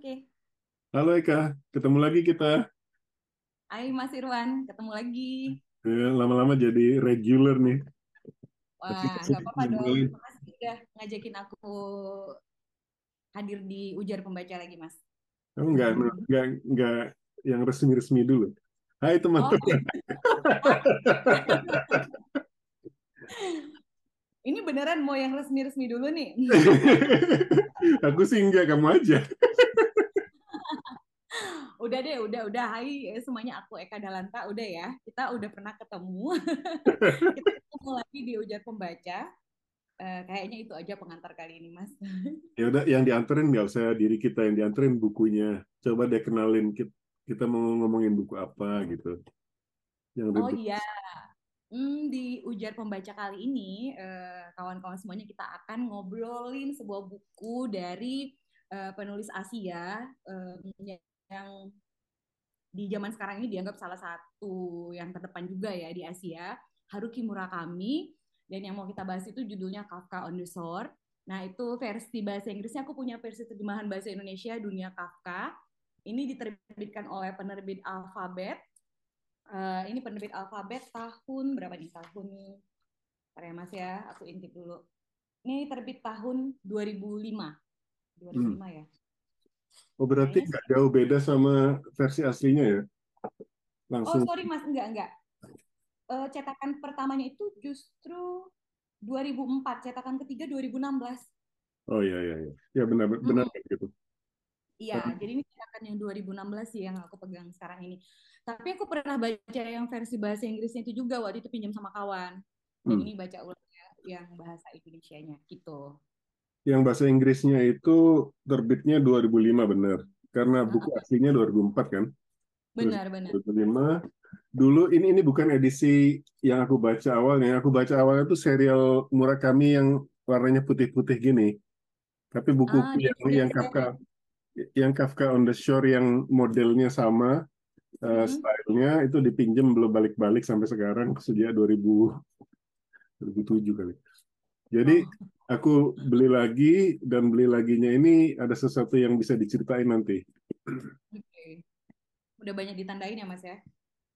Oke. Halo Eka, ketemu lagi kita. Hai Mas Irwan, ketemu lagi. Lama-lama jadi regular nih. Wah, nggak apa-apa dong. Makasih udah ngajakin aku hadir di ujar pembaca lagi, Mas. Kamu nggak nggak nggak yang resmi-resmi dulu. Hai Oh, teman-teman. ini beneran mau yang resmi-resmi dulu nih. Aku sih enggak, kamu aja. Udah deh, udah, udah. Hai semuanya, aku Eka Dalanta. Udah ya, kita udah pernah ketemu. Kita ketemu lagi di ujar pembaca. Eh, kayaknya itu aja pengantar kali ini, Mas. Ya udah, yang dianterin nggak usah diri kita yang dianterin bukunya. Coba deh kenalin kita, kita mau ngomongin buku apa gitu. Yang Oh iya, Hmm, di ujar pembaca kali ini, eh, kawan-kawan semuanya kita akan ngobrolin sebuah buku dari eh, penulis Asia eh, yang di zaman sekarang ini dianggap salah satu yang terdepan juga ya di Asia, Haruki Murakami. Dan yang mau kita bahas itu judulnya Kafka on the Shore. Nah, itu versi bahasa Inggrisnya, aku punya versi terjemahan bahasa Indonesia, Dunia Kafka. Ini diterbitkan oleh penerbit Alfabet. Eh, ini penerbit Alfabet tahun berapa nih? Tahun, Bentar ya Mas ya, aku intip dulu. Ini terbit tahun 2005. 2005 Hmm. ya. Oh berarti nggak jauh beda sama versi aslinya ya? Oh, Langsung. sorry Mas, enggak, enggak. Eh, cetakan pertamanya itu justru 2004, cetakan ketiga 2016. Oh iya iya iya. Ya benar benar kayak gitu. Iya, jadi ini cetakan yang 2016 sih yang aku pegang sekarang ini. Tapi aku pernah baca yang versi bahasa Inggrisnya itu juga waktu itu pinjam sama kawan. Dan Hmm. ini baca ulang ya, yang bahasa Indonesianya gitu. Yang bahasa Inggrisnya itu terbitnya 2005 benar. Karena buku Heeh, aslinya 2004 kan. Benar, benar. 2005 dulu ini ini bukan edisi yang aku baca awalnya. Aku baca awalnya itu serial Murakami yang warnanya putih-putih gini. Tapi buku Ah, yang yang. Kafka yang Kafka on the Shore yang modelnya sama eh, stylenya itu dipinjem belum balik-balik sampai sekarang sejak 2000 2007 kali. Jadi Oh, aku beli lagi dan beli laginya ini ada sesuatu yang bisa diceritain nanti. oke. Udah banyak ditandain ya, Mas ya?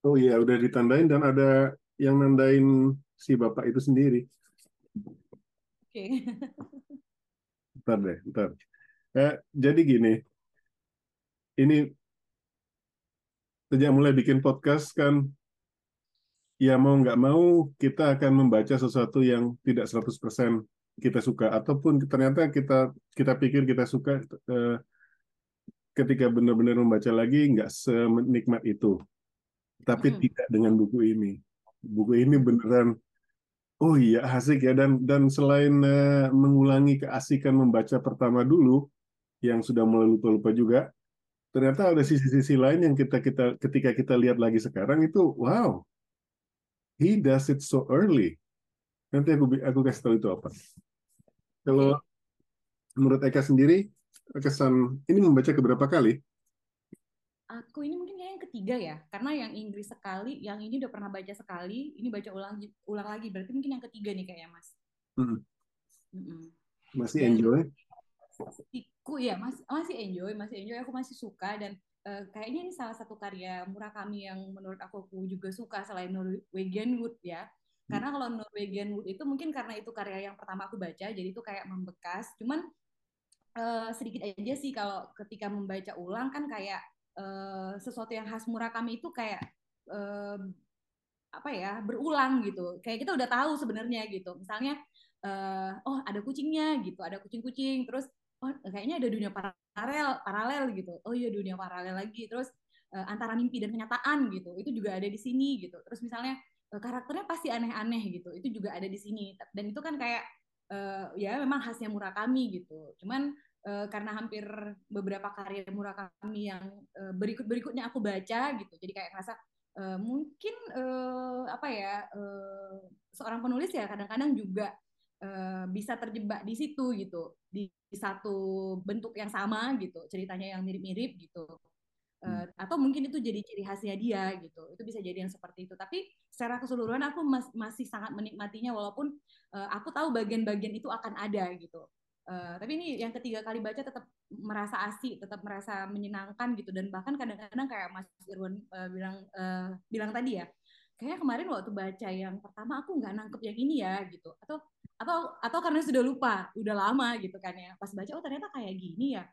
Oh iya, udah ditandain dan ada yang nandain si bapak itu sendiri. Oke. Ntar deh, ntar. Eh, jadi gini, ini sejak mulai bikin podcast kan, ya mau nggak mau kita akan membaca sesuatu yang tidak 100% kita suka. Ataupun ternyata kita kita pikir kita suka, eh, ketika benar-benar membaca lagi nggak semenikmat itu. Tapi Mm-mm. tidak dengan buku ini. Buku ini beneran Oh iya asik ya dan dan selain eh, mengulangi keasikan membaca pertama dulu yang sudah mulai lupa-lupa juga, ternyata ada sisi-sisi lain yang kita kita ketika kita lihat lagi sekarang itu wow, he does it so early. Nanti aku aku kasih tahu itu apa. Kalau menurut Eka sendiri kesan ini membaca keberapa kali? Aku ini mungkin yang ketiga ya, karena yang Inggris sekali, yang ini udah pernah baca sekali, ini baca ulang ulang lagi, berarti mungkin yang ketiga nih kayaknya Mas. Hmm, Mm-mm. Masih Dan enjoy? Iku ya masih masih enjoy, masih enjoy, aku masih suka dan eh, kayaknya ini salah satu karya Murakami yang menurut aku aku juga suka selain Norwegian Wood ya. Karena kalau Norwegian Wood itu mungkin karena itu karya yang pertama aku baca, jadi itu kayak membekas. Cuman eh, sedikit aja sih kalau ketika membaca ulang kan kayak eh, sesuatu yang khas Murakami itu kayak eh, apa ya berulang gitu. Kayak kita udah tahu sebenarnya gitu. Misalnya eh, oh ada kucingnya gitu, ada kucing-kucing, terus oh kayaknya ada dunia paralel paralel gitu. Oh iya dunia paralel lagi. Terus eh, antara mimpi dan kenyataan gitu. Itu juga ada di sini gitu. Terus misalnya eh, karakternya pasti aneh-aneh gitu. Itu juga ada di sini. Dan itu kan kayak eh, ya memang khasnya Murakami gitu. Cuman eh, karena hampir beberapa karya Murakami yang eh, berikut-berikutnya aku baca gitu. Jadi kayak ngerasa eh, mungkin eh, apa ya eh, seorang penulis ya kadang-kadang juga eh, bisa terjebak di situ gitu di, di satu bentuk yang sama gitu ceritanya yang mirip-mirip gitu. Hmm. Eh, atau mungkin itu jadi ciri khasnya dia gitu itu bisa jadi yang seperti itu. Tapi secara keseluruhan aku mas- masih sangat menikmatinya walaupun eh, aku tahu bagian-bagian itu akan ada gitu. Uh, tapi ini yang ketiga kali baca tetap merasa asik, tetap merasa menyenangkan gitu. Dan bahkan kadang-kadang kayak Mas Irwan uh, bilang uh, bilang tadi ya, kayaknya kemarin waktu baca yang pertama aku nggak nangkep yang ini ya gitu. Atau atau atau karena sudah lupa, udah lama gitu kan ya. Pas baca oh ternyata kayak gini ya.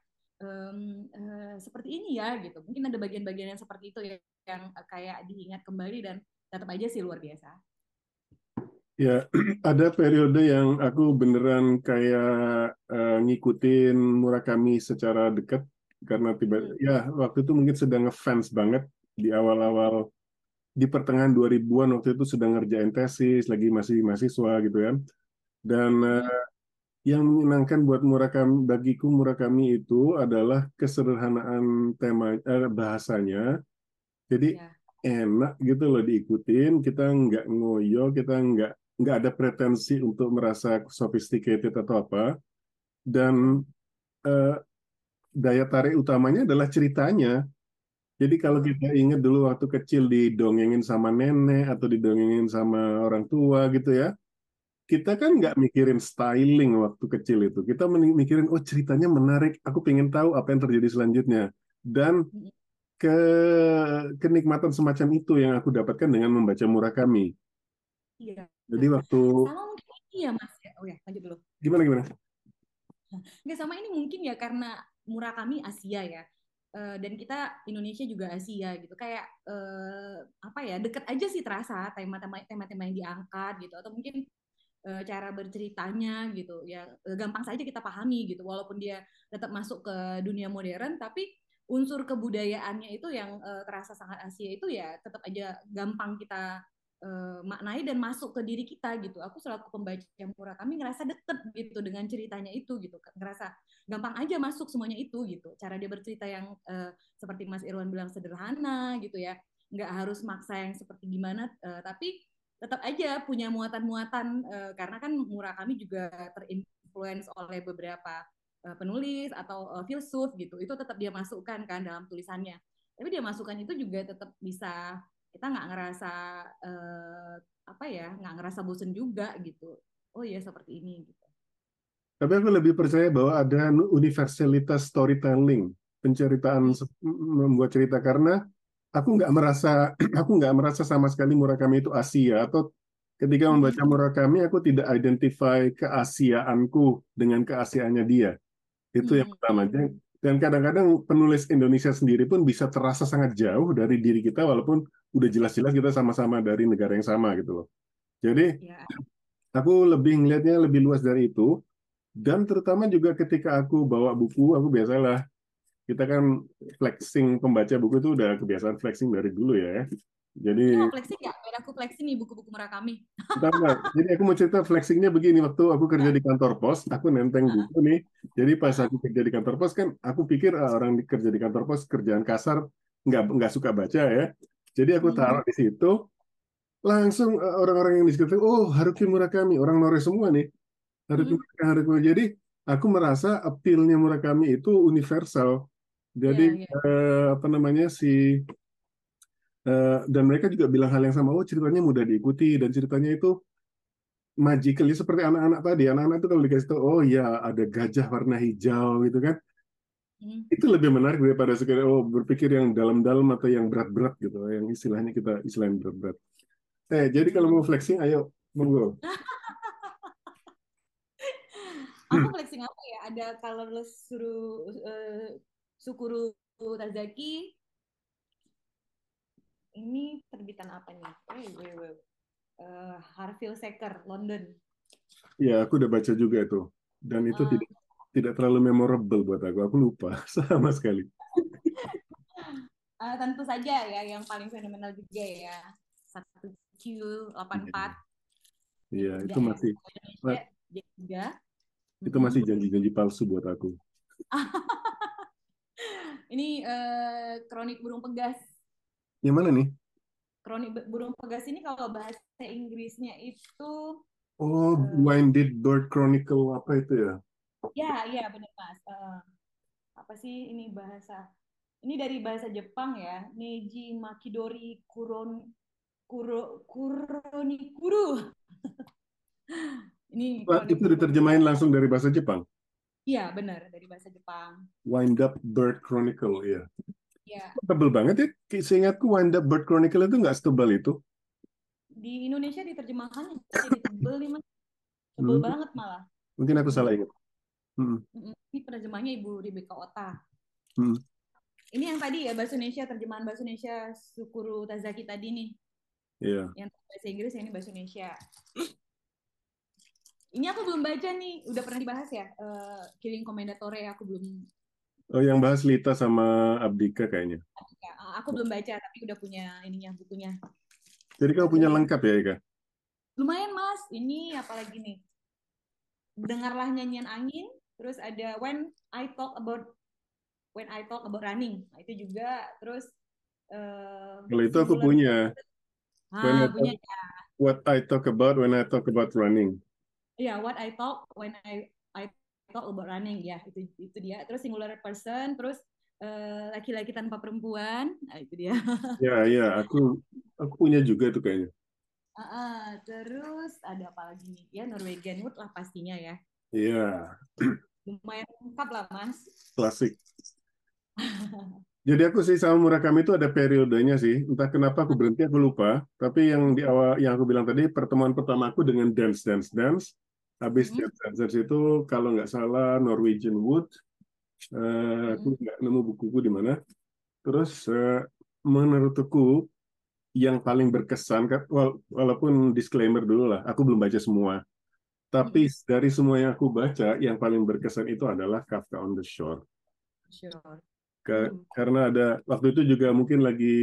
Um, uh, seperti ini ya gitu. Mungkin ada bagian-bagian yang seperti itu ya, yang kayak diingat kembali dan tetap aja sih luar biasa. Ya, ada periode yang aku beneran kayak uh, ngikutin Murakami secara dekat karena tiba hmm. ya waktu itu mungkin sedang ngefans banget di awal-awal di pertengahan 2000-an waktu itu sedang ngerjain tesis, lagi masih mahasiswa gitu kan. Dan uh, yang menyenangkan buat Murakami bagiku Murakami itu adalah kesederhanaan tema uh, bahasanya. Jadi ya. enak gitu loh diikutin, kita nggak ngoyo, kita nggak nggak ada pretensi untuk merasa sophisticated atau apa dan uh, daya tarik utamanya adalah ceritanya jadi kalau kita ingat dulu waktu kecil didongengin sama nenek atau didongengin sama orang tua gitu ya kita kan nggak mikirin styling waktu kecil itu kita mikirin oh ceritanya menarik aku pengen tahu apa yang terjadi selanjutnya dan ke kenikmatan semacam itu yang aku dapatkan dengan membaca Murakami Iya. Jadi waktu sama mungkin iya mas ya. Oh ya lanjut dulu. Gimana gimana? Nggak sama ini mungkin ya karena Murakami Asia ya. Uh, dan kita Indonesia juga Asia gitu kayak uh, apa ya deket aja sih terasa tema-tema tema-tema yang diangkat gitu atau mungkin uh, cara berceritanya gitu ya uh, gampang saja kita pahami gitu walaupun dia tetap masuk ke dunia modern tapi unsur kebudayaannya itu yang uh, terasa sangat Asia itu ya tetap aja gampang kita uh, maknai dan masuk ke diri kita gitu. Aku selaku pembaca yang pura kami ngerasa deket gitu dengan ceritanya itu gitu. Ngerasa gampang aja masuk semuanya itu gitu. Cara dia bercerita yang uh, seperti Mas Irwan bilang sederhana gitu ya. Nggak harus maksa yang seperti gimana, uh, tapi tetap aja punya muatan-muatan uh, karena kan Murakami juga terinfluence oleh beberapa uh, penulis atau uh, filsuf gitu. Itu tetap dia masukkan kan dalam tulisannya. Tapi dia masukkan itu juga tetap bisa kita nggak ngerasa uh, apa ya nggak ngerasa bosen juga gitu oh ya seperti ini gitu tapi aku lebih percaya bahwa ada universalitas storytelling penceritaan membuat cerita karena aku nggak merasa aku nggak merasa sama sekali Murakami itu Asia atau ketika membaca Murakami aku tidak identify keasiaanku dengan keasiaannya dia. Itu yang pertama. Dan kadang-kadang penulis Indonesia sendiri pun bisa terasa sangat jauh dari diri kita walaupun udah jelas-jelas kita sama-sama dari negara yang sama gitu loh. Jadi ya. aku lebih ngelihatnya lebih luas dari itu. Dan terutama juga ketika aku bawa buku aku biasalah kita kan flexing pembaca buku itu udah kebiasaan flexing dari dulu ya. Jadi mau flexing ya? Biar aku flexing nih buku-buku Murakami. Jadi aku mau cerita flexingnya begini waktu aku kerja di kantor pos, aku nenteng buku nih. Jadi pas aku kerja di kantor pos kan aku pikir ah, orang kerja di kantor pos kerjaan kasar nggak nggak suka baca ya. Jadi aku taruh di situ langsung ah, orang-orang yang di sekitar oh Haruki Murakami orang Nore semua nih Haruki hmm. Murakami Haruki jadi aku merasa appeal-nya Murakami itu universal jadi yeah, yeah. Eh, apa namanya si Eh, dan mereka juga bilang hal yang sama oh ceritanya mudah diikuti dan ceritanya itu magical ya seperti anak-anak tadi. Anak-anak itu kalau dikasih tahu oh ya ada gajah warna hijau gitu kan. Hmm. itu lebih menarik daripada sekedar oh berpikir yang dalam-dalam atau yang berat-berat gitu yang istilahnya kita istilahnya berat-berat. Eh jadi kalau mau flexing ayo monggo. Aku flexing apa ya? Ada kalau suruh uh, Sukuru Tazaki ini terbitan apa nih? Wait, wait, wait. Uh, Harville Secker, London. Ya, aku udah baca juga itu. Dan itu uh, tidak tidak terlalu memorable buat aku. Aku lupa sama sekali. uh, tentu saja ya, yang paling fenomenal juga ya. Satu Q84. Iya, itu masih. juga. Itu masih janji-janji palsu buat aku. ini uh, kronik burung pegas yang mana nih? Kronik burung pegas ini kalau bahasa Inggrisnya itu Oh, uh, Blinded Bird Chronicle apa itu ya? Ya, ya benar Mas. Uh, apa sih ini bahasa? Ini dari bahasa Jepang ya. Neji Makidori Kuron Kuro Kuronikuru. ini itu diterjemahin langsung dari bahasa Jepang? Iya, benar dari bahasa Jepang. Wind Up Bird Chronicle, ya. Ya, Tebel banget ya. Seingatku Wind Up Bird Chronicle itu nggak setebal itu. di Indonesia diterjemahkan jadi tebel nih mas, tebel Hmm, banget malah. mungkin aku salah ingat. Hmm, mm, Ini penerjemahnya Ibu Rebecca Ota. hmm. Ini yang tadi ya bahasa Indonesia terjemahan bahasa Indonesia Sukuru Tazaki tadi nih, Iya. yang bahasa Inggris yang ini bahasa Indonesia. Ini aku belum baca nih, udah pernah dibahas ya, eh, Killing Commendatore aku belum Oh, yang bahas Lita sama Abdika kayaknya. ya, aku belum baca tapi udah punya ininya bukunya. Jadi kamu punya lengkap ya, Ika? Lumayan mas, ini apalagi nih? Dengarlah nyanyian angin, terus ada When I Talk About When I Talk About Running, nah, itu juga, terus eh, Kalau itu aku punya. When I Ah, punya What I talk about when I talk about running. Ya What I Talk When I I Talk About Running, ya itu itu dia. Terus singular person, terus eh, laki-laki tanpa perempuan, nah, itu dia. Ya, ya, aku aku punya juga tuh kayaknya. Ah, ah, terus ada apa lagi nih? Ya Norwegian Wood lah pastinya ya. Iya, Lumayan lengkap lah mas. klasik. Jadi aku sih sama Murakami itu ada periodenya sih. Entah kenapa aku berhenti, aku lupa. Tapi yang di awal yang aku bilang tadi pertemuan pertama aku dengan dance dance dance. Habis Hmm. dance dance itu kalau nggak salah Norwegian Wood. Eh, aku nggak nemu bukuku di mana. Terus eh, menurutku yang paling berkesan, wala- walaupun disclaimer dulu lah, aku belum baca semua. Tapi dari semua yang aku baca, yang paling berkesan itu adalah Kafka on the Shore. Sure. Hmm. Karena ada waktu itu juga mungkin lagi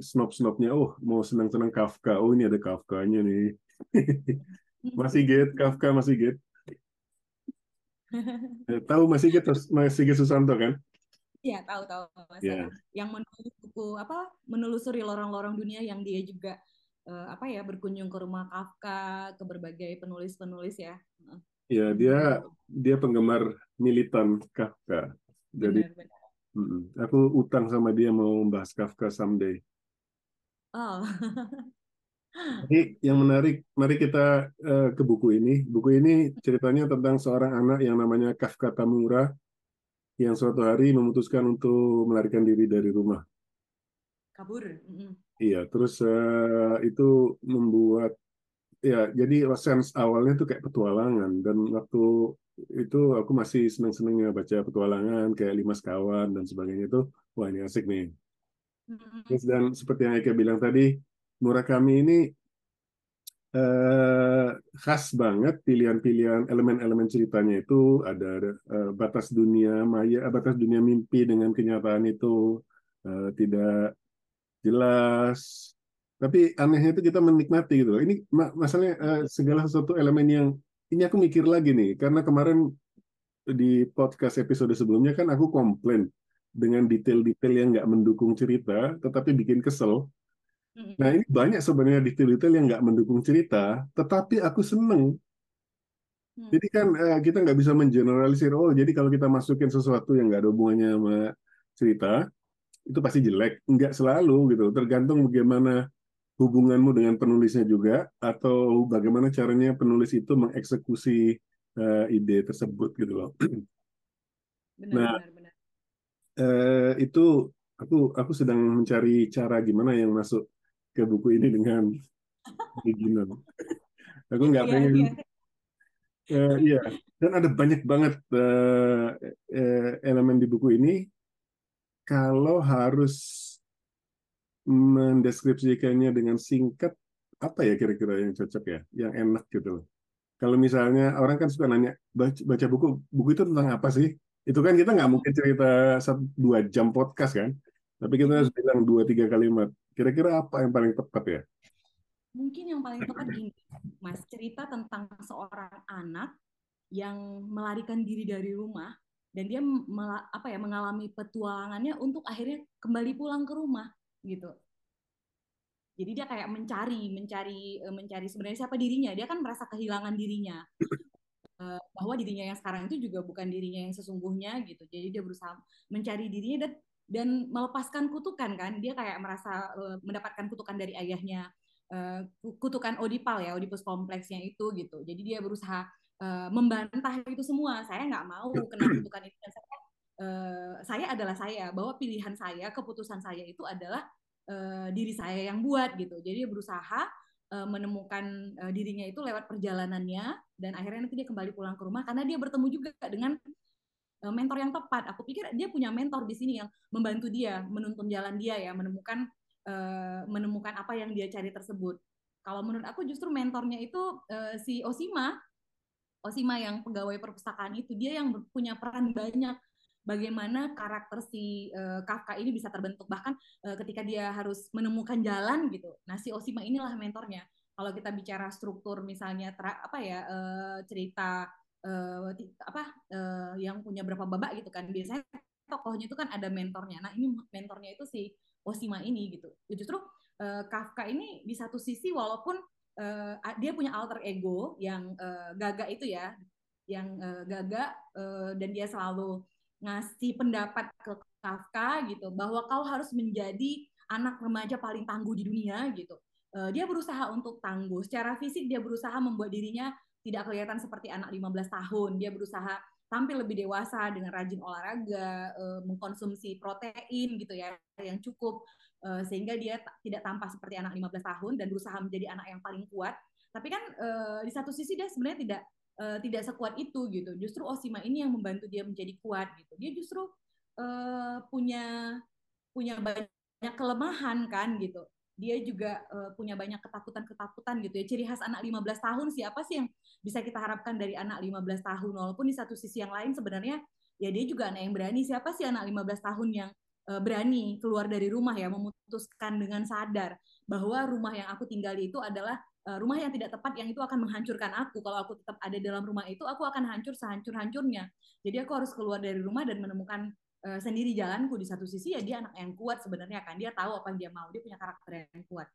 snob-snobnya, oh mau senang-senang Kafka, oh ini ada Kafkanya nih. Masih Git, Kafka masih Git. Eh, Tahu masih Git, masih Git Susanto kan? Iya tahu tahu mas Iya. yang menulis buku apa menelusuri lorong-lorong dunia yang dia juga eh, apa ya berkunjung ke rumah Kafka ke berbagai penulis-penulis ya Ya dia dia penggemar militan Kafka. Jadi benar-benar mm, aku utang sama dia mau membahas Kafka someday. oh Jadi yang menarik, mari kita eh, ke buku ini. Buku ini ceritanya tentang seorang anak yang namanya Kafka Tamura yang suatu hari memutuskan untuk melarikan diri dari rumah. kabur Mm-mm. Iya, terus eh, itu membuat ya jadi sense awalnya tuh kayak petualangan dan waktu itu aku masih seneng-senengnya baca petualangan kayak Lima Sekawan dan sebagainya itu wah ini asik nih. Mm-mm. Terus dan seperti yang Eka bilang tadi, Murakami ini eh, khas banget pilihan-pilihan elemen-elemen ceritanya itu ada eh, batas dunia maya, eh, batas dunia mimpi dengan kenyataan itu eh, tidak jelas. Tapi anehnya itu kita menikmati gitu loh. Ini ma- masalahnya eh, segala sesuatu elemen yang ini aku mikir lagi nih karena kemarin di podcast episode sebelumnya kan aku komplain dengan detail-detail yang nggak mendukung cerita tetapi bikin kesel. Nah, ini banyak sebenarnya detail-detail yang nggak mendukung cerita, tetapi aku seneng. Hmm. Jadi kan eh, kita nggak bisa mengeneralisir, oh jadi kalau kita masukin sesuatu yang nggak ada hubungannya sama cerita, itu pasti jelek. Nggak selalu gitu, tergantung bagaimana hubunganmu dengan penulisnya juga, atau bagaimana caranya penulis itu mengeksekusi eh, ide tersebut gitu loh. benar Nah, benar benar eh, itu aku aku sedang mencari cara gimana yang masuk ke buku ini dengan original. Aku nggak iya pengen iya Eh, iya, dan ada banyak banget eh, eh, elemen di buku ini. Kalau harus mendeskripsikannya dengan singkat, apa ya kira-kira yang cocok ya, yang enak gitu loh. Kalau misalnya orang kan suka nanya, baca, baca buku, buku itu tentang apa sih? Itu kan kita nggak mungkin cerita satu dua jam podcast kan, tapi kita harus bilang dua tiga kalimat. Kira-kira apa yang paling tepat ya? mungkin yang paling tepat gini mas cerita tentang seorang anak yang melarikan diri dari rumah dan dia apa ya mengalami petualangannya untuk akhirnya kembali pulang ke rumah gitu. Jadi dia kayak mencari mencari eh, mencari sebenarnya siapa dirinya. Dia kan merasa kehilangan dirinya. Eh, bahwa dirinya yang sekarang itu juga bukan dirinya yang sesungguhnya gitu. Jadi dia berusaha mencari dirinya dan dan melepaskan kutukan kan. Dia kayak merasa eh, mendapatkan kutukan dari ayahnya. Kutukan Oedipal ya Oedipus kompleksnya itu gitu. Jadi dia berusaha membantah itu semua. Saya nggak mau kena kutukan itu dan saya uh, saya adalah saya bahwa pilihan saya, keputusan saya itu adalah uh, diri saya yang buat gitu. Jadi berusaha uh, menemukan uh, dirinya itu lewat perjalanannya dan akhirnya nanti dia kembali pulang ke rumah karena dia bertemu juga dengan mentor yang tepat. Aku pikir dia punya mentor di sini yang membantu dia menuntun jalan dia ya, menemukan uh, menemukan apa yang dia cari tersebut. Kalau menurut aku justru mentornya itu uh, si Osima Osima yang pegawai perpustakaan itu dia yang punya peran banyak bagaimana karakter si uh, Kafka ini bisa terbentuk bahkan uh, ketika dia harus menemukan jalan gitu. Nah si Osima inilah mentornya. Kalau kita bicara struktur misalnya tra, apa ya uh, cerita uh, apa uh, yang punya berapa babak gitu kan biasanya tokohnya itu kan ada mentornya. Nah ini mentornya itu si Osima ini gitu. Justru uh, Kafka ini di satu sisi walaupun uh, dia punya alter ego yang uh, Gaga itu ya, yang uh, Gaga uh, dan dia selalu ngasih pendapat ke Kafka gitu bahwa kau harus menjadi anak remaja paling tangguh di dunia gitu. Uh, dia berusaha untuk tangguh. Secara fisik dia berusaha membuat dirinya tidak kelihatan seperti anak 15 tahun. Dia berusaha tampil lebih dewasa dengan rajin olahraga, uh, mengkonsumsi protein gitu ya yang cukup uh, sehingga dia tidak tampak seperti anak 15 tahun dan berusaha menjadi anak yang paling kuat. Tapi kan di satu sisi dia sebenarnya tidak uh, tidak sekuat itu gitu. Justru Osima ini yang membantu dia menjadi kuat gitu. Dia justru uh, punya punya banyak kelemahan kan gitu. Dia juga uh, punya banyak ketakutan-ketakutan gitu ya. Ciri khas anak 15 tahun siapa sih yang bisa kita harapkan dari anak 15 tahun walaupun di satu sisi yang lain sebenarnya ya dia juga anak yang berani. Siapa sih anak 15 tahun yang berani keluar dari rumah ya memutuskan dengan sadar bahwa rumah yang aku tinggali itu adalah rumah yang tidak tepat yang itu akan menghancurkan aku. Kalau aku tetap ada dalam rumah itu aku akan hancur sehancur-hancurnya. Jadi aku harus keluar dari rumah dan menemukan uh, sendiri jalanku. Di satu sisi ya dia anak yang kuat sebenarnya kan. Dia tahu apa yang dia mau dia punya karakter yang kuat.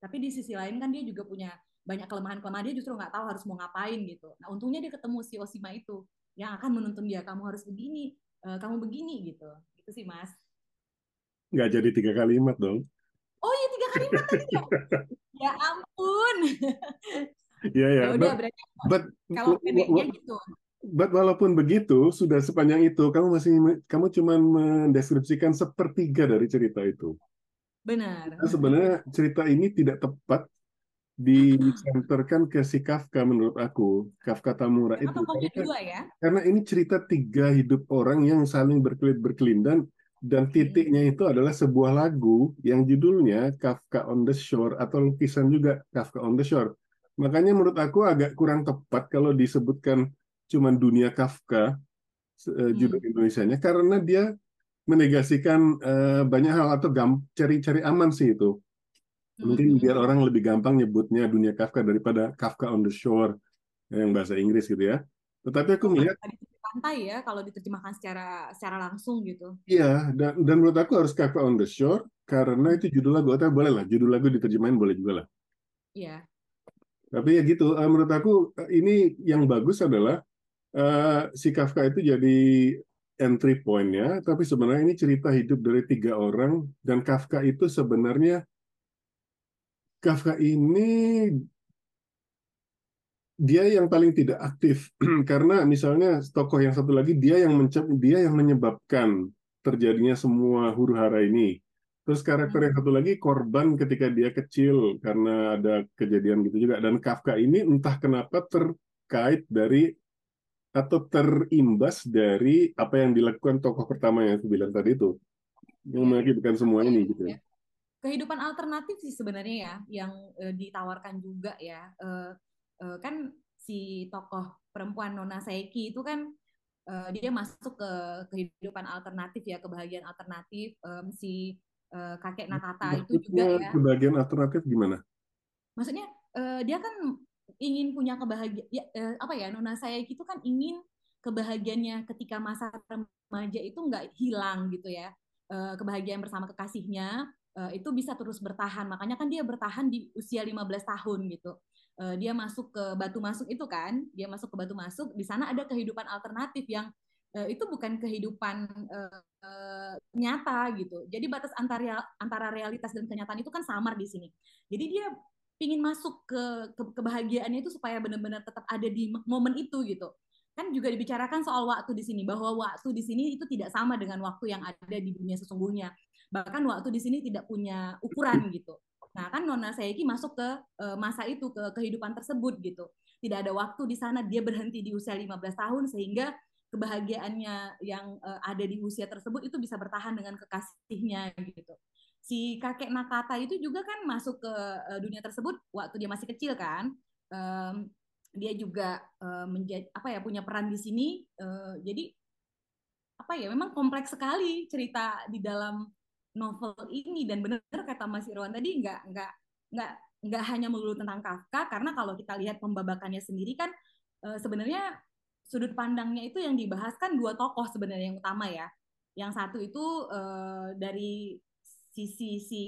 Tapi di sisi lain kan dia juga punya banyak kelemahan-kelemahan. Dia justru nggak tahu harus mau ngapain gitu. Nah untungnya dia ketemu si Osima itu yang akan menuntun dia. Kamu harus begini uh, kamu begini gitu. Itu sih mas. Nggak jadi tiga kalimat dong. Kalimat tadi ya. ya ampun. Ya. ya udah berarti but, kalau pendeknya gitu. But walaupun begitu, sudah sepanjang itu kamu masih kamu cuma mendeskripsikan sepertiga dari cerita itu. Benar. Nah, sebenarnya cerita ini tidak tepat disenterkan ke si Kafka menurut aku Kafka Tamura itu karena, dua ya? karena ini cerita tiga hidup orang yang saling berkelit berkelindan dan titiknya itu adalah sebuah lagu yang judulnya Kafka on the Shore atau lukisan juga Kafka on the Shore. Makanya menurut aku agak kurang tepat kalau disebutkan cuma dunia Kafka uh, judul hmm. Indonesia-nya karena dia menegasikan uh, banyak hal atau cari-cari aman sih itu. Mungkin hmm. biar orang lebih gampang nyebutnya dunia Kafka daripada Kafka on the Shore yang bahasa Inggris gitu ya. Tetapi aku melihat pantai ya kalau diterjemahkan secara secara langsung gitu. Iya, dan, dan menurut aku harus Kafka on the Shore karena itu judul lagu, atau boleh lah, judul lagu diterjemahin boleh juga lah. Iya. Tapi ya gitu, uh, menurut aku uh, ini yang bagus adalah uh, si Kafka itu jadi entry point-nya, tapi sebenarnya ini cerita hidup dari tiga orang dan Kafka itu sebenarnya Kafka ini dia yang paling tidak aktif. Karena misalnya tokoh yang satu lagi dia yang mencep dia yang menyebabkan terjadinya semua huru hara ini. Terus karakter yang satu lagi korban ketika dia kecil karena ada kejadian gitu juga. Dan Kafka ini entah kenapa terkait dari atau terimbas dari apa yang dilakukan tokoh pertama yang aku bilang tadi itu. Yang mengakibatkan semua ini gitu ya. Kehidupan alternatif sih sebenarnya ya yang uh, ditawarkan juga ya. Uh, uh, kan si tokoh perempuan Nona Saeki itu kan uh, dia masuk ke kehidupan alternatif ya kebahagiaan alternatif. Um, si uh, kakek Nakata Maksudnya itu juga ya. kebahagiaan alternatif gimana? Maksudnya uh, dia kan ingin punya kebahagiaan ya, uh, apa ya Nona Saeki itu kan ingin kebahagiaannya ketika masa remaja itu nggak hilang gitu ya. Uh, kebahagiaan bersama kekasihnya uh, itu bisa terus bertahan. Makanya kan dia bertahan di usia 15 tahun gitu uh, dia masuk ke batu masuk itu kan dia masuk ke batu masuk di sana ada kehidupan alternatif yang uh, itu bukan kehidupan uh, uh, nyata gitu. Jadi batas antara antara realitas dan kenyataan itu kan samar di sini. Jadi dia pingin masuk ke, ke kebahagiaannya itu supaya benar-benar tetap ada di momen itu gitu. Kan juga dibicarakan soal waktu di sini bahwa waktu di sini itu tidak sama dengan waktu yang ada di dunia sesungguhnya. Bahkan waktu di sini tidak punya ukuran gitu nah kan Nona Saiki masuk ke uh, masa itu ke kehidupan tersebut gitu. Tidak ada waktu di sana dia berhenti di usia 15 tahun sehingga kebahagiaannya yang uh, ada di usia tersebut itu bisa bertahan dengan kekasihnya gitu. Si kakek Nakata itu juga kan masuk ke uh, dunia tersebut waktu dia masih kecil kan. Um, dia juga uh, menjadi apa ya punya peran di sini. Uh, jadi apa ya memang kompleks sekali cerita di dalam novel ini. Dan benar kata Mas Irwan tadi nggak nggak nggak nggak hanya melulu tentang Kafka karena kalau kita lihat pembabakannya sendiri kan uh, sebenarnya sudut pandangnya itu yang dibahas kan dua tokoh sebenarnya yang utama ya. Yang satu itu uh, dari sisi si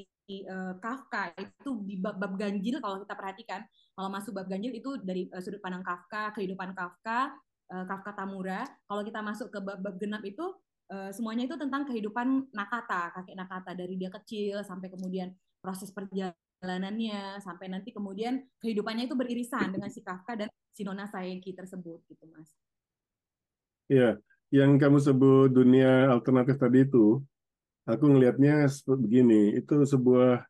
uh, Kafka itu di bab, bab ganjil kalau kita perhatikan. Kalau masuk bab ganjil itu dari uh, sudut pandang Kafka, kehidupan Kafka, Kafka Tamura. Kalau kita masuk ke bab-bab genap itu uh, semuanya itu tentang kehidupan Nakata, kakek Nakata dari dia kecil sampai kemudian proses perjalanannya sampai nanti kemudian kehidupannya itu beririsan dengan si Kafka dan si Nona Saeki tersebut gitu, Mas. Iya, yang kamu sebut dunia alternatif tadi itu, aku ngelihatnya begini, itu sebuah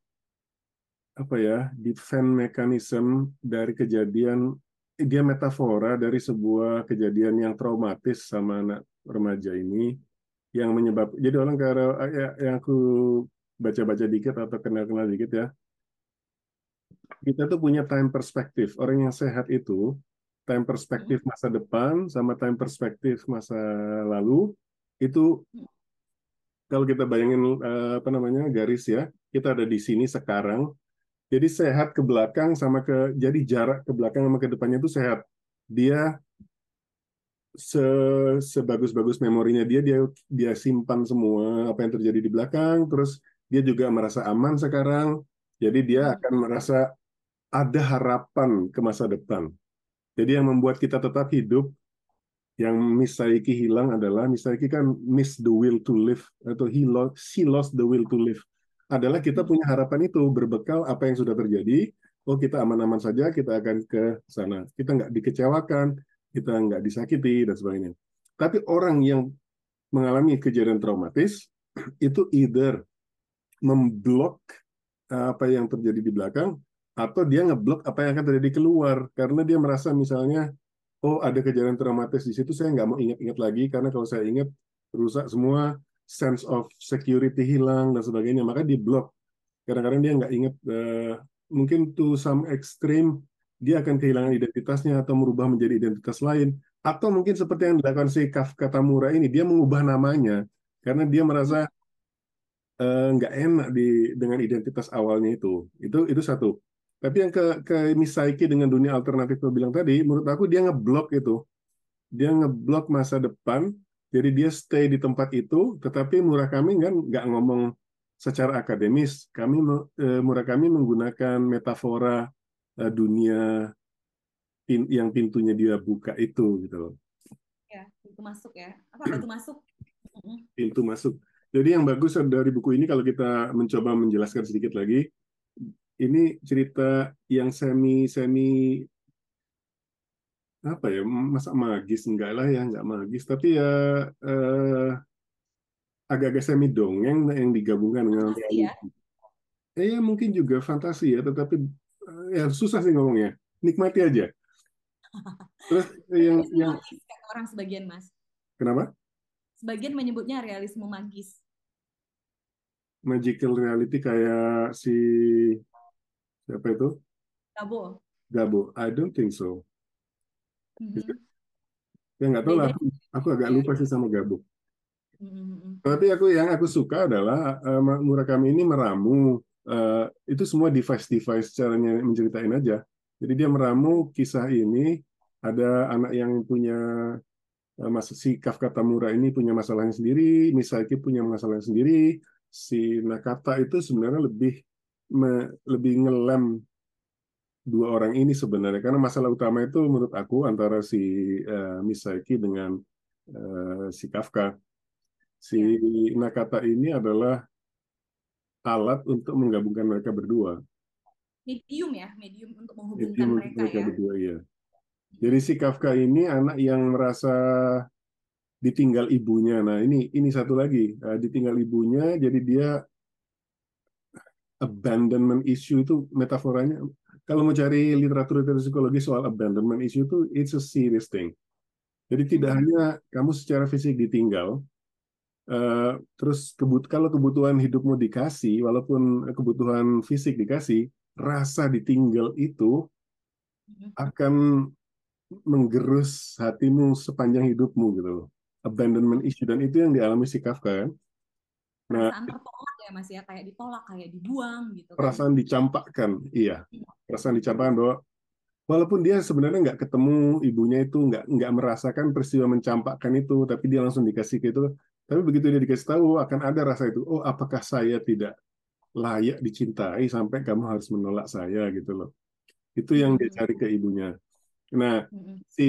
apa ya defense mechanism dari kejadian dia metafora dari sebuah kejadian yang traumatis sama anak remaja ini yang menyebab jadi orang kalau ya, yang aku baca-baca dikit atau kenal-kenal dikit ya kita tuh punya time perspektif orang yang sehat itu time perspektif hmm. masa depan sama time perspektif masa lalu itu kalau kita bayangin eh, apa namanya garis ya kita ada di sini sekarang jadi sehat ke belakang sama ke jadi jarak ke belakang sama ke depannya itu sehat. Dia se sebagus-bagus memorinya dia dia dia simpan semua apa yang terjadi di belakang terus dia juga merasa aman sekarang jadi dia hmm. akan merasa ada harapan ke masa depan jadi yang membuat kita tetap hidup yang Miss Saiki hilang adalah Miss Saiki kan miss the will to live atau he lost she lost the will to live adalah kita punya harapan itu berbekal apa yang sudah terjadi. Oh kita aman-aman saja, kita akan ke sana. Kita nggak dikecewakan, kita nggak disakiti dan sebagainya. Tapi orang yang mengalami kejadian traumatis itu either memblok eh, apa yang terjadi di belakang atau dia ngeblok apa yang akan terjadi keluar. Karena dia merasa misalnya oh ada kejadian traumatis di situ saya nggak mau ingat-ingat lagi karena kalau saya ingat rusak semua sense of security hilang dan sebagainya. Maka di blok kadang-kadang dia nggak ingat uh, mungkin to some extreme dia akan kehilangan identitasnya atau merubah menjadi identitas lain. Atau mungkin seperti yang dilakukan si Kafka Tamura ini dia mengubah namanya karena dia merasa uh, nggak enak di dengan identitas awalnya itu. Itu itu satu. Tapi yang ke ke Misaiki dengan dunia alternatif yang bilang tadi menurut aku dia ngeblok itu. Dia ngeblok masa depan jadi dia stay di tempat itu, tetapi Murakami kan nggak ngomong secara akademis. Kami eh, Murakami menggunakan metafora eh, dunia yang pintunya dia buka itu gitu loh. Ya, pintu masuk ya. Apa pintu masuk? Pintu masuk. Jadi yang bagus dari buku ini kalau kita mencoba menjelaskan sedikit lagi, ini cerita yang semi semi apa ya masa magis enggak lah ya enggak magis tapi ya eh, agak-agak semi dongeng yang digabungkan dengan fantasi ya. Eh, ya mungkin juga fantasi ya tetapi ya susah sih ngomongnya. Nikmati aja. Terus yang yang orang sebagian mas. Kenapa? Sebagian menyebutnya realisme magis. Magical reality kayak si siapa itu? Gabo. Gabo. I don't think so. Mm-hmm. Ya nggak tahu lah, aku, aku agak lupa sih sama gabung. Mm-hmm. Tapi aku yang aku suka adalah uh, Murakami ini meramu uh, itu semua device-device caranya menceritain aja. Jadi dia meramu kisah ini ada anak yang punya uh, masa si Kafka Tamura ini punya masalahnya sendiri, Misaki punya masalahnya sendiri, si Nakata itu sebenarnya lebih me, lebih ngelem dua orang ini sebenarnya karena masalah utama itu menurut aku antara si uh, Misaki dengan uh, si Kafka si ya. Nakata ini adalah alat untuk menggabungkan mereka berdua medium ya, medium untuk menghubungkan medium mereka, mereka ya. berdua ya. Jadi si Kafka ini anak yang merasa ditinggal ibunya. Nah ini ini satu lagi uh, ditinggal ibunya, jadi dia abandonment issue itu metaforanya. Kalau mau cari literatur literatur psikologi soal abandonment issue itu it's a serious thing. Jadi tidak Hmm. hanya kamu secara fisik ditinggal, uh, terus kebut kalau kebutuhan hidupmu dikasih, walaupun kebutuhan fisik dikasih, rasa ditinggal itu Hmm. akan menggerus hatimu sepanjang hidupmu gitu. Abandonment issue dan itu yang dialami si Kafka kan. Nah, Perasaan tertolak ya Mas ya, kayak ditolak, kayak dibuang gitu kan. perasaan dicampakkan, iya. Iya. Perasaan dicampakkan bahwa walaupun dia sebenarnya nggak ketemu ibunya itu nggak nggak merasakan peristiwa mencampakkan itu, tapi dia langsung dikasih ke itu. Tapi begitu dia dikasih tahu akan ada rasa itu, oh apakah saya tidak layak dicintai sampai kamu harus menolak saya gitu loh. Itu yang dia Hmm. cari ke ibunya. Nah, Hmm. si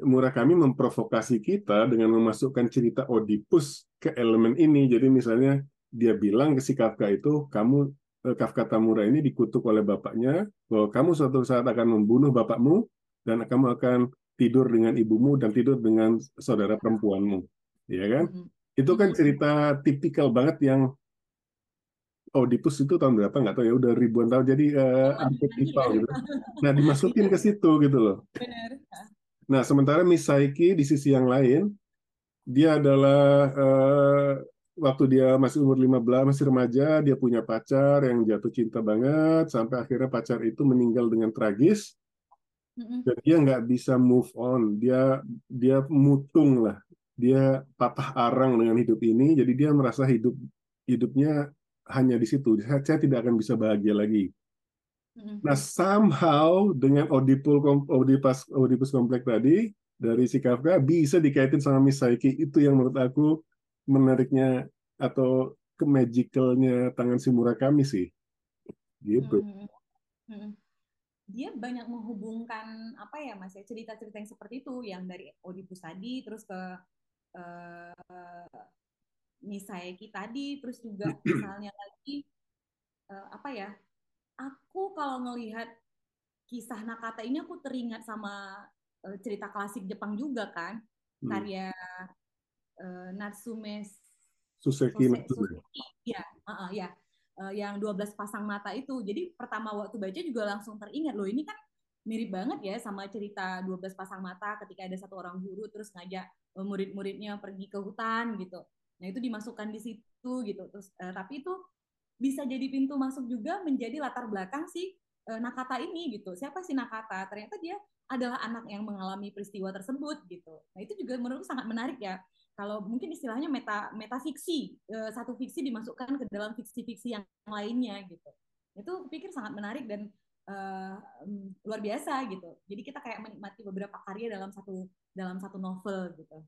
Murakami memprovokasi kita dengan memasukkan cerita Oedipus ke elemen ini. Jadi misalnya dia bilang ke si Kafka itu, kamu eh, Kafka Tamura ini dikutuk oleh bapaknya bahwa kamu suatu saat akan membunuh bapakmu dan kamu akan tidur dengan ibumu dan tidur dengan saudara perempuanmu, ya kan? Hmm. Itu kan cerita tipikal banget yang Oedipus itu tahun berapa nggak tahu ya udah ribuan tahun jadi eh, Zaman archetypal lagi gitu. Nah dimasukin ke situ gitu loh. Benar. Nah, sementara Miss Saiki di sisi yang lain, dia adalah eh, waktu dia masih umur 15, masih remaja, dia punya pacar yang jatuh cinta banget, sampai akhirnya pacar itu meninggal dengan tragis, Hmm. dan dia nggak bisa move on. Dia dia mutung lah, dia patah arang dengan hidup ini, jadi dia merasa hidup hidupnya hanya di situ. Saya, saya tidak akan bisa bahagia lagi. Hmm. Nah, somehow dengan Oedipus Oedipus Oedipus kompleks tadi dari si Kafka bisa dikaitin sama Miss Psyche. Itu yang menurut aku menariknya atau kemagicalnya tangan si Murakami sih. Gitu. Hmm. Hmm. Dia banyak menghubungkan apa ya Mas ya cerita-cerita yang seperti itu yang dari Oedipus tadi terus ke eh, Misayaki tadi terus juga misalnya lagi eh, apa ya aku kalau ngelihat kisah Nakata ini aku teringat sama eh, cerita klasik Jepang juga kan Hmm. karya eh, Natsume Suseki. Soseki ya uh-uh, ya Eh, yang 12 pasang mata itu jadi pertama waktu baca juga langsung teringat loh ini kan mirip banget ya sama cerita 12 pasang mata ketika ada satu orang guru terus ngajak eh, murid-muridnya pergi ke hutan gitu. Nah itu dimasukkan di situ gitu. Terus eh, tapi itu bisa jadi pintu masuk juga menjadi latar belakang si eh, Nakata ini gitu. Siapa sih Nakata? Ternyata dia adalah anak yang mengalami peristiwa tersebut gitu. Nah itu juga menurutku sangat menarik ya. Kalau mungkin istilahnya meta metafiksi eh, satu fiksi dimasukkan ke dalam fiksi-fiksi yang lainnya gitu. Itu pikir sangat menarik dan em, luar biasa gitu jadi kita kayak menikmati beberapa karya dalam satu dalam satu novel gitu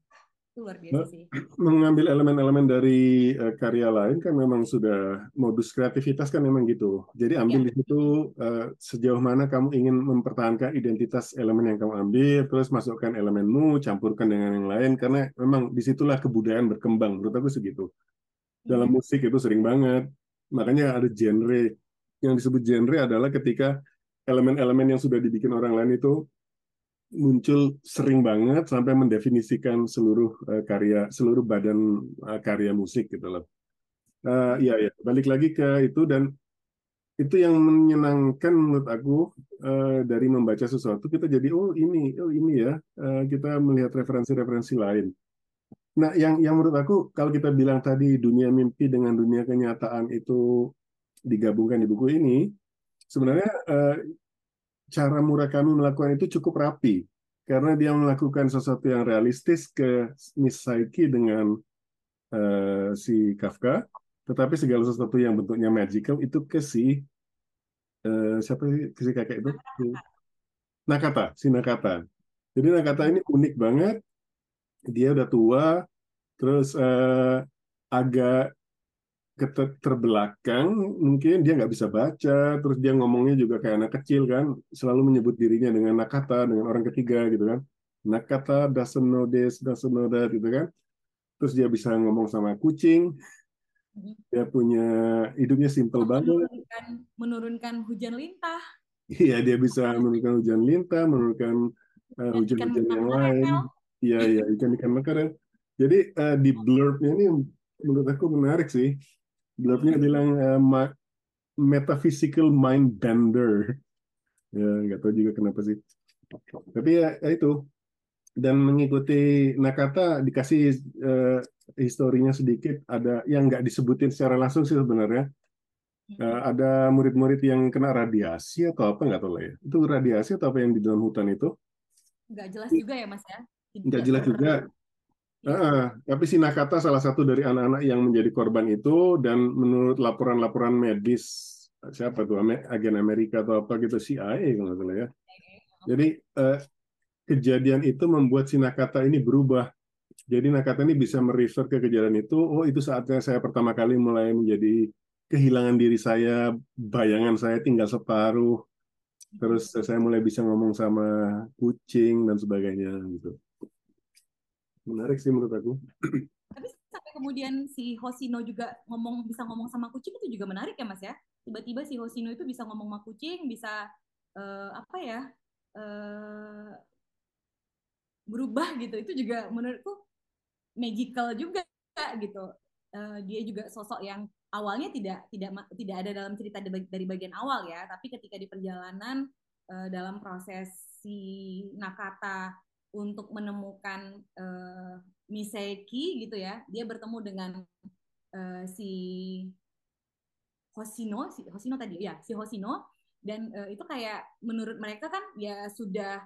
itu luar biasa sih mengambil elemen-elemen dari eh, karya lain kan memang sudah modus kreativitas kan memang gitu. Jadi ambil ya di situ eh, sejauh mana kamu ingin mempertahankan identitas elemen yang kamu ambil, terus masukkan elemenmu, campurkan dengan yang lain karena memang di situlah kebudayaan berkembang. Menurut aku segitu. Dalam Iya. musik itu sering banget. Makanya ada genre. Yang disebut genre adalah ketika elemen-elemen yang sudah dibikin orang lain itu muncul sering banget sampai mendefinisikan seluruh eh, karya seluruh badan eh, karya musik gitu loh. Hmm. Iya ya, balik lagi ke itu dan itu yang menyenangkan menurut aku eh, dari membaca sesuatu kita jadi oh ini oh ini ya eh, kita melihat referensi-referensi lain. Nah, yang yang menurut aku kalau kita bilang tadi dunia mimpi dengan dunia kenyataan itu digabungkan di buku ini, sebenarnya eh, cara Murakami melakukan itu cukup rapi karena dia melakukan sesuatu yang realistis ke Miss Psyche dengan eh, si Kafka, tetapi segala sesuatu yang bentuknya magical itu ke si eh, siapa sih ke si kakek itu? Nakata, si Nakata. Jadi Nakata ini unik banget. Dia udah tua, terus eh, agak terbelakang mungkin dia nggak bisa baca terus dia ngomongnya juga kayak anak kecil kan selalu menyebut dirinya dengan nakata dengan orang ketiga gitu kan nakata doesn't know this doesn't know that gitu kan terus dia bisa ngomong sama kucing Hmm. dia punya hidupnya simple banget menurunkan menurunkan hujan lintah. Iya, dia bisa menurunkan hujan lintah, menurunkan uh, hujan-hujan yang lain. Iya, iya, ikan-ikan makarel. Jadi uh, di blurbnya ini menurut aku menarik sih. Blurbnya bilang uh, metaphysical mind bender. Ya, nggak tahu juga kenapa sih. Tapi ya, ya itu. Dan mengikuti Nakata dikasih uh, historinya sedikit. Ada yang nggak disebutin secara langsung sih sebenarnya. Uh, ada murid-murid yang kena radiasi atau apa nggak tahu lah ya. Itu radiasi atau apa yang di dalam hutan itu? Nggak jelas juga ya mas ya. Nggak jelas juga. Uh, tapi si Nakata salah satu dari anak-anak yang menjadi korban itu dan menurut laporan-laporan medis siapa tuh agen Amerika atau apa gitu CIA kalau nggak salah ya. Jadi uh, kejadian itu membuat si Nakata ini berubah. Jadi Nakata ini bisa merefer ke kejadian itu. Oh itu saatnya saya pertama kali mulai menjadi kehilangan diri saya, bayangan saya tinggal separuh. Terus saya mulai bisa ngomong sama kucing dan sebagainya gitu menarik sih menurut aku. Tapi sampai kemudian si Hosino juga ngomong bisa ngomong sama kucing itu juga menarik ya Mas ya. Tiba-tiba si Hosino itu bisa ngomong sama kucing, bisa uh, apa ya? Uh, berubah gitu. Itu juga menurutku magical juga gitu. Uh, dia juga sosok yang awalnya tidak tidak tidak ada dalam cerita dari bagian awal ya, tapi ketika di perjalanan uh, dalam proses si Nakata untuk menemukan uh, Miseki gitu ya. Dia bertemu dengan uh, si Hosino, si Hosino tadi ya, si Hosino dan uh, itu kayak menurut mereka kan ya sudah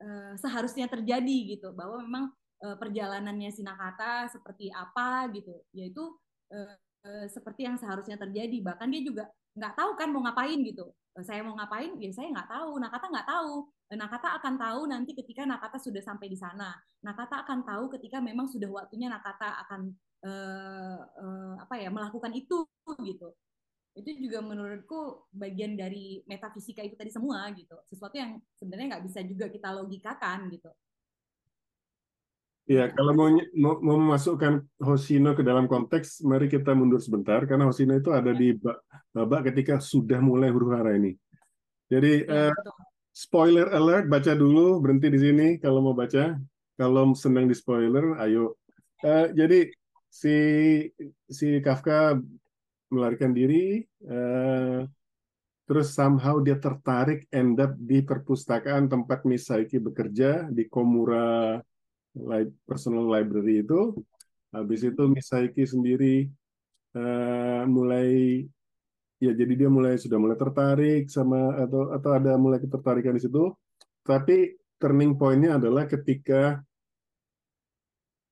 uh, seharusnya terjadi gitu bahwa memang uh, perjalanannya si Nakata seperti apa gitu, yaitu uh, uh, seperti yang seharusnya terjadi. Bahkan dia juga nggak tahu kan mau ngapain gitu. Saya mau ngapain? Ya saya nggak tahu. Nakata nggak tahu Nakata akan tahu nanti ketika Nakata sudah sampai di sana. Nakata akan tahu ketika memang sudah waktunya Nakata akan uh, uh, apa ya melakukan itu gitu. Itu juga menurutku bagian dari metafisika itu tadi semua gitu. Sesuatu yang sebenarnya nggak bisa juga kita logikakan gitu. Ya, kalau mau, mau, mau memasukkan Hosino ke dalam konteks, mari kita mundur sebentar karena Hosino itu ada di babak ketika sudah mulai huru hara ini. Jadi ya, uh, spoiler alert, baca dulu, berhenti di sini kalau mau baca. Kalau senang di spoiler, ayo. Uh, jadi si si Kafka melarikan diri, uh, terus somehow dia tertarik end up di perpustakaan tempat Misaki bekerja di Komura Personal Library itu. Habis itu Misaki sendiri uh, mulai ya jadi dia mulai sudah mulai tertarik sama atau atau ada mulai ketertarikan di situ. Tapi turning pointnya adalah ketika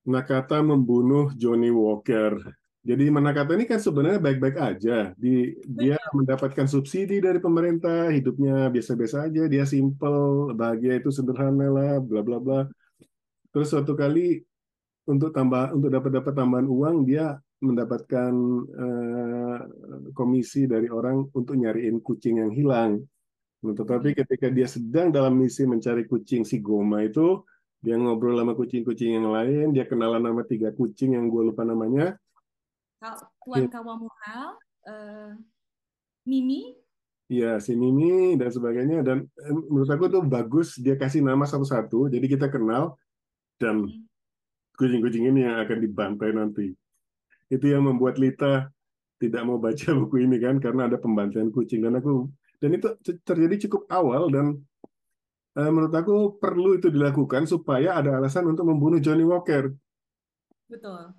Nakata membunuh Johnny Walker. Jadi Nakata ini kan sebenarnya baik-baik aja. Di dia mendapatkan subsidi dari pemerintah hidupnya biasa-biasa aja. Dia simple bahagia itu sederhana lah bla bla bla. Terus suatu kali untuk tambah untuk dapat dapat tambahan uang dia mendapatkan uh, komisi dari orang untuk nyariin kucing yang hilang. Nah, tetapi hmm. ketika dia sedang dalam misi mencari kucing si Goma itu, dia ngobrol sama kucing-kucing yang lain, dia kenalan nama tiga kucing yang gue lupa namanya. Tuan ya. Kawamuhal, uh, Mimi. Iya, si Mimi dan sebagainya. Dan eh, menurut aku tuh bagus dia kasih nama satu-satu, jadi kita kenal dan hmm. kucing-kucing ini yang akan dibantai nanti itu yang membuat Lita tidak mau baca buku ini kan karena ada pembantaian kucing dan aku dan itu terjadi cukup awal dan uh, menurut aku perlu itu dilakukan supaya ada alasan untuk membunuh Johnny Walker. Betul.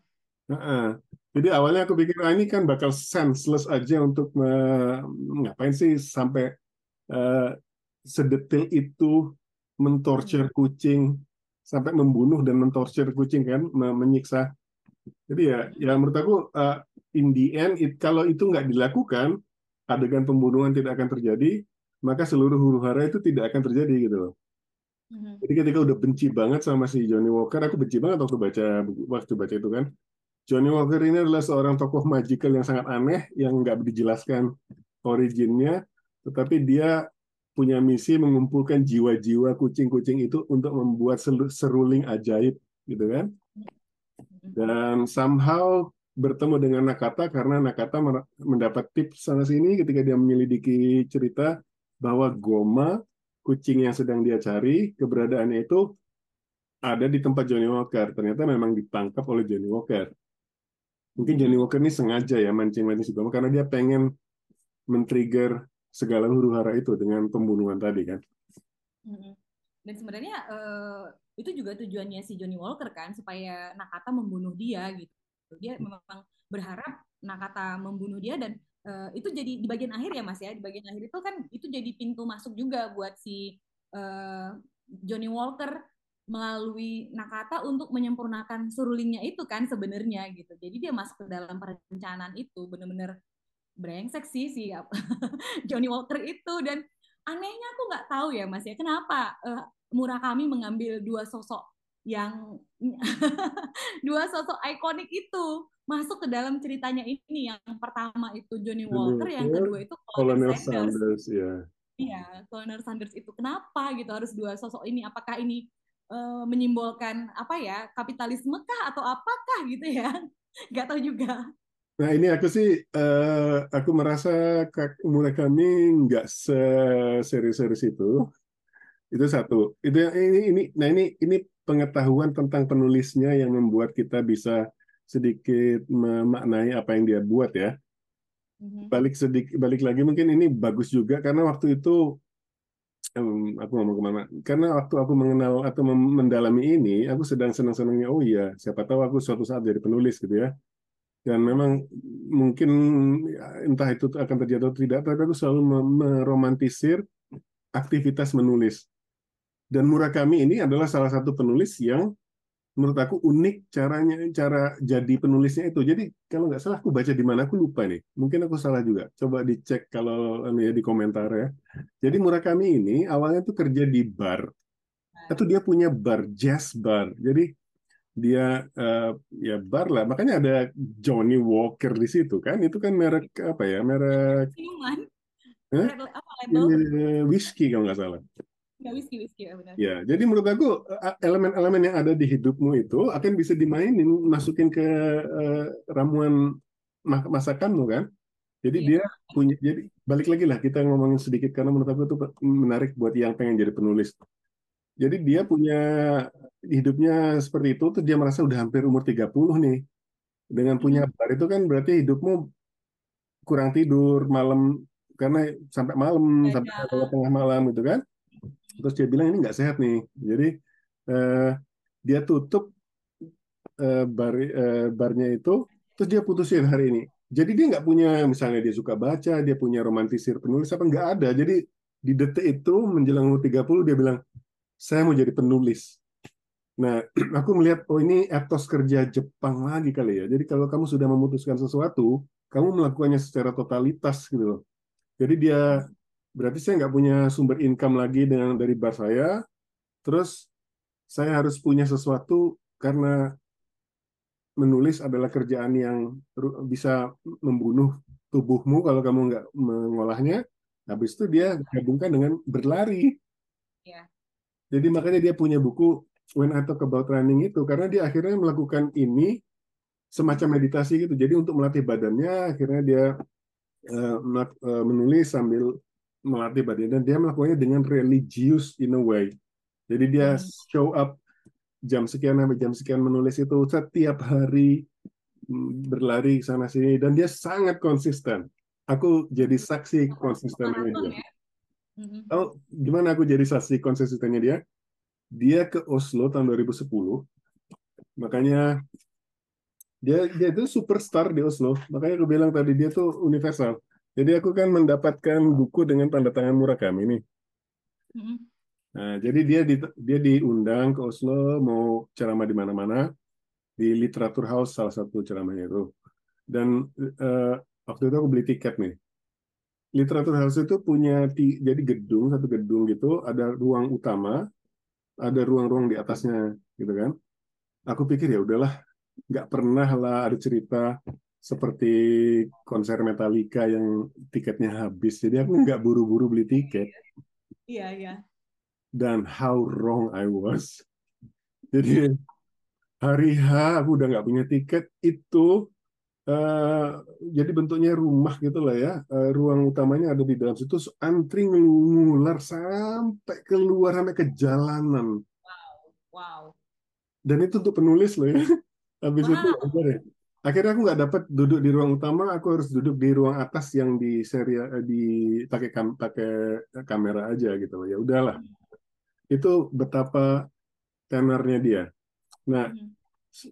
Uh -uh. Jadi awalnya aku pikir ah, ini kan bakal senseless aja untuk uh, ngapain sih sampai uh, sedetil itu mentorture kucing sampai membunuh dan mentorture kucing kan menyiksa jadi ya, ya menurut aku uh, in the end, it, kalau itu nggak dilakukan, adegan pembunuhan tidak akan terjadi, maka seluruh huru hara itu tidak akan terjadi gitu loh. Mm-hmm. Jadi ketika udah benci banget sama si Johnny Walker, aku benci banget waktu baca waktu baca itu kan. Johnny Walker ini adalah seorang tokoh magical yang sangat aneh yang nggak dijelaskan originnya, tetapi dia punya misi mengumpulkan jiwa-jiwa kucing-kucing itu untuk membuat seruling ajaib gitu kan. Dan somehow bertemu dengan Nakata karena Nakata mendapat tips sana sini ketika dia menyelidiki cerita bahwa Goma kucing yang sedang dia cari keberadaannya itu ada di tempat Johnny Walker. Ternyata memang ditangkap oleh Johnny Walker. Mungkin Johnny Walker ini sengaja ya mancing-mancing si Goma karena dia pengen men-trigger segala huru hara itu dengan pembunuhan tadi kan. Dan sebenarnya uh, itu juga tujuannya si Johnny Walker kan supaya Nakata membunuh dia gitu. Dia memang berharap Nakata membunuh dia dan uh, itu jadi di bagian akhir ya Mas ya. Di bagian akhir itu kan itu jadi pintu masuk juga buat si uh, Johnny Walker melalui Nakata untuk menyempurnakan surulingnya itu kan sebenarnya gitu. Jadi dia masuk ke dalam perencanaan itu bener-bener brengsek sih si Johnny Walker itu dan anehnya aku nggak tahu ya mas ya kenapa uh, Murakami mengambil dua sosok yang dua sosok ikonik itu masuk ke dalam ceritanya ini. Yang pertama itu Johnny Walker yang kedua itu Colonel Sanders. Sanders ya iya Colonel Sanders itu kenapa gitu harus dua sosok ini? Apakah ini uh, menyimbolkan apa ya kapitalisme kah atau apakah gitu ya? Nggak tahu juga. Nah ini aku sih, uh, aku merasa mulai kami nggak serius-serius itu. Itu satu. Itu ini ini. Nah ini ini pengetahuan tentang penulisnya yang membuat kita bisa sedikit memaknai apa yang dia buat ya. Mm-hmm. Balik sedikit, balik lagi mungkin ini bagus juga karena waktu itu um, aku ngomong ke mana? Karena waktu aku mengenal atau mendalami ini, aku sedang senang-senangnya. Oh iya, siapa tahu aku suatu saat jadi penulis gitu ya dan memang mungkin entah itu akan terjadi atau tidak, tapi aku selalu meromantisir aktivitas menulis. Dan Murakami ini adalah salah satu penulis yang menurut aku unik caranya cara jadi penulisnya itu. Jadi kalau nggak salah aku baca di mana aku lupa nih. Mungkin aku salah juga. Coba dicek kalau anu ya di komentar ya. Jadi Murakami ini awalnya tuh kerja di bar. Atau dia punya bar, jazz bar. Jadi dia uh, ya bar lah makanya ada Johnny Walker di situ kan itu kan merek apa ya merek minuman huh? Ini, whisky kalau nggak salah ya whisky whisky ya benar ya jadi menurut aku elemen-elemen yang ada di hidupmu itu akan bisa dimainin masukin ke uh, ramuan masakanmu kan jadi iya. dia punya jadi balik lagi lah kita ngomongin sedikit karena menurut aku itu menarik buat yang pengen jadi penulis jadi dia punya hidupnya seperti itu, tuh dia merasa udah hampir umur 30 nih. Dengan punya hmm. bar itu kan berarti hidupmu kurang tidur malam karena sampai malam ya, sampai ya. tengah malam gitu kan. Terus dia bilang ini nggak sehat nih. Jadi eh, dia tutup eh, bar eh, barnya itu, terus dia putusin hari ini. Jadi dia nggak punya misalnya dia suka baca, dia punya romantisir penulis apa nggak ada. Jadi di detik itu menjelang umur 30 dia bilang saya mau jadi penulis. Nah, aku melihat oh ini etos kerja Jepang lagi kali ya. Jadi kalau kamu sudah memutuskan sesuatu, kamu melakukannya secara totalitas gitu loh. Jadi dia berarti saya nggak punya sumber income lagi dengan dari bar saya. Terus saya harus punya sesuatu karena menulis adalah kerjaan yang bisa membunuh tubuhmu kalau kamu nggak mengolahnya. Habis itu dia gabungkan dengan berlari. Ya. Jadi makanya dia punya buku When I Talk About Running itu karena dia akhirnya melakukan ini semacam meditasi gitu. Jadi untuk melatih badannya akhirnya dia uh, menulis sambil melatih badannya dan dia melakukannya dengan religious in a way. Jadi dia hmm. show up jam sekian sampai jam sekian menulis itu setiap hari mm, berlari sana sini dan dia sangat konsisten. Aku jadi saksi konsistennya dia. Ya? Mm-hmm. Oh, gimana aku jadi saksi konsistennya dia? Dia ke Oslo tahun 2010. Makanya dia dia itu superstar di Oslo. Makanya aku bilang tadi dia tuh universal. Jadi aku kan mendapatkan buku dengan tanda tangan Murakami. Mm-hmm. Nah, jadi dia di, dia diundang ke Oslo mau ceramah di mana-mana di Literatur House salah satu ceramahnya itu. Dan uh, waktu itu aku beli tiket nih literatur house itu punya jadi gedung satu gedung gitu ada ruang utama ada ruang-ruang di atasnya gitu kan aku pikir ya udahlah nggak pernah lah ada cerita seperti konser Metallica yang tiketnya habis jadi aku nggak buru-buru beli tiket iya iya dan how wrong I was jadi hari H aku udah nggak punya tiket itu Uh, jadi bentuknya rumah gitu lah ya. Uh, ruang utamanya ada di dalam situ. Antri ngular sampai keluar sampai ke jalanan. Wow, wow. Dan itu untuk penulis loh ya. Habis wow. itu. Akhirnya aku nggak dapat duduk di ruang utama. Aku harus duduk di ruang atas yang di seri eh, di pakai kam, pakai kamera aja gitu. Ya udahlah. Hmm. Itu betapa tenornya dia. Nah, hmm.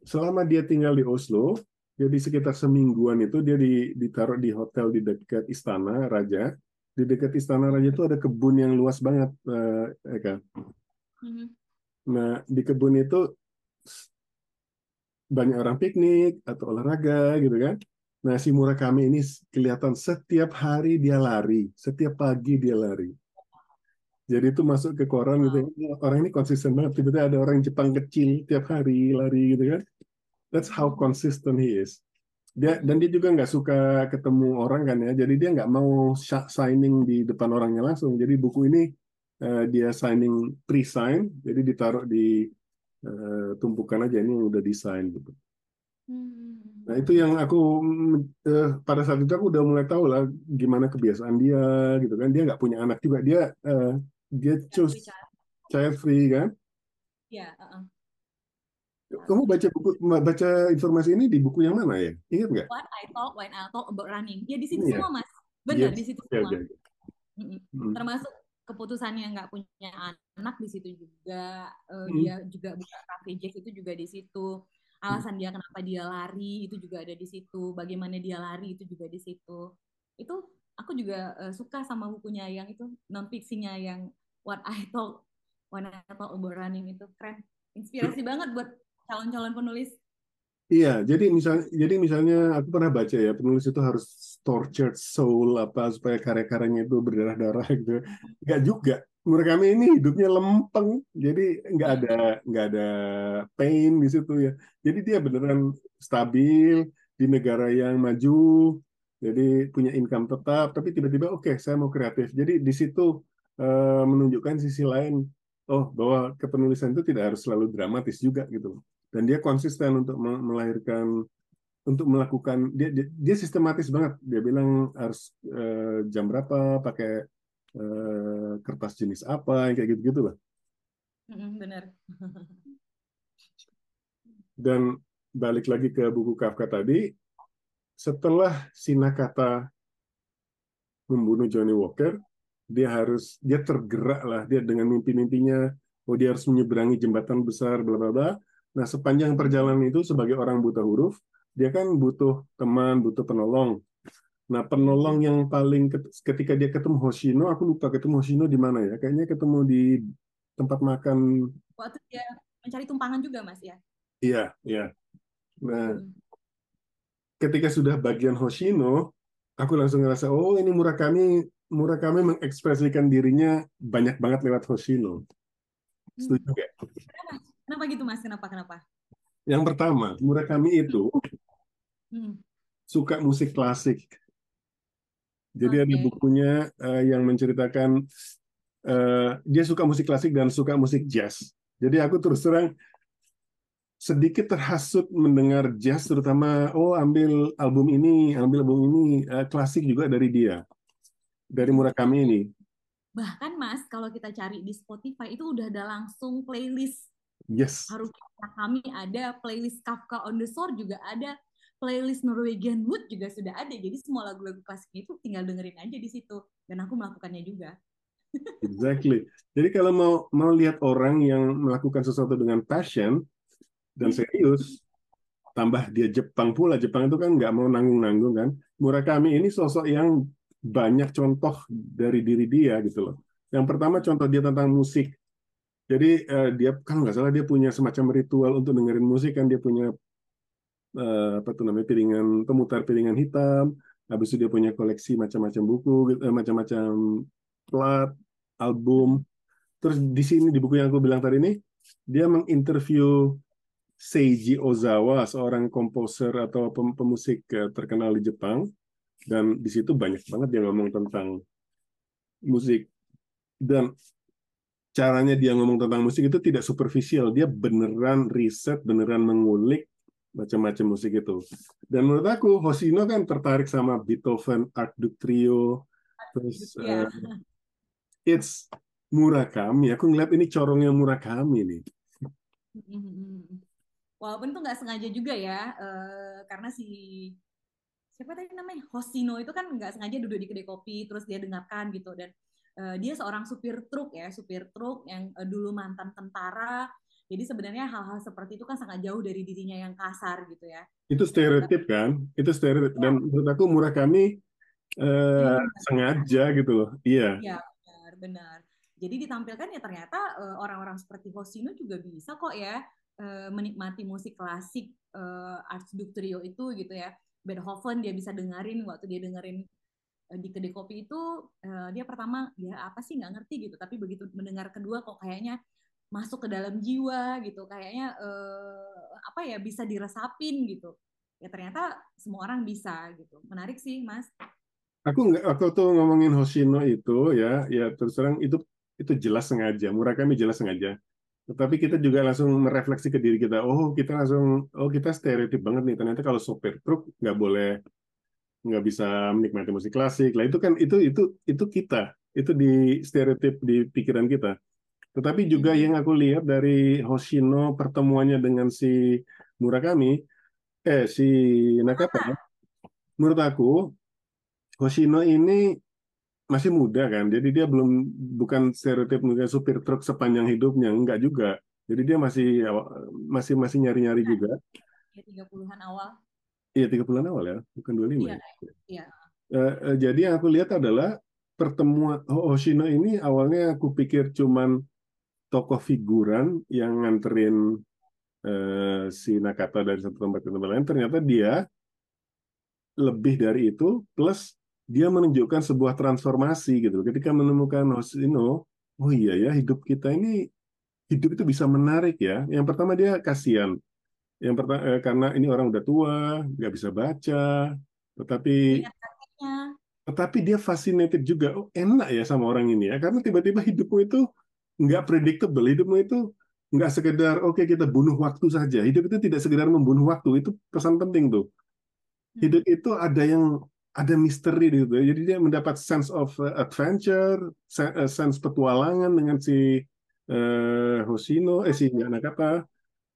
selama dia tinggal di Oslo, jadi sekitar semingguan itu dia ditaruh di hotel di dekat Istana Raja. Di dekat Istana Raja itu ada kebun yang luas banget, uh, Eka. Mm-hmm. Nah di kebun itu banyak orang piknik atau olahraga gitu kan. Nah si Murakami ini kelihatan setiap hari dia lari, setiap pagi dia lari. Jadi itu masuk ke koran gitu. Orang ini konsisten banget. Tiba-tiba ada orang Jepang kecil tiap hari lari gitu kan. That's how consistent he is. Dia dan dia juga nggak suka ketemu orang kan ya. Jadi dia nggak mau signing di depan orangnya langsung. Jadi buku ini uh, dia signing pre-sign, jadi ditaruh di uh, tumpukan aja ini udah desain gitu. Hmm. Nah itu yang aku uh, pada saat itu aku udah mulai tahu lah gimana kebiasaan dia gitu kan. Dia nggak punya anak juga. Dia uh, dia choose child free kan. Ya. Uh -uh. Kamu baca buku baca informasi ini di buku yang mana ya? Ingat nggak? What I talk when I talk about running. Ya di situ yeah. semua mas. Benar yes. di situ semua. Okay, okay. Hmm. Termasuk keputusannya nggak punya anak di situ juga. Uh, hmm. Dia juga buka cafe Jack itu juga di situ. Alasan dia kenapa dia lari itu juga ada di situ. Bagaimana dia lari itu juga di situ. Itu aku juga uh, suka sama bukunya yang itu non fiksinya yang What I Talk When I Talk About Running itu keren. Inspirasi banget buat calon-calon penulis? Iya, jadi misalnya, jadi misalnya aku pernah baca ya penulis itu harus tortured soul apa supaya karya-karyanya itu berdarah-darah gitu. Enggak juga. Mereka ini hidupnya lempeng, jadi nggak ada nggak ada pain di situ ya. Jadi dia beneran stabil di negara yang maju, jadi punya income tetap. Tapi tiba-tiba oke, okay, saya mau kreatif. Jadi di situ uh, menunjukkan sisi lain. Oh, bahwa kepenulisan itu tidak harus selalu dramatis juga gitu dan dia konsisten untuk melahirkan untuk melakukan dia dia, dia sistematis banget. Dia bilang harus uh, jam berapa pakai uh, kertas jenis apa kayak gitu gitu lah benar dan balik lagi ke buku Kafka tadi setelah Sinakata membunuh Johnny Walker dia harus dia tergerak lah. Dia dengan mimpi-mimpinya oh dia harus menyeberangi jembatan besar bla bla bla Nah, sepanjang perjalanan itu sebagai orang buta huruf, dia kan butuh teman, butuh penolong. Nah, penolong yang paling ketika dia ketemu Hoshino, aku lupa ketemu Hoshino di mana ya? Kayaknya ketemu di tempat makan. Waktu dia mencari tumpangan juga, Mas ya? Iya, iya. Nah, hmm. ketika sudah bagian Hoshino, aku langsung ngerasa, oh ini Murakami Murakami mengekspresikan dirinya banyak banget lewat Hoshino. Setuju nggak? Hmm. Kenapa gitu Mas? Kenapa? Kenapa? Yang pertama, Murakami itu hmm. suka musik klasik. Jadi okay. ada bukunya uh, yang menceritakan uh, dia suka musik klasik dan suka musik jazz. Jadi aku terus terang sedikit terhasut mendengar jazz, terutama oh ambil album ini, ambil album ini uh, klasik juga dari dia, dari Murakami ini. Bahkan Mas, kalau kita cari di Spotify itu udah ada langsung playlist Yes. Harus kami ada playlist Kafka on the Shore juga ada, playlist Norwegian Wood juga sudah ada. Jadi semua lagu-lagu klasik itu tinggal dengerin aja di situ. Dan aku melakukannya juga. Exactly. Jadi kalau mau mau lihat orang yang melakukan sesuatu dengan passion dan serius, tambah dia Jepang pula. Jepang itu kan nggak mau nanggung-nanggung kan. Murakami ini sosok yang banyak contoh dari diri dia gitu loh. Yang pertama contoh dia tentang musik. Jadi uh, dia kan nggak salah dia punya semacam ritual untuk dengerin musik kan dia punya uh, apa tuh namanya piringan pemutar piringan hitam. Habis itu dia punya koleksi macam-macam buku, uh, macam-macam plat, album. Terus di sini di buku yang aku bilang tadi ini dia menginterview Seiji Ozawa, seorang komposer atau pemusik terkenal di Jepang. Dan di situ banyak banget dia ngomong tentang musik. Dan caranya dia ngomong tentang musik itu tidak superficial. Dia beneran riset, beneran mengulik macam-macam musik itu. Dan menurut aku Hoshino kan tertarik sama Beethoven, Art Duk Trio, terus uh, it's Murakami. Aku ngeliat ini corongnya Murakami nih. Mhm. Walaupun itu nggak sengaja juga ya, eh, karena si siapa tadi namanya Hoshino itu kan nggak sengaja duduk di kedai kopi, terus dia dengarkan gitu dan eh, dia seorang supir truk ya, supir truk yang eh, dulu mantan tentara. Jadi sebenarnya hal-hal seperti itu kan sangat jauh dari dirinya yang kasar gitu ya. Itu stereotip kan? Itu stereotip. Dan menurut aku Murakami eh, Hmm, sengaja gitu loh. Iya. ya benar, benar. Jadi ditampilkan ya ternyata eh, orang-orang seperti Hoshino juga bisa kok ya eh, menikmati musik klasik eh, Archduke Trio itu gitu ya. Beethoven dia bisa dengerin waktu dia dengerin di kedai kopi itu eh, dia pertama ya apa sih nggak ngerti gitu tapi begitu mendengar kedua kok kayaknya masuk ke dalam jiwa gitu kayaknya eh, apa ya bisa diresapin gitu ya ternyata semua orang bisa gitu menarik sih mas Aku nggak, aku tuh ngomongin Hoshino itu ya, ya terus terang itu itu jelas sengaja. Murakami jelas sengaja. Tetapi kita juga langsung merefleksi ke diri kita. Oh, kita langsung, oh kita stereotip banget nih. Ternyata kalau sopir truk nggak boleh, nggak bisa menikmati musik klasik. Lah itu kan itu itu itu kita. Itu di stereotip di pikiran kita. Tetapi juga yang aku lihat dari Hoshino pertemuannya dengan si Murakami, eh si Nakata, menurut aku Hoshino ini masih muda kan, jadi dia belum bukan stereotip mungkin supir truk sepanjang hidupnya, enggak juga. Jadi dia masih masih masih nyari-nyari juga. ya 30-an awal Iya, 30-an awal ya, bukan 25 iya ya. eh, jadi yang aku lihat adalah pertemuan Hoshino ini awalnya aku pikir cuman tokoh figuran yang nganterin eh, si Nakata dari satu tempat ke tempat lain. Ternyata dia lebih dari itu, plus dia menunjukkan sebuah transformasi gitu. Ketika menemukan Hoshino, oh iya ya hidup kita ini hidup itu bisa menarik ya. Yang pertama dia kasihan. Yang pertama eh, karena ini orang udah tua, nggak bisa baca, tetapi kakeknya tetapi dia fascinated juga. Oh, enak ya sama orang ini ya. Karena tiba-tiba hidupmu itu nggak predictable. Hidupmu itu nggak sekedar, oke kita bunuh waktu saja. Hidup itu tidak sekedar membunuh waktu. Itu pesan penting tuh. Hidup itu ada yang ada misteri gitu. Jadi dia mendapat sense of uh, adventure, uh, sense petualangan dengan si uh, Hoshino, eh si Nakata.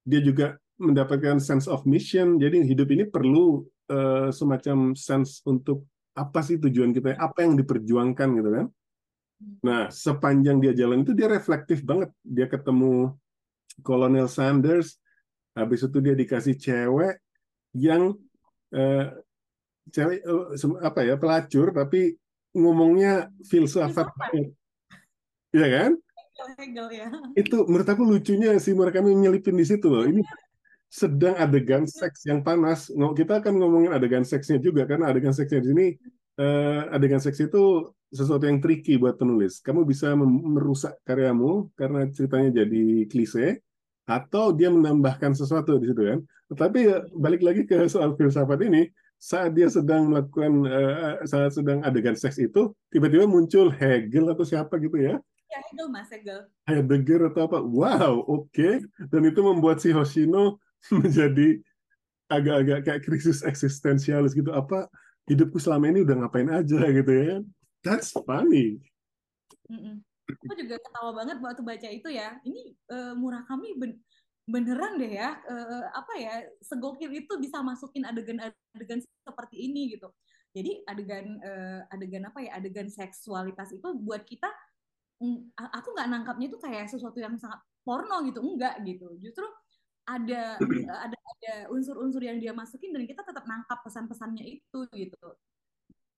Dia juga mendapatkan sense of mission. Jadi hidup ini perlu uh, semacam sense untuk apa sih tujuan kita, apa yang diperjuangkan gitu kan. Nah, sepanjang dia jalan itu dia reflektif banget. Dia ketemu Kolonel Sanders, habis itu dia dikasih cewek yang eh, cewek sem- apa ya pelacur tapi ngomongnya filsafat. Iya kan? Hegel ya Itu menurut aku lucunya si Murakami nyelipin di situ loh. Ini sedang adegan seks yang panas. Kita akan ngomongin adegan seksnya juga karena adegan seksnya di sini eh, adegan seks itu sesuatu yang tricky buat penulis. Kamu bisa merusak karyamu karena ceritanya jadi klise atau dia menambahkan sesuatu di situ kan. Tetapi ya, balik lagi ke soal filsafat ini, saat dia sedang melakukan eh, saat sedang adegan seks itu tiba-tiba muncul Hegel atau siapa gitu ya. ya Hegel mas Hegel Heidegger atau apa. Wow, oke. Dan itu membuat si Hoshino menjadi agak-agak kayak krisis eksistensialis gitu. Apa hidupku selama ini udah ngapain aja gitu ya. That's funny. Mm-mm. Aku juga ketawa banget waktu baca itu ya. Ini eh, Murakami ben- beneran deh ya. eh, apa ya segokil itu bisa masukin adegan-adegan seperti ini gitu. Jadi adegan eh, adegan apa ya adegan seksualitas itu buat kita mm, aku nggak nangkapnya itu kayak sesuatu yang sangat porno gitu enggak gitu. Justru ada ada ada unsur-unsur yang dia masukin dan kita tetap nangkap pesan-pesannya itu gitu.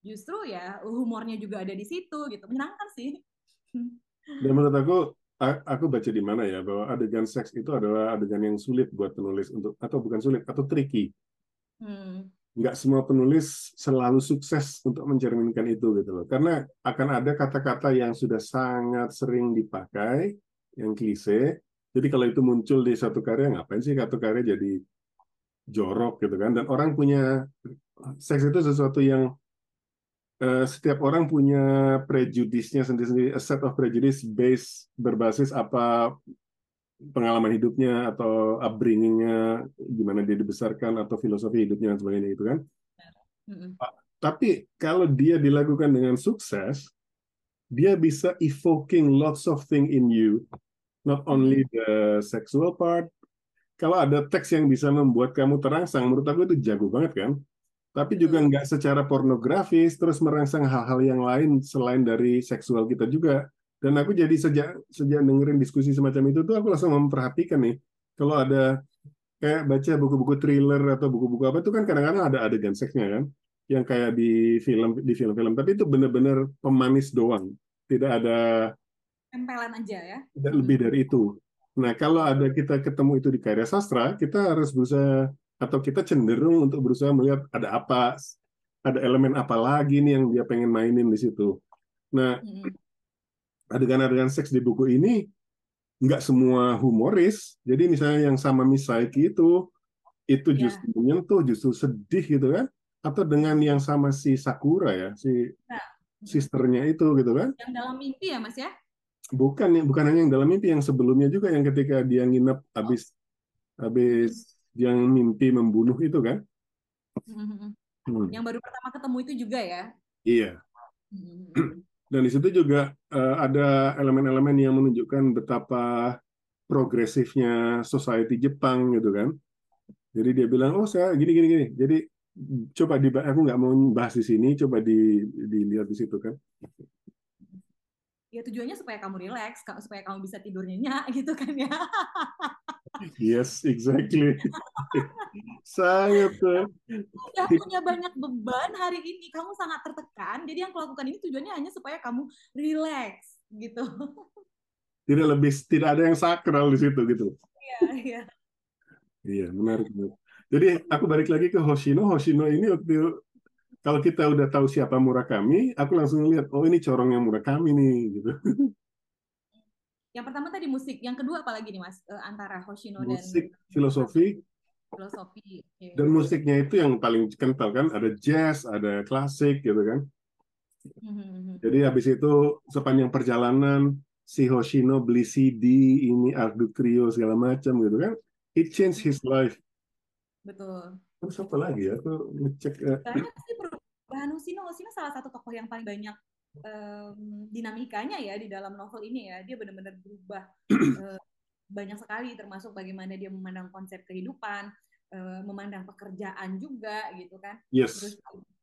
Justru ya humornya juga ada di situ gitu. Menyenangkan sih. Dan menurut aku, aku baca di mana ya bahwa adegan seks itu adalah adegan yang sulit buat penulis untuk atau bukan sulit atau tricky. Hmm. Nggak semua penulis selalu sukses untuk mencerminkan itu gitu loh. Karena akan ada kata-kata yang sudah sangat sering dipakai, yang klise. Jadi kalau itu muncul di satu karya, ngapain sih satu karya jadi jorok gitu kan? Dan orang punya seks itu sesuatu yang eh, setiap orang punya prejudisnya sendiri-sendiri, a set of prejudice based berbasis apa pengalaman hidupnya atau upbringingnya gimana dia dibesarkan atau filosofi hidupnya dan sebagainya itu kan Mm-mm. tapi kalau dia dilakukan dengan sukses dia bisa evoking lots of thing in you not only the sexual part. Kalau ada teks yang bisa membuat kamu terangsang menurut aku itu jago banget kan? Tapi juga Betul. nggak secara pornografis terus merangsang hal-hal yang lain selain dari seksual kita juga. Dan aku jadi sejak sejak dengerin diskusi semacam itu tuh aku langsung memperhatikan nih kalau ada kayak baca buku-buku thriller atau buku-buku apa itu kan kadang-kadang ada adegan seksnya kan? Yang kayak di film di film-film. Tapi itu benar-benar pemanis doang. Tidak ada Tempelan aja ya. tidak lebih dari itu nah kalau ada kita ketemu itu di karya sastra kita harus berusaha atau kita cenderung untuk berusaha melihat ada apa ada elemen apa lagi nih yang dia pengen mainin di situ nah adegan-adegan seks di buku ini nggak semua humoris. Jadi misalnya yang sama Miss Saiki itu itu Ya. justru menyentuh, justru sedih gitu kan? Atau dengan yang sama si Sakura ya, si Nah, sisternya itu gitu kan? yang dalam mimpi ya Mas ya? Bukan bukan hanya yang dalam mimpi, yang sebelumnya juga yang ketika dia nginep habis habis yang mimpi membunuh itu kan? Mm-mm. Hmm, Yang baru pertama ketemu itu juga ya. Iya. Mm-mm. Dan di situ juga eh, ada elemen-elemen yang menunjukkan betapa progresifnya society Jepang gitu kan. Jadi dia bilang, oh saya gini gini gini. Jadi coba di aku nggak mau bahas di sini, coba di dilihat di situ kan. Ya tujuannya supaya kamu relax, ka- supaya kamu bisa tidur nyenyak gitu kan ya. Yes, exactly. Sangat tuh. Udah punya banyak beban hari ini, kamu sangat tertekan. Jadi yang kau lakukan ini tujuannya hanya supaya kamu relax gitu. Tidak lebih tidak ada yang sakral di situ gitu. Iya, iya. Iya, menarik. Jadi aku balik lagi ke Hoshino. Hoshino ini waktu kalau kita udah tahu siapa Murakami, aku langsung lihat, oh ini corongnya Murakami nih gitu. Yang pertama tadi musik, yang kedua apa lagi nih Mas? Eh, antara Hoshino dan Musik, filosofi, filosofi. Oke. dan musiknya itu yang paling kental kan. Ada jazz, ada klasik gitu kan. Mhm. Jadi habis itu sepanjang perjalanan si Hoshino beli CD ini Ardu Trio segala macam gitu kan. It changed his life. Betul. Terus apa lagi ya? Aku ngecek. eh, Banyak sih Hoshino. Hoshino salah satu tokoh yang paling banyak em, dinamikanya ya di dalam novel ini ya. Dia benar-benar berubah eh, banyak sekali termasuk bagaimana dia memandang konsep kehidupan, eh, memandang pekerjaan juga gitu kan. yes. Terus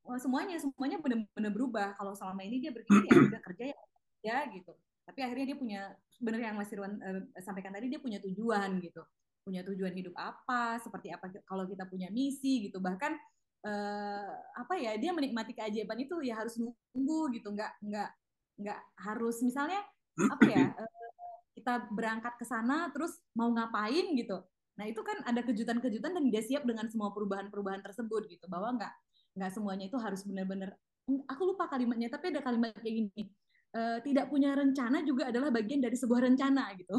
oh, semuanya semuanya benar-benar berubah. Kalau selama ini dia berpikir ya udah kerja ya ya gitu. Tapi akhirnya dia punya benar yang Mas Irwan eh, sampaikan tadi dia punya tujuan gitu. Punya tujuan hidup apa, seperti apa kalau kita punya misi gitu. Bahkan eh, apa ya dia menikmati keajaiban itu ya harus nunggu gitu. Nggak nggak nggak harus misalnya apa ya eh, kita berangkat ke sana terus mau ngapain gitu. Nah itu kan ada kejutan-kejutan dan dia siap dengan semua perubahan-perubahan tersebut gitu. Bahwa nggak nggak semuanya itu harus benar-benar aku lupa kalimatnya tapi ada kalimat kayak gini Eh, tidak punya rencana juga adalah bagian dari sebuah rencana gitu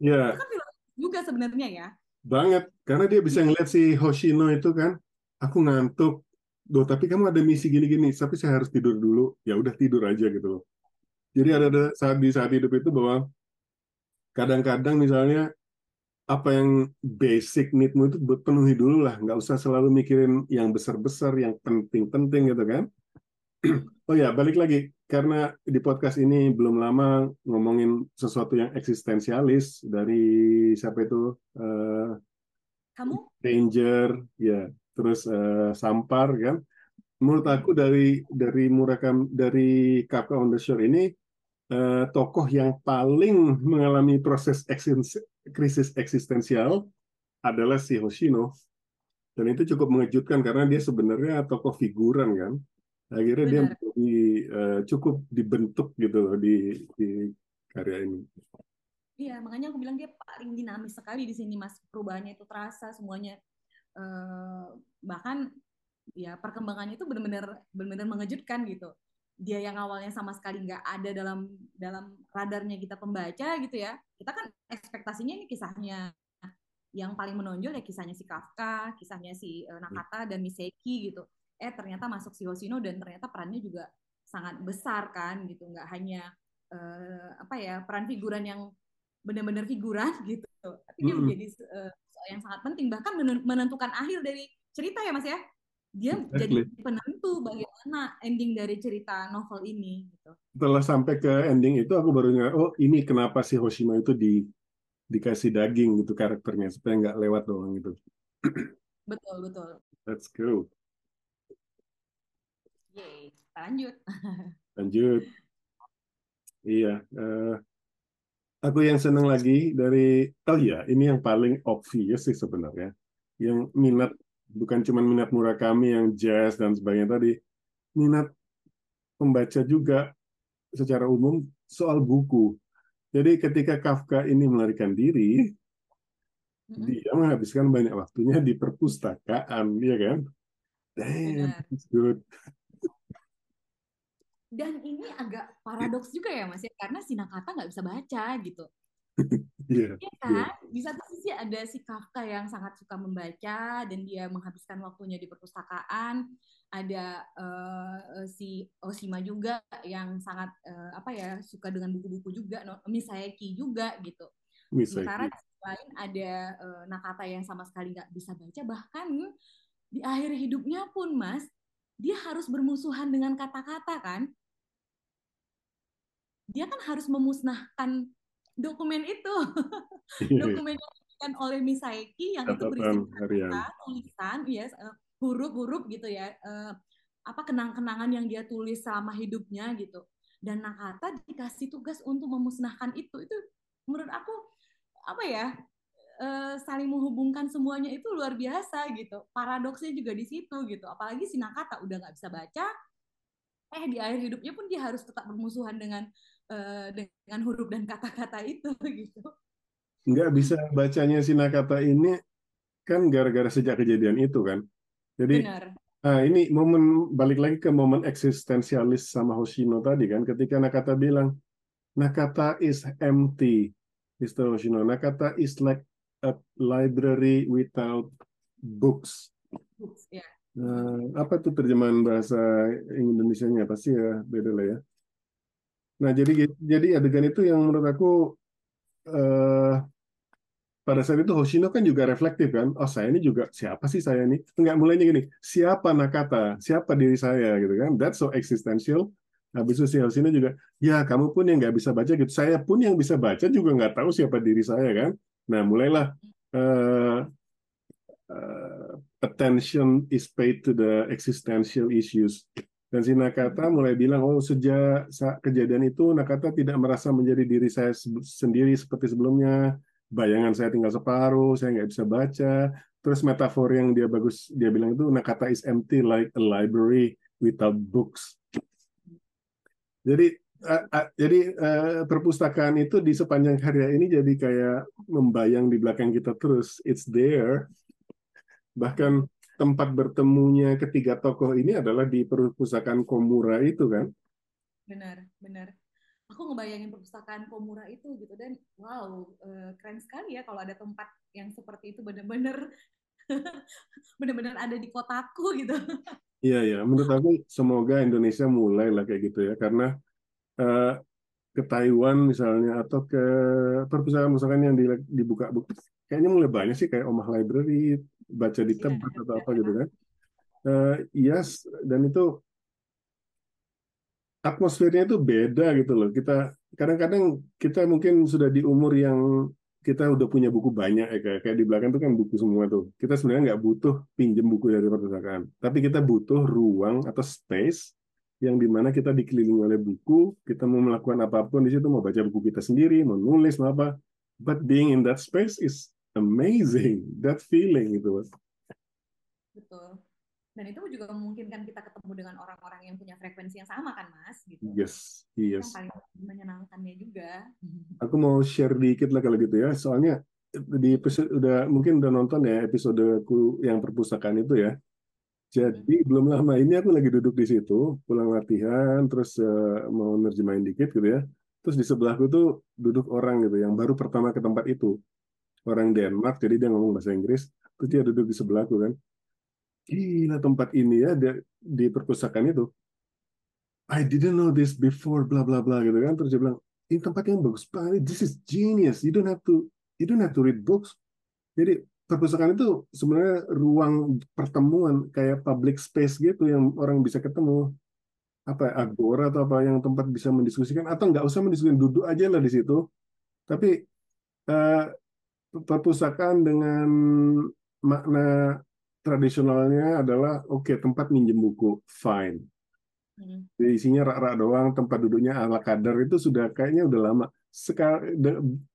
Ya, itu kan juga sebenarnya ya banget. Karena dia bisa ngeliat si Hoshino itu kan, aku ngantuk. Duh, tapi kamu ada misi gini-gini, tapi saya harus tidur dulu. Ya udah tidur aja gitu loh. Jadi ada, ada saat di saat hidup itu bahwa kadang-kadang misalnya apa yang basic needmu itu buat penuhi dulu lah, nggak usah selalu mikirin yang besar-besar, yang penting-penting gitu kan. Oh ya, balik lagi karena di podcast ini belum lama ngomongin sesuatu yang eksistensialis dari siapa itu eh, kamu Danger, ya, terus eh, Sampar kan. Menurut aku dari dari Murakami dari Kafka on the Shore ini eh, tokoh yang paling mengalami proses eksis- krisis eksistensial adalah si Hoshino. Dan itu cukup mengejutkan karena dia sebenarnya tokoh figuran kan. Akhirnya dia menjadi, eh, cukup dibentuk gitu loh di, di karya ini. iya makanya aku bilang dia paling dinamis sekali di sini mas perubahannya itu terasa semuanya Eh, bahkan ya perkembangannya itu benar-benar benar-benar mengejutkan gitu. Dia yang awalnya sama sekali nggak ada dalam dalam radarnya kita pembaca gitu ya kita kan ekspektasinya ini kisahnya. Yang paling menonjol ya kisahnya si Kafka kisahnya si eh, Nakata dan Miseki gitu. Eh ternyata masuk si Hoshino dan ternyata perannya juga sangat besar kan gitu. Nggak hanya eh, apa ya peran figuran yang benar-benar figuran gitu. Tapi dia Mm-mm. menjadi uh, yang sangat penting bahkan menen- menentukan akhir dari cerita ya mas ya dia jadi Exactly. penentu bagaimana ending dari cerita novel ini gitu Setelah sampai ke ending itu aku baru nggak, oh ini kenapa si Hoshino itu di dikasih daging gitu karakternya supaya nggak lewat doang gitu. betul betul Let's go. Yeay. Kita lanjut Lanjut. Iya. eh, aku yang seneng lagi dari, oh iya, ini yang paling obvious sih sebenarnya. Yang minat, bukan cuma minat Murakami yang jazz dan sebagainya tadi, minat pembaca juga secara umum soal buku. Jadi ketika Kafka ini melarikan diri, Mm-mm. dia menghabiskan banyak waktunya di perpustakaan, ya kan? Damn, Benar. good. Dan ini agak paradoks juga ya mas ya karena si Nakata nggak bisa baca gitu Iya, Iya iya. kan? Di satu sisi ada si Kafka yang sangat suka membaca dan dia menghabiskan waktunya di perpustakaan. Ada eh, si Oshima juga yang sangat eh, apa ya suka dengan buku-buku juga, no, Misayaki juga gitu. Sementara di sisi lain ada eh, Nakata yang sama sekali nggak bisa baca, bahkan di akhir hidupnya pun Mas, dia harus bermusuhan dengan kata-kata kan? Dia kan harus memusnahkan dokumen itu. Iya, dokumen yang diberikan oleh Misayaki yang itu berisi kata tulisan ya eh, huruf-huruf gitu ya eh, apa kenang-kenangan yang dia tulis selama hidupnya gitu. Dan Nakata dikasih tugas untuk memusnahkan itu. Itu menurut aku apa ya eh, saling menghubungkan semuanya itu luar biasa gitu. Paradoksnya juga di situ gitu. Apalagi si Nakata udah nggak bisa baca eh di akhir hidupnya pun dia harus tetap bermusuhan dengan eh, dengan huruf dan kata-kata itu gitu Nggak bisa bacanya si Nakata ini kan gara-gara sejak kejadian itu kan. Jadi benar ah, ini momen balik lagi ke momen eksistensialis sama Hoshino tadi kan. Ketika Nakata bilang Nakata is empty, Mr. Hoshino. Nakata is like a library without books. ya Eh, apa tuh terjemahan bahasa Indonesia-nya pasti ya beda lah ya. Nah jadi jadi adegan itu yang menurut aku eh, pada saat itu Hoshino kan juga reflektif kan. Oh saya ini juga siapa sih saya ini? Enggak mulainya gini. Siapa Nakata? Siapa diri saya gitu kan? That's so existential. Habis itu si Hoshino juga, ya kamu pun yang nggak bisa baca gitu. Saya pun yang bisa baca juga nggak tahu siapa diri saya kan. Nah mulailah eh, eh, attention is paid to the existential issues. Dan si Nakata mulai bilang, oh sejak kejadian itu Nakata tidak merasa menjadi diri saya se- sendiri seperti sebelumnya. Bayangan saya tinggal separuh, saya nggak bisa baca. Terus metafor yang dia bagus, dia bilang itu Nakata is empty like a library without books. Jadi uh, uh, jadi uh, perpustakaan itu di sepanjang karya ini jadi kayak membayang di belakang kita terus. It's there. Bahkan tempat bertemunya ketiga tokoh ini adalah di perpustakaan Komura itu kan. benar benar. Aku ngebayangin perpustakaan Komura itu gitu dan wow eh, keren sekali ya kalau ada tempat yang seperti itu benar-benar benar-benar ada di kotaku gitu. Iya ya, menurut aku semoga Indonesia mulai lah kayak gitu ya karena uh, ke Taiwan misalnya atau ke perpustakaan-perpustakaan yang di- dibuka kayaknya mulai banyak sih kayak Omah Library baca di Iya, tempat atau apa gitu kan. Uh, yes, dan itu atmosfernya itu beda gitu loh. Kita kadang-kadang kita mungkin sudah di umur yang kita udah punya buku banyak ya kayak, kayak di belakang itu kan buku semua tuh. Kita sebenarnya nggak butuh pinjem buku dari perpustakaan, tapi kita butuh ruang atau space yang di mana kita dikelilingi oleh buku, kita mau melakukan apa pun di situ, mau baca buku kita sendiri, mau nulis, mau apa. But being in that space is amazing. That feeling gitu. loh. betul dan itu juga memungkinkan kita ketemu dengan orang-orang yang punya frekuensi yang sama kan mas gitu Yes, yang yes. paling menyenangkannya juga Aku mau share dikit lah kalau gitu ya. Soalnya di episode udah mungkin udah nonton ya episodeku yang perpustakaan itu ya. Jadi belum lama ini aku lagi duduk di situ, pulang latihan, terus eh, mau nerjemahin dikit gitu ya. Terus di sebelahku tuh duduk orang gitu yang baru pertama ke tempat itu. Orang Denmark, jadi dia ngomong bahasa Inggris. Terus dia duduk di sebelahku kan. Gila tempat ini ya di, di perpustakaan itu. I didn't know this before, bla bla bla gitu kan. Terus dia bilang, ini tempat yang bagus banget. This is genius. You don't have to you don't have to read books. Jadi perpustakaan itu sebenarnya ruang pertemuan kayak public space gitu yang orang bisa ketemu apa agora atau apa yang tempat bisa mendiskusikan atau nggak usah mendiskusikan duduk aja lah di situ tapi uh, perpustakaan dengan makna tradisionalnya adalah oke okay, tempat minjem buku fine hmm. isinya rak-rak doang tempat duduknya ala kadar itu sudah kayaknya udah lama sekarang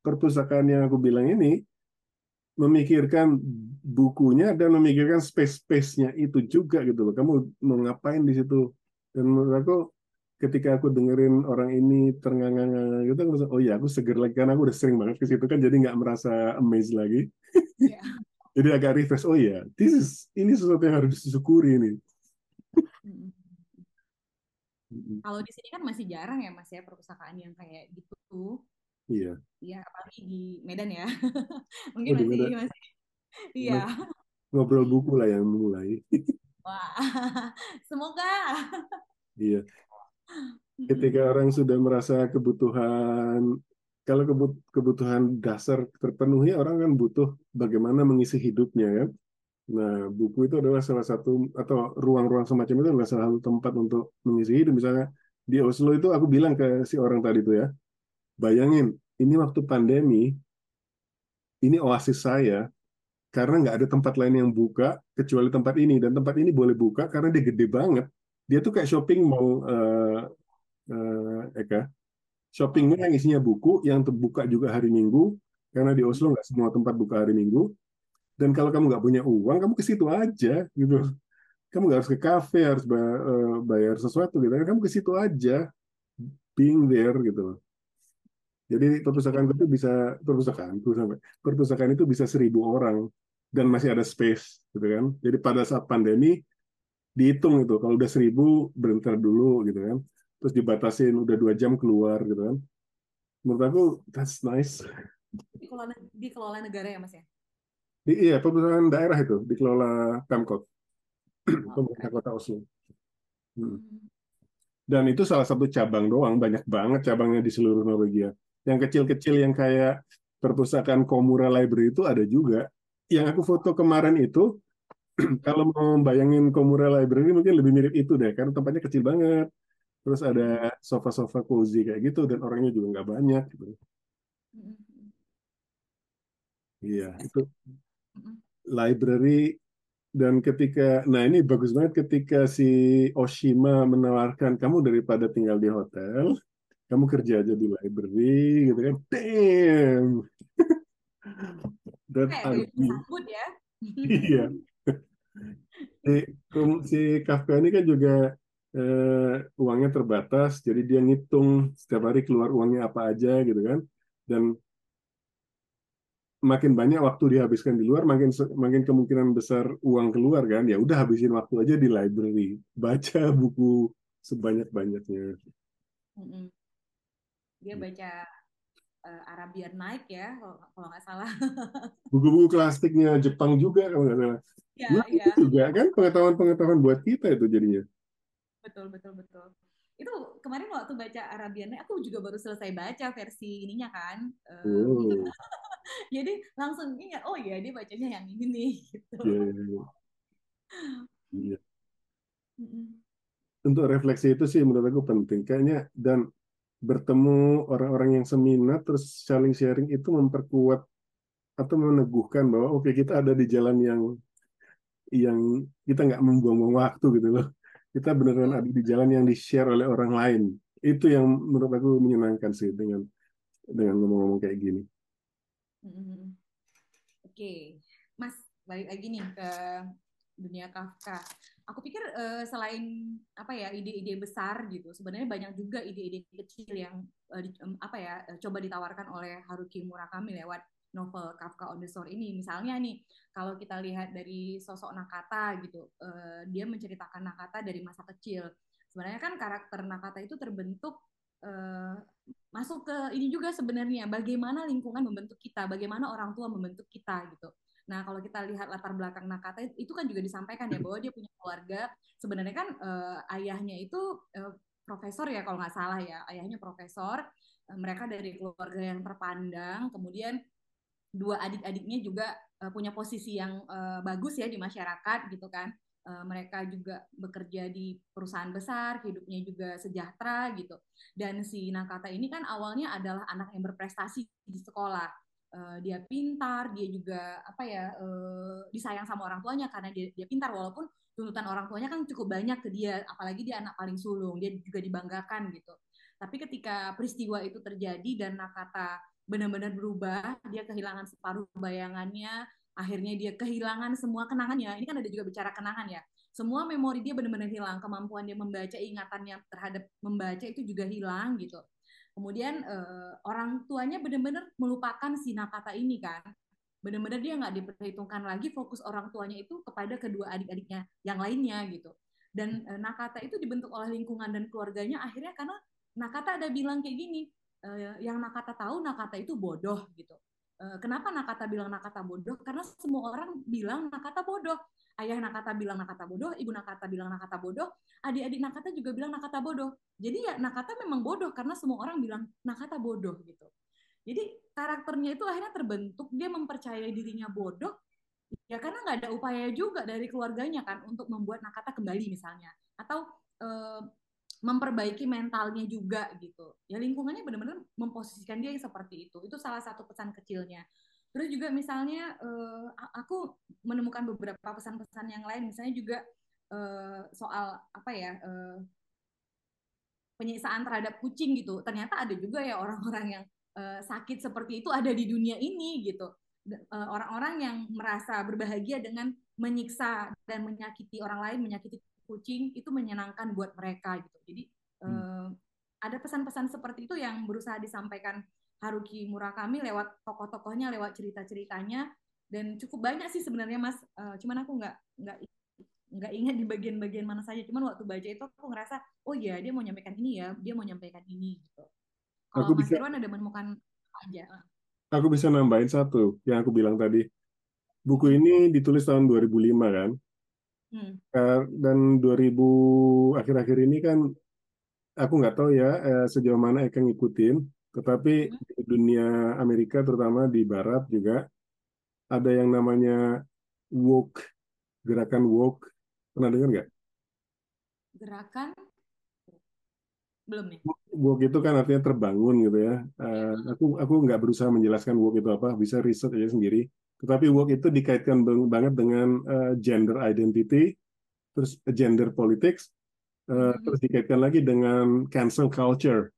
perpustakaan yang aku bilang ini memikirkan bukunya dan memikirkan space-space-nya itu juga gitu loh. Kamu mau ngapain di situ? Dan menurut aku ketika aku dengerin orang ini ternganga-nganga gitu, aku merasa, oh ya aku seger lagi karena aku udah sering banget ke situ kan, jadi nggak merasa amazed lagi. Yeah. jadi agak refresh. Oh ya, this is ini sesuatu yang harus disyukuri ini. Kalau di sini kan masih jarang ya mas ya perpustakaan yang kayak gitu. Iya. Iya, apalagi di Medan ya. Mungkin oh, masih Medan. masih. Iya. Ngobrol buku lah yang mulai. Wah, semoga. Iya. Ketika orang sudah merasa kebutuhan, kalau kebutuhan dasar terpenuhi, orang kan butuh bagaimana mengisi hidupnya kan. Nah, buku itu adalah salah satu atau ruang-ruang semacam itu adalah salah satu tempat untuk mengisi hidup. Misalnya di Oslo itu aku bilang ke si orang tadi itu ya, Bayangin, ini waktu pandemi, ini oasis saya, karena nggak ada tempat lain yang buka kecuali tempat ini dan tempat ini boleh buka karena dia gede banget dia tuh kayak shopping mall uh, uh, Eka. Shopping mall yang isinya buku yang terbuka juga hari Minggu karena di Oslo nggak semua tempat buka hari Minggu. Dan kalau kamu nggak punya uang kamu ke situ aja gitu. Kamu nggak harus ke kafe harus eh, bayar sesuatu gitu. Kamu ke situ aja being there gitu. Loh jadi perpustakaan itu bisa perpustakaan itu sampai perpustakaan itu bisa seribu orang dan masih ada space, gitu kan? Jadi pada saat pandemi dihitung itu kalau udah seribu berhenti dulu, gitu kan? Terus dibatasin udah dua jam keluar, gitu kan? Menurut aku that's nice. Dikelola, dikelola negara ya mas ya? Di, iya perpustakaan daerah itu dikelola Pemkot, oh, pemerintah kota Oslo. Hmm. hmm. Dan itu salah satu cabang doang, banyak banget cabangnya di seluruh Norwegia yang kecil-kecil yang kayak perpustakaan Komura Library itu ada juga. Yang aku foto kemarin itu, kalau mau bayangin Komura Library mungkin lebih mirip itu deh, karena tempatnya kecil banget. Terus ada sofa-sofa cozy kayak gitu, dan orangnya juga nggak banyak. Gitu. Iya, itu library dan ketika nah ini bagus banget ketika si Oshima menawarkan kamu daripada tinggal di hotel kamu kerja aja di library gitu kan damn that sambut ya iya si, si Kafka ini kan juga eh, uangnya terbatas jadi dia ngitung setiap hari keluar uangnya apa aja gitu kan. Dan makin banyak waktu dihabiskan di luar makin makin kemungkinan besar uang keluar kan. Ya udah habisin waktu aja di library. Baca buku sebanyak banyaknya dia hmm. baca uh, Arabian Night ya kalau nggak salah. Buku-buku klasiknya Jepang juga kalau nggak salah. Ya, ya. juga kan pengetahuan-pengetahuan buat kita itu jadinya. Betul betul betul. Itu kemarin waktu baca Arabian Night aku juga baru selesai baca versi ininya kan oh. jadi langsung ingat oh iya dia bacanya yang ini nih gitu. Yeah, yeah, yeah. yeah. untuk refleksi itu sih menurut aku penting. Kayaknya dan bertemu orang-orang yang seminat terus saling sharing itu memperkuat atau meneguhkan bahwa oke okay, kita ada di jalan yang yang kita nggak membuang-buang waktu gitu loh kita beneran ada di jalan yang di share oleh orang lain itu yang menurut aku menyenangkan sih dengan dengan ngomong-ngomong kayak gini. Mm-hmm. Oke, okay. Mas balik lagi nih ke dunia Kafka aku pikir uh, selain apa ya ide-ide besar gitu sebenarnya banyak juga ide-ide kecil yang uh, di, um, apa ya uh, coba ditawarkan oleh Haruki Murakami lewat novel Kafka on the Shore ini. Misalnya nih kalau kita lihat dari sosok Nakata gitu uh, dia menceritakan Nakata dari masa kecil. Sebenarnya kan karakter Nakata itu terbentuk uh, masuk ke ini juga sebenarnya bagaimana lingkungan membentuk kita bagaimana orang tua membentuk kita gitu Nah, kalau kita lihat latar belakang Nakata itu kan juga disampaikan ya bahwa dia punya keluarga. Sebenarnya kan uh, ayahnya itu uh, profesor ya kalau nggak salah ya. Ayahnya profesor. Mereka dari keluarga yang terpandang. Kemudian dua adik-adiknya juga punya posisi yang bagus ya di masyarakat gitu kan. Mereka juga bekerja di perusahaan besar, hidupnya juga sejahtera gitu. Dan si Nakata ini kan awalnya adalah anak yang berprestasi di sekolah uh, dia pintar, dia juga apa ya uh, disayang sama orang tuanya karena dia dia pintar walaupun tuntutan orang tuanya kan cukup banyak ke dia, apalagi dia anak paling sulung, dia juga dibanggakan gitu. Tapi ketika peristiwa itu terjadi dan Nakata benar-benar berubah, dia kehilangan separuh bayangannya, akhirnya dia kehilangan semua kenangannya. Ini kan ada juga bicara kenangan ya. Semua memori dia benar-benar hilang, kemampuan dia membaca, ingatannya terhadap membaca itu juga hilang gitu kemudian uh, orang tuanya benar-benar melupakan si Nakata ini kan. Benar-benar dia nggak diperhitungkan lagi fokus orang tuanya itu kepada kedua adik-adiknya yang lainnya gitu. Dan uh, Nakata itu dibentuk oleh lingkungan dan keluarganya akhirnya karena Nakata ada bilang kayak gini uh, yang Nakata tahu Nakata itu bodoh gitu kenapa Nakata bilang Nakata bodoh karena semua orang bilang Nakata bodoh ayah Nakata bilang Nakata bodoh, ibu Nakata bilang Nakata bodoh, adik-adik Nakata juga bilang Nakata bodoh. Jadi ya Nakata memang bodoh karena semua orang bilang Nakata bodoh gitu. Jadi karakternya itu akhirnya terbentuk, dia mempercayai dirinya bodoh, ya karena nggak ada upaya juga dari keluarganya kan untuk membuat Nakata kembali misalnya, atau e, memperbaiki mentalnya juga gitu. Ya lingkungannya benar-benar memposisikan dia yang seperti itu. Itu salah satu pesan kecilnya. Terus juga misalnya uh, aku menemukan beberapa pesan-pesan yang lain, misalnya juga uh, soal apa ya uh, penyiksaan terhadap kucing gitu. Ternyata ada juga ya orang-orang yang uh, sakit seperti itu ada di dunia ini gitu. Orang-orang uh, yang merasa berbahagia dengan menyiksa dan menyakiti orang lain, menyakiti kucing itu menyenangkan buat mereka gitu. Jadi uh, ada pesan-pesan seperti itu yang berusaha disampaikan Haruki Murakami lewat tokoh-tokohnya, lewat cerita-ceritanya dan cukup banyak sih sebenarnya Mas. Uh, cuman aku nggak nggak nggak ingat di bagian-bagian mana saja. Cuman waktu baca itu aku ngerasa, oh iya dia mau nyampaikan ini ya, dia mau nyampaikan ini gitu. Kalau Mas bisa, Irwan ada menemukan apa aja? Aku bisa nambahin satu yang aku bilang tadi. Buku ini ditulis tahun 2005 kan. Hmm. Dan 2000 akhir-akhir ini kan aku nggak tahu ya eh, sejauh mana Eka ngikutin tetapi hmm. di dunia Amerika, terutama di Barat juga, ada yang namanya woke, gerakan woke. Pernah dengar nggak? Gerakan? Belum nih. Woke itu kan artinya terbangun gitu ya. Uh, aku aku nggak berusaha menjelaskan woke itu apa, bisa riset aja sendiri. Tetapi woke itu dikaitkan banget dengan uh, gender identity, terus gender politics, uh, hmm. terus dikaitkan lagi dengan cancel culture.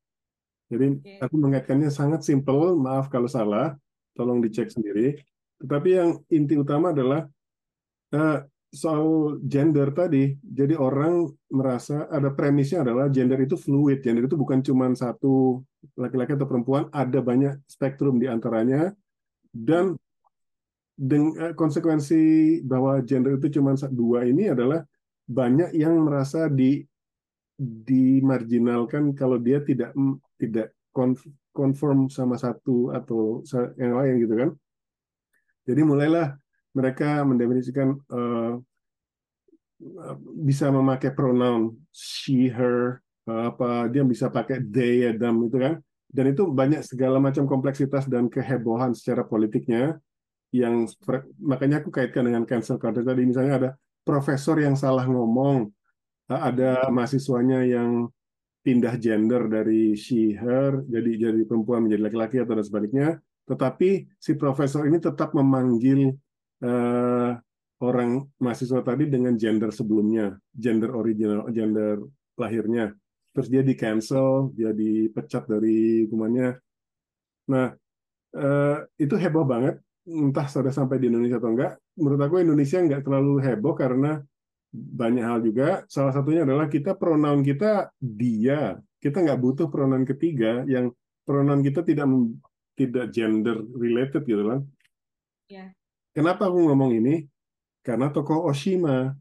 Jadi okay. aku mengaitkannya sangat simpel, maaf kalau salah, tolong dicek sendiri. Tetapi yang inti utama adalah uh, soal gender tadi. Jadi orang merasa ada premisnya adalah gender itu fluid, gender itu bukan cuma satu laki-laki atau perempuan, ada banyak spektrum di antaranya dan dengan eh, konsekuensi bahwa gender itu cuma dua ini adalah banyak yang merasa di dimarginalkan kalau dia tidak tidak conform sama satu atau yang lain gitu kan. Jadi mulailah mereka mendefinisikan uh, bisa memakai pronoun she, her, apa dia bisa pakai they, them itu kan. Dan itu banyak segala macam kompleksitas dan kehebohan secara politiknya yang makanya aku kaitkan dengan cancel culture tadi. Misalnya ada profesor yang salah ngomong ada mahasiswanya yang pindah gender dari she her jadi jadi perempuan menjadi laki-laki atau dan sebaliknya. Tetapi si profesor ini tetap memanggil uh, orang mahasiswa tadi dengan gender sebelumnya gender original gender lahirnya. Terus dia di cancel dia dipecat dari hukumannya. Nah uh, itu heboh banget entah sudah sampai di Indonesia atau enggak menurut aku Indonesia enggak terlalu heboh karena banyak hal juga. Salah satunya adalah kita pronoun kita dia. Kita nggak butuh pronoun ketiga yang pronoun kita tidak tidak gender related gitu kan. Ya. Kenapa aku ngomong ini? Karena tokoh Oshima.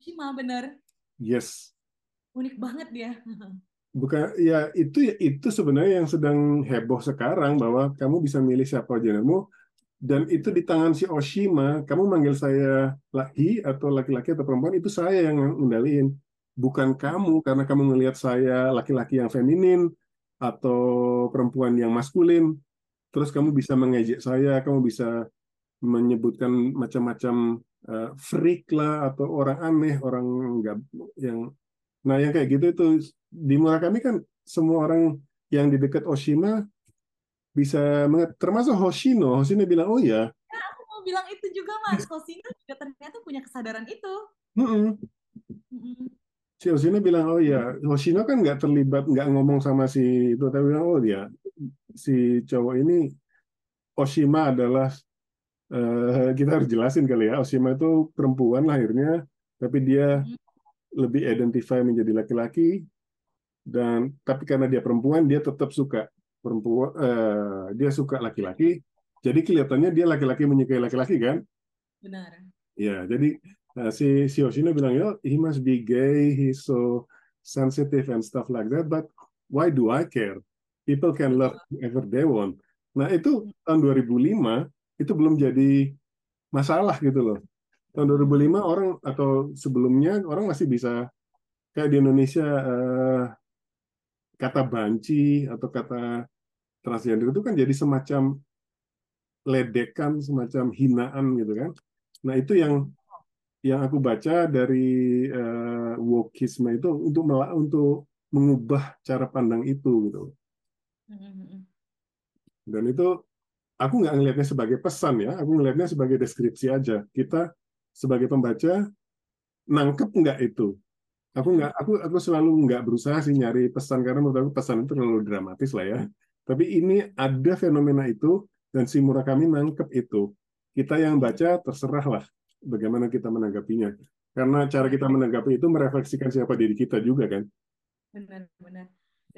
Oshima benar. Yes. Unik banget dia. Bukan ya itu itu sebenarnya yang sedang heboh sekarang bahwa kamu bisa milih siapa gendermu dan itu di tangan si Oshima, kamu manggil saya laki atau laki-laki atau perempuan itu saya yang ngendaliin. bukan kamu karena kamu ngelihat saya laki-laki yang feminin atau perempuan yang maskulin, terus kamu bisa mengejek saya, kamu bisa menyebutkan macam-macam uh, freak lah atau orang aneh, orang nggak yang nah yang kayak gitu itu di Murakami kan semua orang yang di dekat Oshima bisa termasuk Hoshino. Hoshino bilang oh ya. ya aku mau bilang itu juga mas. Hoshino juga ternyata punya kesadaran itu. Mm -mm. Mm -mm. Si Hoshino bilang oh ya. Hoshino kan nggak terlibat nggak ngomong sama si itu tapi bilang oh ya si cowok ini Oshima adalah uh, kita harus jelasin kali ya. Oshima itu perempuan lahirnya tapi dia mm lebih identify menjadi laki-laki dan tapi karena dia perempuan dia tetap suka perempuan uh, dia suka laki-laki jadi kelihatannya dia laki-laki menyukai laki-laki kan? Benar. Ya jadi uh, si si Yoshino bilang yo he must be gay he's so sensitive and stuff like that but why do I care? People can love whoever they want. Nah itu tahun 2005 itu belum jadi masalah gitu loh. Tahun 2005 orang atau sebelumnya orang masih bisa kayak di Indonesia uh, kata banci atau kata transgender itu kan jadi semacam ledekan, semacam hinaan gitu kan. Nah itu yang yang aku baca dari uh, wokisme itu untuk untuk mengubah cara pandang itu gitu. Dan itu aku nggak ngelihatnya sebagai pesan ya, aku ngelihatnya sebagai deskripsi aja. Kita sebagai pembaca nangkep nggak itu aku nggak aku aku selalu nggak berusaha sih nyari pesan karena menurut aku pesan itu terlalu dramatis lah ya. Tapi ini ada fenomena itu dan si Murakami nangkep itu. Kita yang baca terserah lah bagaimana kita menanggapinya. Karena cara kita menanggapi itu merefleksikan siapa diri kita juga kan. Benar-benar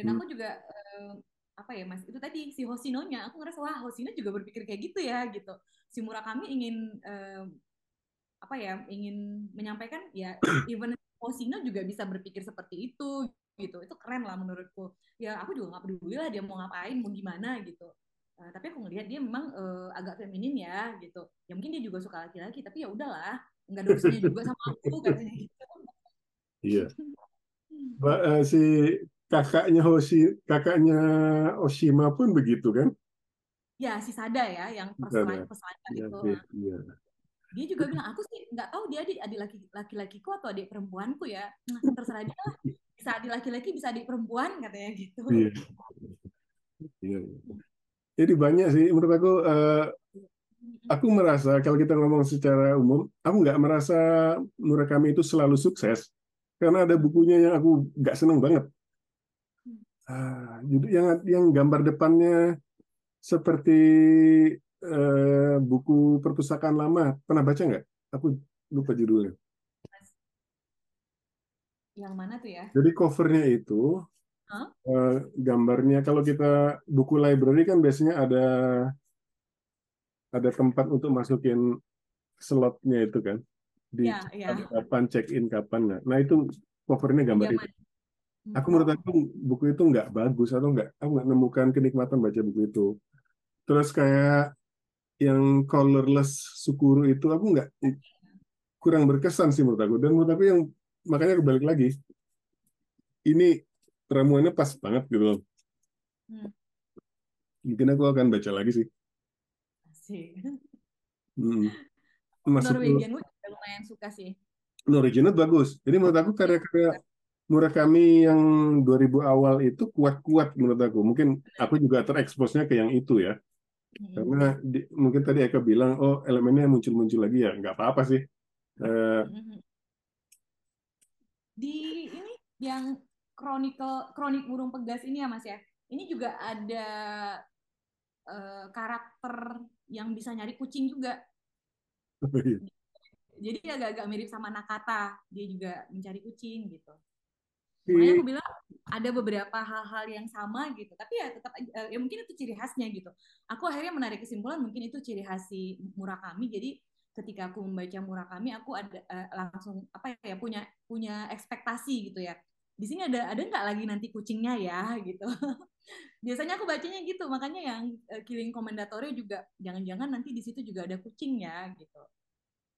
dan hmm. aku juga uh, apa ya mas? Itu tadi si Hosinonya. Aku ngerasa wah Hosino juga berpikir kayak gitu ya gitu. Si Murakami ingin uh, apa ya ingin menyampaikan ya even Osino juga bisa berpikir seperti itu gitu. Itu keren lah menurutku. Ya aku juga nggak peduli lah dia mau ngapain mau gimana gitu. Uh, tapi aku ngelihat dia memang uh, agak feminin ya gitu. Ya mungkin dia juga suka laki-laki tapi ya udahlah nggak ada urusannya juga sama aku katanya gitu. Iya. Mbak, uh, si kakaknya Hoshi kakaknya Oshima pun begitu kan? Ya si Sada ya yang pesan pesan ya, itu iya dia juga bilang aku sih nggak tahu dia adik adik laki laki lakiku atau adik perempuanku ya. Nah, terserah dia lah bisa adik laki-laki bisa adik perempuan katanya gitu. Iya. Iya. jadi banyak sih menurut aku uh, aku merasa kalau kita ngomong secara umum aku nggak merasa Murakami itu selalu sukses. Karena ada bukunya yang aku nggak seneng banget. Uh, yang yang gambar depannya seperti uh, buku perpustakaan lama. Pernah baca nggak? Aku lupa judulnya. Yang mana tuh ya? Jadi covernya itu huh? uh, gambarnya kalau kita buku library kan biasanya ada ada tempat untuk masukin slotnya itu kan di ya, ya. kapan check in kapan nggak. Nah itu covernya gambar Jaman. itu. Aku menurut aku buku itu nggak bagus atau nggak aku nggak nemukan kenikmatan baca buku itu. Terus kayak yang colorless Sukuru itu aku nggak kurang berkesan sih menurut aku. Dan menurut aku yang makanya kebalik lagi ini ramuannya pas banget gitu loh. Hmm. mungkin aku akan baca lagi sih. Hmm. Norwegian gue lumayan suka sih. Norwegian bagus. Jadi menurut aku karya-karya Murakami yang 2000 awal itu kuat-kuat menurut aku. Mungkin aku juga tereksposnya ke yang itu ya. Karena di, mungkin tadi Eka bilang, oh elemennya muncul-muncul lagi ya, nggak apa-apa sih. Uh, di ini yang kronikal kronik burung pegas ini ya Mas ya, ini juga ada uh, karakter yang bisa nyari kucing juga. Oh, iya. Jadi agak-agak mirip sama Nakata, dia juga mencari kucing gitu. Makanya aku bilang ada beberapa hal-hal yang sama gitu, tapi ya tetap eh, ya mungkin itu ciri khasnya gitu. Aku akhirnya menarik kesimpulan mungkin itu ciri khas si Murakami. Jadi ketika aku membaca Murakami, aku ada uh, langsung apa ya punya punya ekspektasi gitu ya. Di sini ada ada nggak lagi nanti kucingnya ya gitu. Biasanya aku bacanya gitu, makanya yang uh, Killing Commendatory juga jangan-jangan nanti di situ juga ada kucing ya gitu.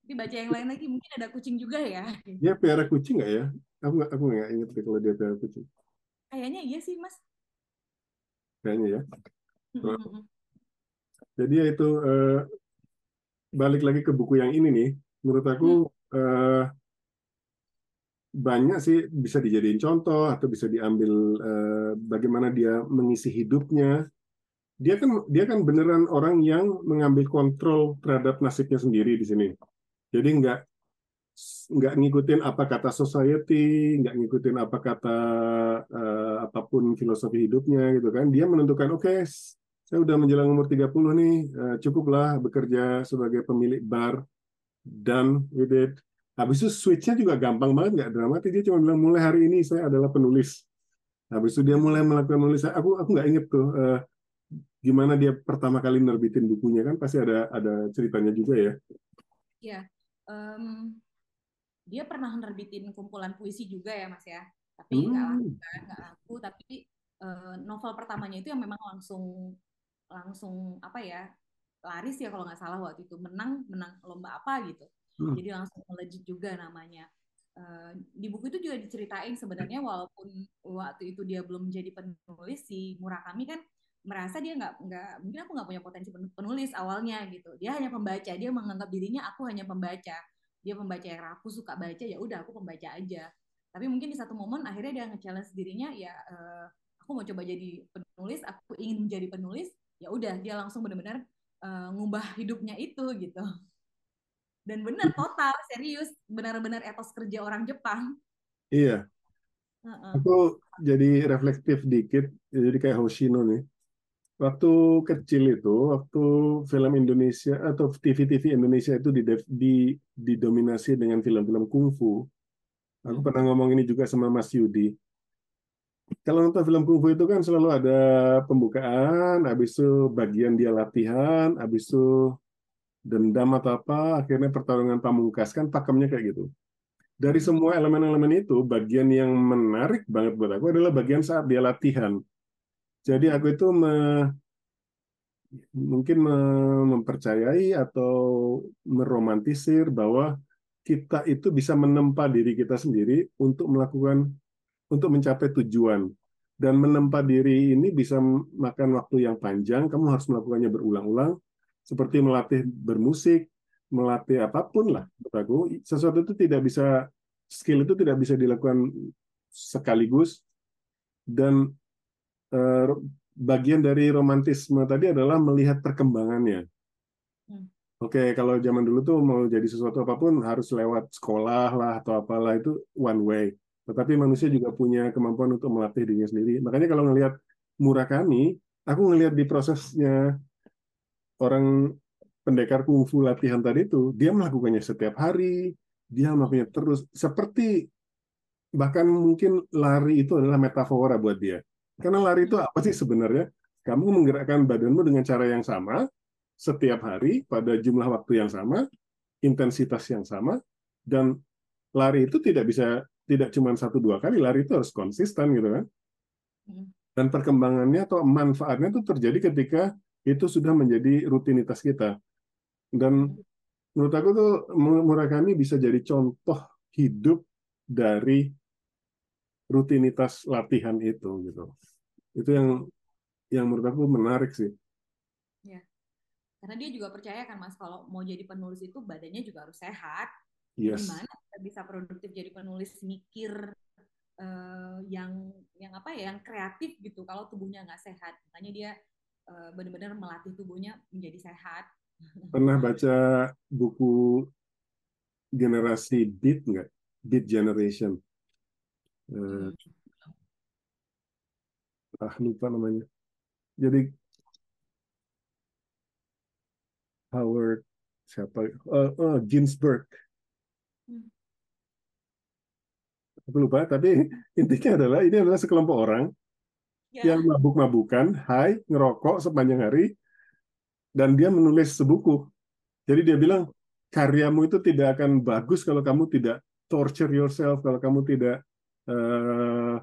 Tapi baca yang lain lagi mungkin ada kucing juga ya. Dia piara kucing nggak ya? Aku nggak aku nggak ingat kalau dia piara kucing. Kayaknya iya sih mas. Kayaknya ya. Jadi ya itu eh, balik lagi ke buku yang ini nih. Menurut aku Hmm. eh, banyak sih bisa dijadiin contoh atau bisa diambil eh, bagaimana dia mengisi hidupnya. Dia kan dia kan beneran orang yang mengambil kontrol terhadap nasibnya sendiri di sini. Jadi nggak nggak ngikutin apa kata society, nggak ngikutin apa kata eh, apa pun filosofi hidupnya gitu kan. Dia menentukan oke, saya udah menjelang umur 30 nih, eh, cukuplah bekerja sebagai pemilik bar dan with it. Habis itu switch-nya juga gampang banget, nggak dramatis. Dia cuma bilang mulai hari ini saya adalah penulis. Habis itu dia mulai melakukan nulis. Aku aku nggak inget tuh eh, gimana dia pertama kali nerbitin bukunya kan pasti ada ada ceritanya juga ya. Iya. Em, dia pernah nerbitin kumpulan puisi juga ya mas ya. Tapi nggak laku Hmm. kan, nggak laku. Tapi eh, novel pertamanya itu yang memang langsung langsung apa ya laris ya kalau nggak salah waktu itu menang menang lomba apa gitu. Hmm. Jadi langsung melejit juga namanya. Eh, di buku itu juga diceritain sebenarnya walaupun waktu itu dia belum menjadi penulis si Murakami kan merasa dia nggak nggak mungkin aku nggak punya potensi penulis awalnya gitu. Dia hanya pembaca dia menganggap dirinya aku hanya pembaca. Dia pembaca yang aku suka baca ya udah aku pembaca aja. Tapi mungkin di satu momen akhirnya dia nge-challenge dirinya ya eh, aku mau coba jadi penulis aku ingin menjadi penulis ya udah dia langsung benar-benar eh, ngubah hidupnya itu gitu. Dan benar total serius benar-benar etos kerja orang Jepang. Iya, Heeh. aku jadi reflektif dikit, jadi kayak Hoshino nih. Waktu kecil itu, waktu film Indonesia atau TV-TV Indonesia itu di- didominasi dengan film-film kungfu. Aku Hmm. pernah ngomong ini juga sama Mas Yudi. Kalau nonton film kungfu itu kan selalu ada pembukaan, habis itu bagian dia latihan, habis itu dendam atau apa, akhirnya pertarungan pamungkas kan pakemnya kayak gitu. Dari Hmm. semua elemen-elemen itu, bagian yang menarik banget buat aku adalah bagian saat dia latihan. Jadi aku itu me- mungkin me- mempercayai atau meromantisir bahwa kita itu bisa menempa diri kita sendiri untuk melakukan untuk mencapai tujuan. Dan menempa diri ini bisa makan waktu yang panjang, kamu harus melakukannya berulang-ulang, seperti melatih bermusik, melatih apa pun lah. Aku, sesuatu itu tidak bisa, skill itu tidak bisa dilakukan sekaligus, dan eh, bagian dari romantisme tadi adalah melihat perkembangannya. Hmm. Oke, kalau zaman dulu tuh mau jadi sesuatu apa pun harus lewat sekolah lah atau apalah itu one way. Tetapi manusia juga punya kemampuan untuk melatih dirinya sendiri. Makanya kalau ngelihat Murakami, aku ngelihat di prosesnya orang pendekar kungfu latihan tadi itu, dia melakukannya setiap hari, dia melakukannya terus. Seperti bahkan mungkin lari itu adalah metafora buat dia. Karena lari itu apa sih sebenarnya? Kamu menggerakkan badanmu dengan cara yang sama, setiap hari, pada jumlah waktu yang sama, intensitas yang sama, dan lari itu tidak bisa tidak cuma satu dua kali lari itu harus konsisten gitu kan Hmm. dan perkembangannya atau manfaatnya itu terjadi ketika itu sudah menjadi rutinitas kita dan menurut aku tuh Murakami bisa jadi contoh hidup dari rutinitas latihan itu gitu itu yang yang menurut aku menarik sih Ya. Karena dia juga percaya kan Mas kalau mau jadi penulis itu badannya juga harus sehat. yes Gimana kita bisa produktif jadi penulis mikir eh, yang yang apa ya, yang kreatif gitu kalau tubuhnya nggak sehat. Makanya dia eh, benar-benar melatih tubuhnya menjadi sehat. pernah baca buku generasi Beat nggak Beat Generation Eh, Hmm. ah lupa namanya jadi Howard siapa oh, oh, Ginsberg Hmm. aku lupa tapi intinya adalah ini adalah sekelompok orang Ya. yang mabuk-mabukan, high, ngerokok sepanjang hari, dan dia menulis sebuku. Jadi dia bilang, karyamu itu tidak akan bagus kalau kamu tidak torture yourself, kalau kamu tidak eh,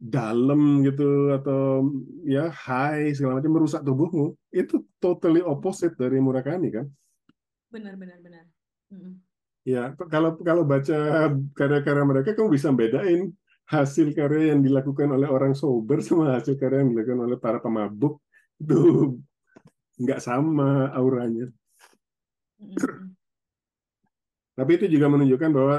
dalam gitu, atau ya high, segala macam, merusak tubuhmu. Itu totally opposite dari Murakami kan. Benar benar benar. Mm-mm. Ya, kalau kalau baca karya-karya mereka, kamu bisa bedain hasil karya yang dilakukan oleh orang sober sama hasil karya yang dilakukan oleh para pemabuk itu nggak sama auranya. Mm-mm. Tapi itu juga menunjukkan bahwa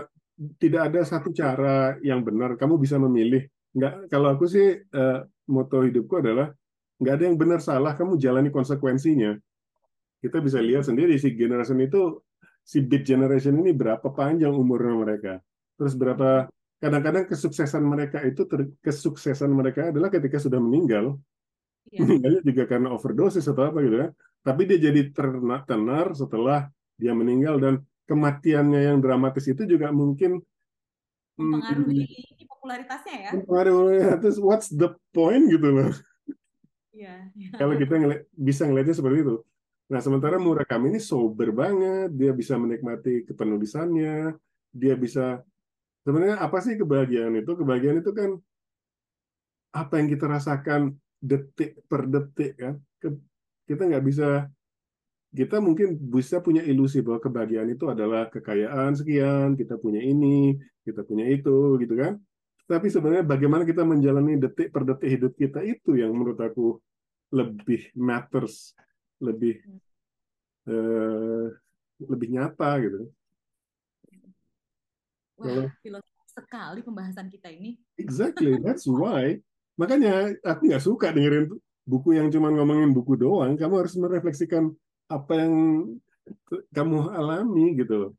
tidak ada satu cara yang benar. Kamu bisa memilih. Nggak, kalau aku sih eh, moto hidupku adalah nggak ada yang benar salah. Kamu jalani konsekuensinya. Kita bisa lihat sendiri si generasi itu si Beat Generation ini berapa panjang umurnya mereka. Terus berapa kadang-kadang kesuksesan mereka itu ter, kesuksesan mereka adalah ketika sudah meninggal. Iya. Meninggalnya juga karena overdosis atau apa gitu kan. Tapi dia jadi terna- tenar setelah dia meninggal dan kematiannya yang dramatis itu juga mungkin Mempengaruhi hmm, ini popularitasnya ya. mempengaruhi terus what's the point gitu loh. Iya. Kalau kita ngeli- bisa ngelihatnya seperti itu. Nah, sementara Murakami ini sober banget, dia bisa menikmati kepenulisannya, dia bisa sebenarnya apa sih kebahagiaan itu? Kebahagiaan itu kan apa yang kita rasakan detik per detik kan. Kita nggak bisa kita mungkin bisa punya ilusi bahwa kebahagiaan itu adalah kekayaan sekian, kita punya ini, kita punya itu, gitu kan. Tapi sebenarnya bagaimana kita menjalani detik per detik hidup kita itu yang menurut aku lebih matters, lebih eh, lebih nyata gitu. Wah, filosofis sekali pembahasan kita ini. exactly, that's why. Makanya aku nggak suka dengerin buku yang cuma ngomongin buku doang. Kamu harus merefleksikan apa yang kamu alami gitu loh.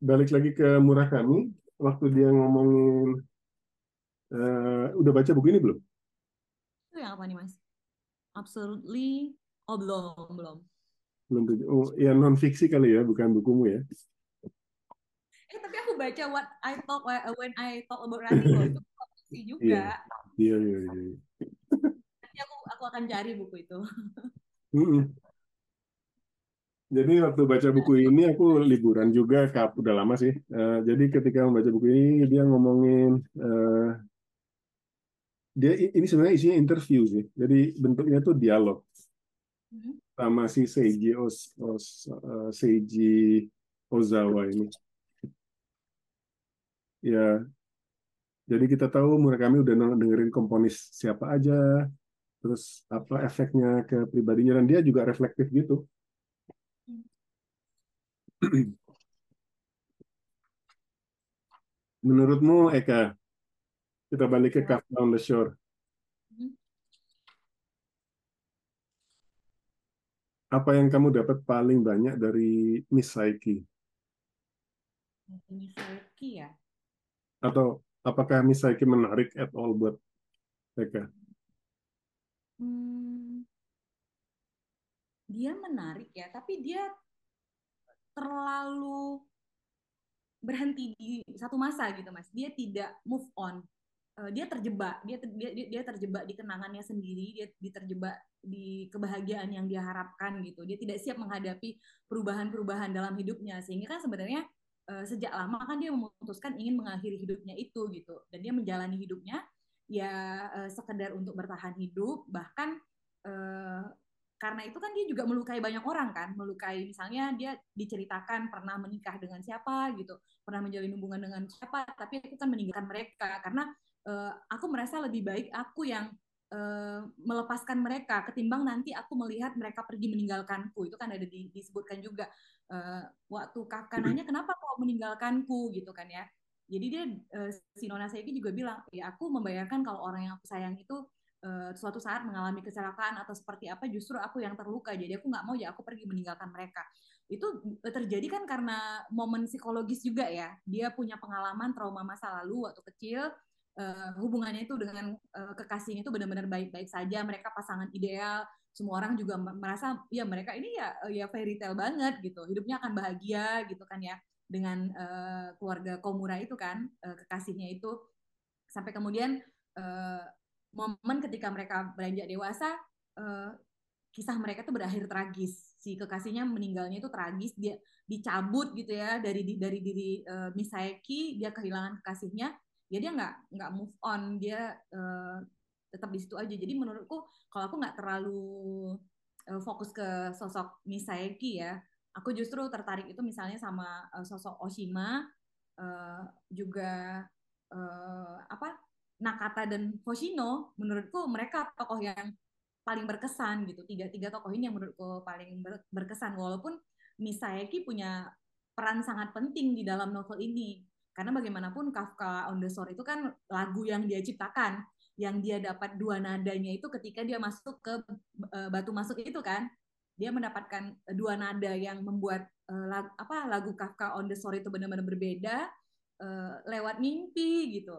Balik lagi ke Murakami, waktu dia ngomongin, eh, udah baca buku ini belum? Itu yang apa nih, Mas? Absolutely. Oh, belum, belum. Belum tuh. Oh, ya non fiksi kali ya, bukan bukumu ya. Eh, tapi aku baca what I talk when I talk about running loh. Itu fiksi juga. Iya, iya, iya. Aku akan cari buku itu. Jadi waktu baca buku ini aku liburan juga, kap udah lama sih. Eh, jadi ketika membaca buku ini dia ngomongin eh, dia ini sebenarnya isinya interview sih. Jadi bentuknya tuh dialog Mhm. sama si Seiji Os, Os- eh, Seiji Ozawa ini. Ya, jadi kita tahu Murakami udah dengerin komponis siapa aja, terus apa efeknya ke pribadinya dan dia juga reflektif gitu. Menurutmu Eka, kita balik ke Ya. Carve Down the Shore. Mhm. Apa yang kamu dapat paling banyak dari Miss Saiki? Ini Saiki ya. Atau apakah Miss Saiki menarik at all buat Eka? Hmm, dia menarik ya, tapi dia terlalu berhenti di satu masa gitu mas. Dia tidak move on. Eh, dia terjebak. Dia ter- dia dia terjebak di kenangannya sendiri. Dia, dia terjebak di kebahagiaan yang dia harapkan gitu. Dia tidak siap menghadapi perubahan-perubahan dalam hidupnya. Sehingga kan sebenarnya eh, sejak lama kan dia memutuskan ingin mengakhiri hidupnya itu gitu. Dan dia menjalani hidupnya ya eh, sekedar untuk bertahan hidup. Bahkan eh, karena itu kan dia juga melukai banyak orang kan, melukai misalnya dia diceritakan pernah menikah dengan siapa gitu, pernah menjalin hubungan dengan siapa, tapi aku kan meninggalkan mereka. Karena uh, aku merasa lebih baik aku yang uh, melepaskan mereka ketimbang nanti aku melihat mereka pergi meninggalkanku. Itu kan ada di, disebutkan juga uh, waktu kakak nanya kenapa kau meninggalkanku? gitu kan ya jadi dia uh, si Nona Seiki juga bilang ya aku membayangkan kalau orang yang aku sayang itu uh, suatu saat mengalami kecelakaan atau seperti apa justru aku yang terluka. Jadi aku nggak mau ya aku pergi meninggalkan mereka. Itu terjadi kan karena momen psikologis juga ya. Dia punya pengalaman trauma masa lalu waktu kecil uh, hubungannya itu dengan uh, kekasihnya itu benar-benar baik-baik saja mereka pasangan ideal. Semua orang juga merasa ya mereka ini ya ya fairy tale banget gitu. Hidupnya akan bahagia gitu kan ya dengan uh, keluarga Komura itu kan uh, kekasihnya itu sampai kemudian uh, momen ketika mereka beranjak dewasa uh, kisah mereka tuh berakhir tragis si kekasihnya meninggalnya itu tragis dia dicabut gitu ya dari dari diri uh, Misaki dia kehilangan kekasihnya ya dia nggak nggak move on dia uh, tetap di situ aja jadi menurutku kalau aku nggak terlalu uh, fokus ke sosok Misayaki ya. Aku justru tertarik itu misalnya sama uh, sosok Oshima, uh, juga uh, apa Nakata dan Hoshino. Menurutku mereka tokoh yang paling berkesan gitu. Tiga tiga tokoh ini yang menurutku paling ber, berkesan. Walaupun Misayaki punya peran sangat penting di dalam novel ini. Karena bagaimanapun Kafka on the Shore itu kan lagu yang dia ciptakan yang dia dapat dua nadanya itu ketika dia masuk ke batu masuk itu kan dia mendapatkan dua nada yang membuat uh, lag, apa lagu Kafka on the Shore itu benar-benar berbeda uh, lewat mimpi gitu.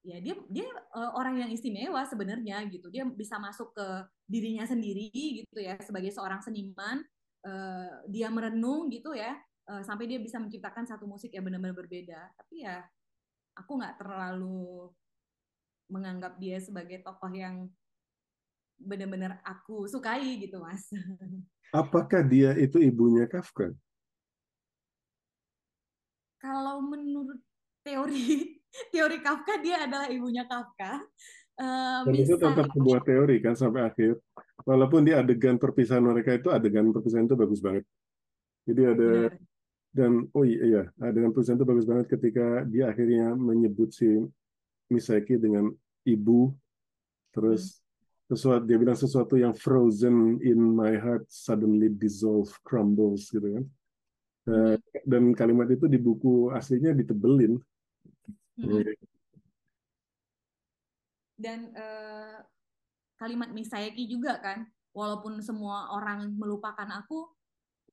Ya dia dia uh, orang yang istimewa sebenarnya gitu. Dia bisa masuk ke dirinya sendiri gitu ya sebagai seorang seniman. Uh, dia merenung gitu ya uh, sampai dia bisa menciptakan satu musik yang benar-benar berbeda. Tapi ya aku nggak terlalu menganggap dia sebagai tokoh yang benar-benar aku sukai gitu mas. Apakah dia itu ibunya Kafka? Kalau menurut teori teori Kafka dia adalah ibunya Kafka. Uh, Dan itu tetap sebuah teori kan sampai akhir. Walaupun di adegan perpisahan mereka itu adegan perpisahan itu bagus banget. Jadi ada Benar. dan oh iya, iya adegan perpisahan itu bagus banget ketika dia akhirnya menyebut si Misaki dengan ibu terus hmm. Sesuatu dia bilang sesuatu yang frozen in my heart suddenly dissolve crumbles gitu kan. Hmm. dan kalimat itu di buku aslinya ditebelin. Hmm. dan uh, kalimat Misayaki juga kan walaupun semua orang melupakan aku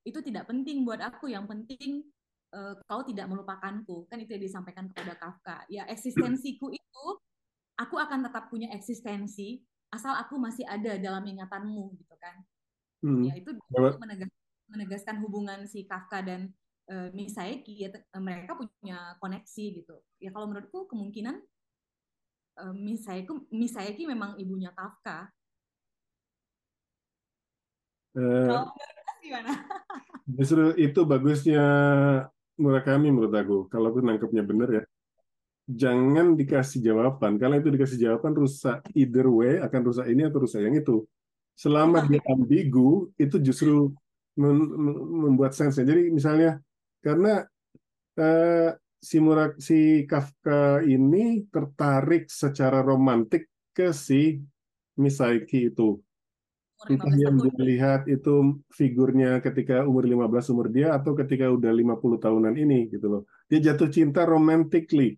itu tidak penting buat aku. Yang penting uh, kau tidak melupakanku. Kan itu yang disampaikan kepada Kafka. Ya eksistensiku itu aku akan tetap punya eksistensi asal aku masih ada dalam ingatanmu gitu kan hmm. ya itu menegas, menegaskan hubungan si Kafka dan uh, Misayaki ya mereka punya koneksi gitu ya kalau menurutku kemungkinan uh, Misayaki Misayaki memang ibunya Kafka uh, kalau gimana justru itu bagusnya Murakami menurut aku. Kalau aku nangkepnya bener ya. Jangan dikasih jawaban. Karena itu dikasih jawaban rusak. Either way akan rusak ini atau rusak yang itu. Selama dia ambigu, itu justru membuat sense. Jadi misalnya, karena uh, si, Murak, si Kafka ini tertarik secara romantik ke si Misaki itu entah yang dia lihat itu figurnya ketika umur 15 umur dia atau ketika udah 50 tahunan ini gitu loh. Dia jatuh cinta romantically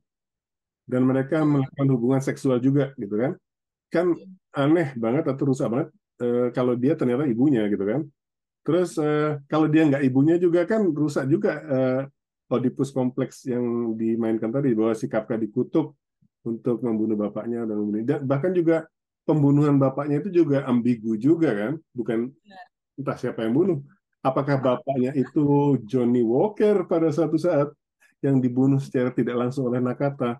dan mereka hmm. melakukan hubungan seksual juga gitu kan. Kan hmm. aneh banget atau rusak banget uh, kalau dia ternyata ibunya gitu kan. Terus uh, kalau dia nggak ibunya juga kan rusak juga uh, Oedipus kompleks yang dimainkan tadi bahwa si Kafka dikutuk untuk membunuh bapaknya dan membunuh dan bahkan juga pembunuhan bapaknya itu juga ambigu juga kan, bukan entah siapa yang bunuh. Apakah bapaknya itu Johnny Walker pada suatu saat yang dibunuh secara tidak langsung oleh Nakata?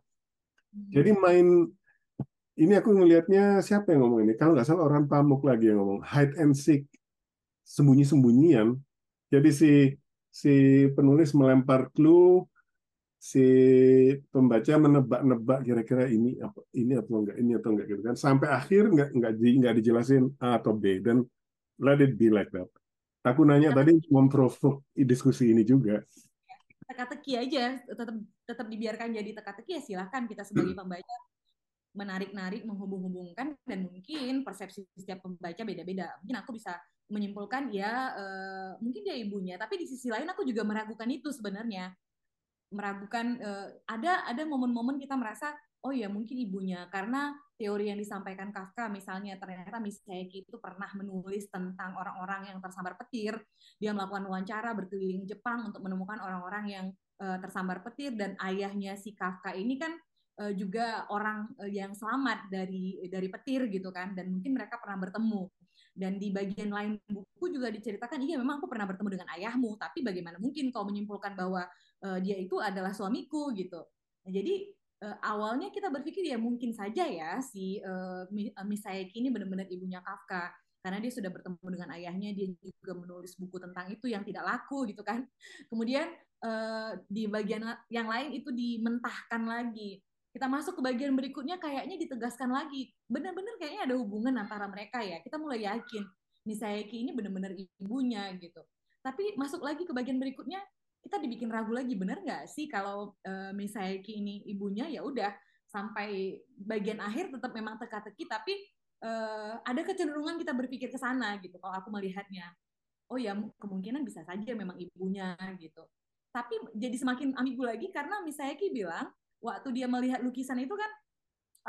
Hmm. Jadi main ini aku ngelihatnya siapa yang ngomong ini? Kalau nggak salah orang Pamuk lagi yang ngomong hide and seek, sembunyi-sembunyian. Jadi si si penulis melempar clue si pembaca menebak-nebak kira-kira ini apa ini atau enggak ini atau enggak gitu kan sampai akhir enggak enggak di, enggak dijelasin A atau B dan let it be like that. Aku nanya tadi memprovok diskusi ini juga. Teka-teki aja, tetap tetap dibiarkan jadi teka-teki ya silahkan kita sebagai hmm. pembaca menarik-narik, menghubung-hubungkan dan mungkin persepsi setiap pembaca beda-beda. Mungkin aku bisa menyimpulkan ya uh, mungkin dia ibunya, tapi di sisi lain aku juga meragukan itu sebenarnya meragukan uh, ada ada momen-momen kita merasa oh ya mungkin ibunya karena teori yang disampaikan Kafka misalnya ternyata Misaki itu pernah menulis tentang orang-orang yang tersambar petir. Dia melakukan wawancara berkeliling Jepang untuk menemukan orang-orang yang uh, tersambar petir. Dan ayahnya si Kafka ini kan uh, juga orang uh, yang selamat dari dari petir gitu kan. Dan mungkin mereka pernah bertemu. Dan di bagian lain buku juga diceritakan iya memang aku pernah bertemu dengan ayahmu tapi bagaimana mungkin kau menyimpulkan bahwa uh, dia itu adalah suamiku gitu. Nah, jadi uh, awalnya kita berpikir ya mungkin saja ya si uh, Misayaki ini benar-benar ibunya Kafka. Karena dia sudah bertemu dengan ayahnya dia juga menulis buku tentang itu yang tidak laku gitu kan. Kemudian uh, di bagian yang lain itu dimentahkan lagi. Kita masuk ke bagian berikutnya kayaknya ditegaskan lagi. Benar-benar kayaknya ada hubungan antara mereka ya. Kita mulai yakin Misayaki ini benar-benar ibunya gitu. Tapi masuk lagi ke bagian berikutnya, kita dibikin ragu lagi benar nggak sih kalau uh, Misayaki ini ibunya? Ya udah sampai bagian akhir tetap memang teka-teki tapi uh, ada kecenderungan kita berpikir ke sana gitu kalau aku melihatnya. Oh ya kemungkinan bisa saja memang ibunya gitu. Tapi jadi semakin ambigu lagi karena Misayaki bilang waktu dia melihat lukisan itu kan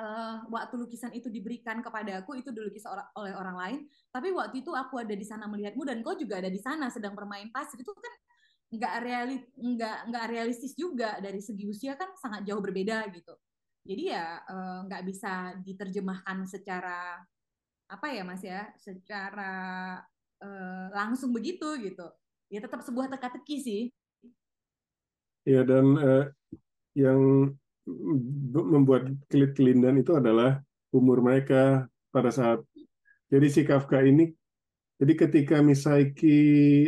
uh, waktu lukisan itu diberikan kepada aku itu dilukis oleh orang lain. Tapi waktu itu aku ada di sana melihatmu dan kau juga ada di sana sedang bermain pasir itu kan nggak realis nggak nggak realistis juga dari segi usia kan sangat jauh berbeda gitu. Jadi ya uh, nggak bisa diterjemahkan secara apa ya mas ya secara uh, langsung begitu gitu. Ya tetap sebuah teka-teki sih. Ya dan uh, yang membuat kelindan itu adalah umur mereka pada saat jadi si Kafka ini jadi ketika Misaiki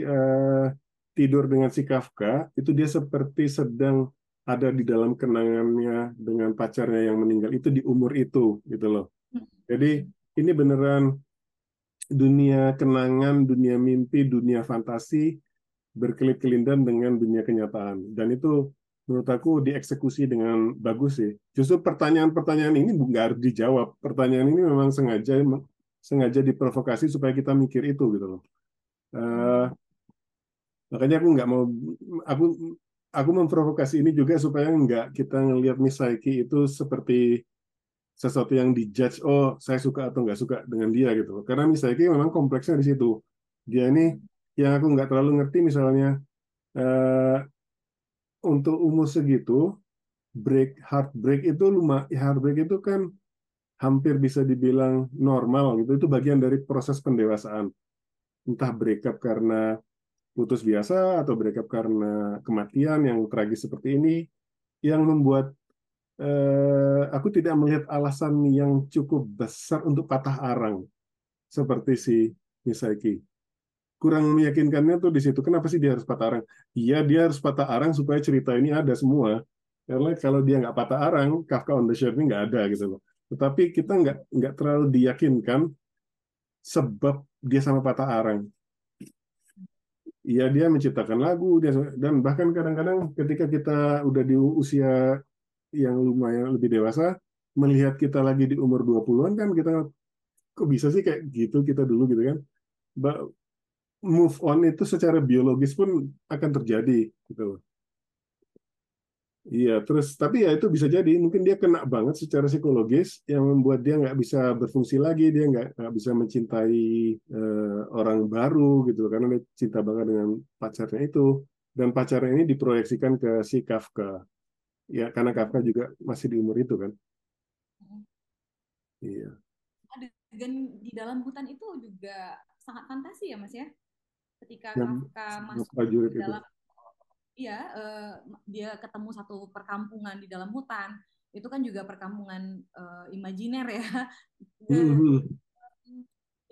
uh, tidur dengan si Kafka itu dia seperti sedang ada di dalam kenangannya dengan pacarnya yang meninggal itu di umur itu gitu loh. Jadi ini beneran dunia kenangan, dunia mimpi, dunia fantasi berkelit-kelindan dengan dunia kenyataan. Dan itu menurut aku dieksekusi dengan bagus sih. Justru pertanyaan-pertanyaan ini nggak harus dijawab. Pertanyaan ini memang sengaja sengaja diprovokasi supaya kita mikir itu gitu loh. Uh, makanya aku nggak mau aku aku memprovokasi ini juga supaya nggak kita ngelihat Misaki itu seperti sesuatu yang dijudge oh saya suka atau nggak suka dengan dia gitu. Karena Misaki memang kompleksnya di situ. Dia ini yang aku nggak terlalu ngerti misalnya uh, untuk umur segitu break heartbreak itu lumayan heartbreak itu kan hampir bisa dibilang normal gitu. Itu bagian dari proses pendewasaan. Entah breakup karena putus biasa atau breakup karena kematian yang tragis seperti ini yang membuat eh, aku tidak melihat alasan yang cukup besar untuk patah arang seperti si Misaki. Kurang meyakinkannya tuh di situ. Kenapa sih dia harus patah arang? Iya, dia harus patah arang supaya cerita ini ada semua. Karena kalau dia nggak patah arang, Kafka on the Shore ini nggak ada gitu loh. Tetapi kita nggak nggak terlalu diyakinkan sebab dia sama patah arang ya dia menciptakan lagu dia dan bahkan kadang-kadang ketika kita udah di usia yang lumayan lebih dewasa melihat kita lagi di umur 20-an kan kita kok bisa sih kayak gitu kita dulu? Gitu kan. Move on itu secara biologis pun akan terjadi gitu Iya, terus tapi ya itu bisa jadi mungkin dia kena banget secara psikologis yang membuat dia nggak bisa berfungsi lagi, dia nggak nggak bisa mencintai uh, orang baru gitu karena dia cinta banget dengan pacarnya itu dan pacarnya ini diproyeksikan ke si Kafka. Ya karena Kafka juga masih di umur itu kan. Iya. Dan di dalam hutan itu juga sangat fantasi ya Mas ya. Ketika yang Kafka masuk di dalam iya uh, dia ketemu satu perkampungan di dalam hutan. Itu kan juga perkampungan uh, imajiner ya. Dan, mm-hmm.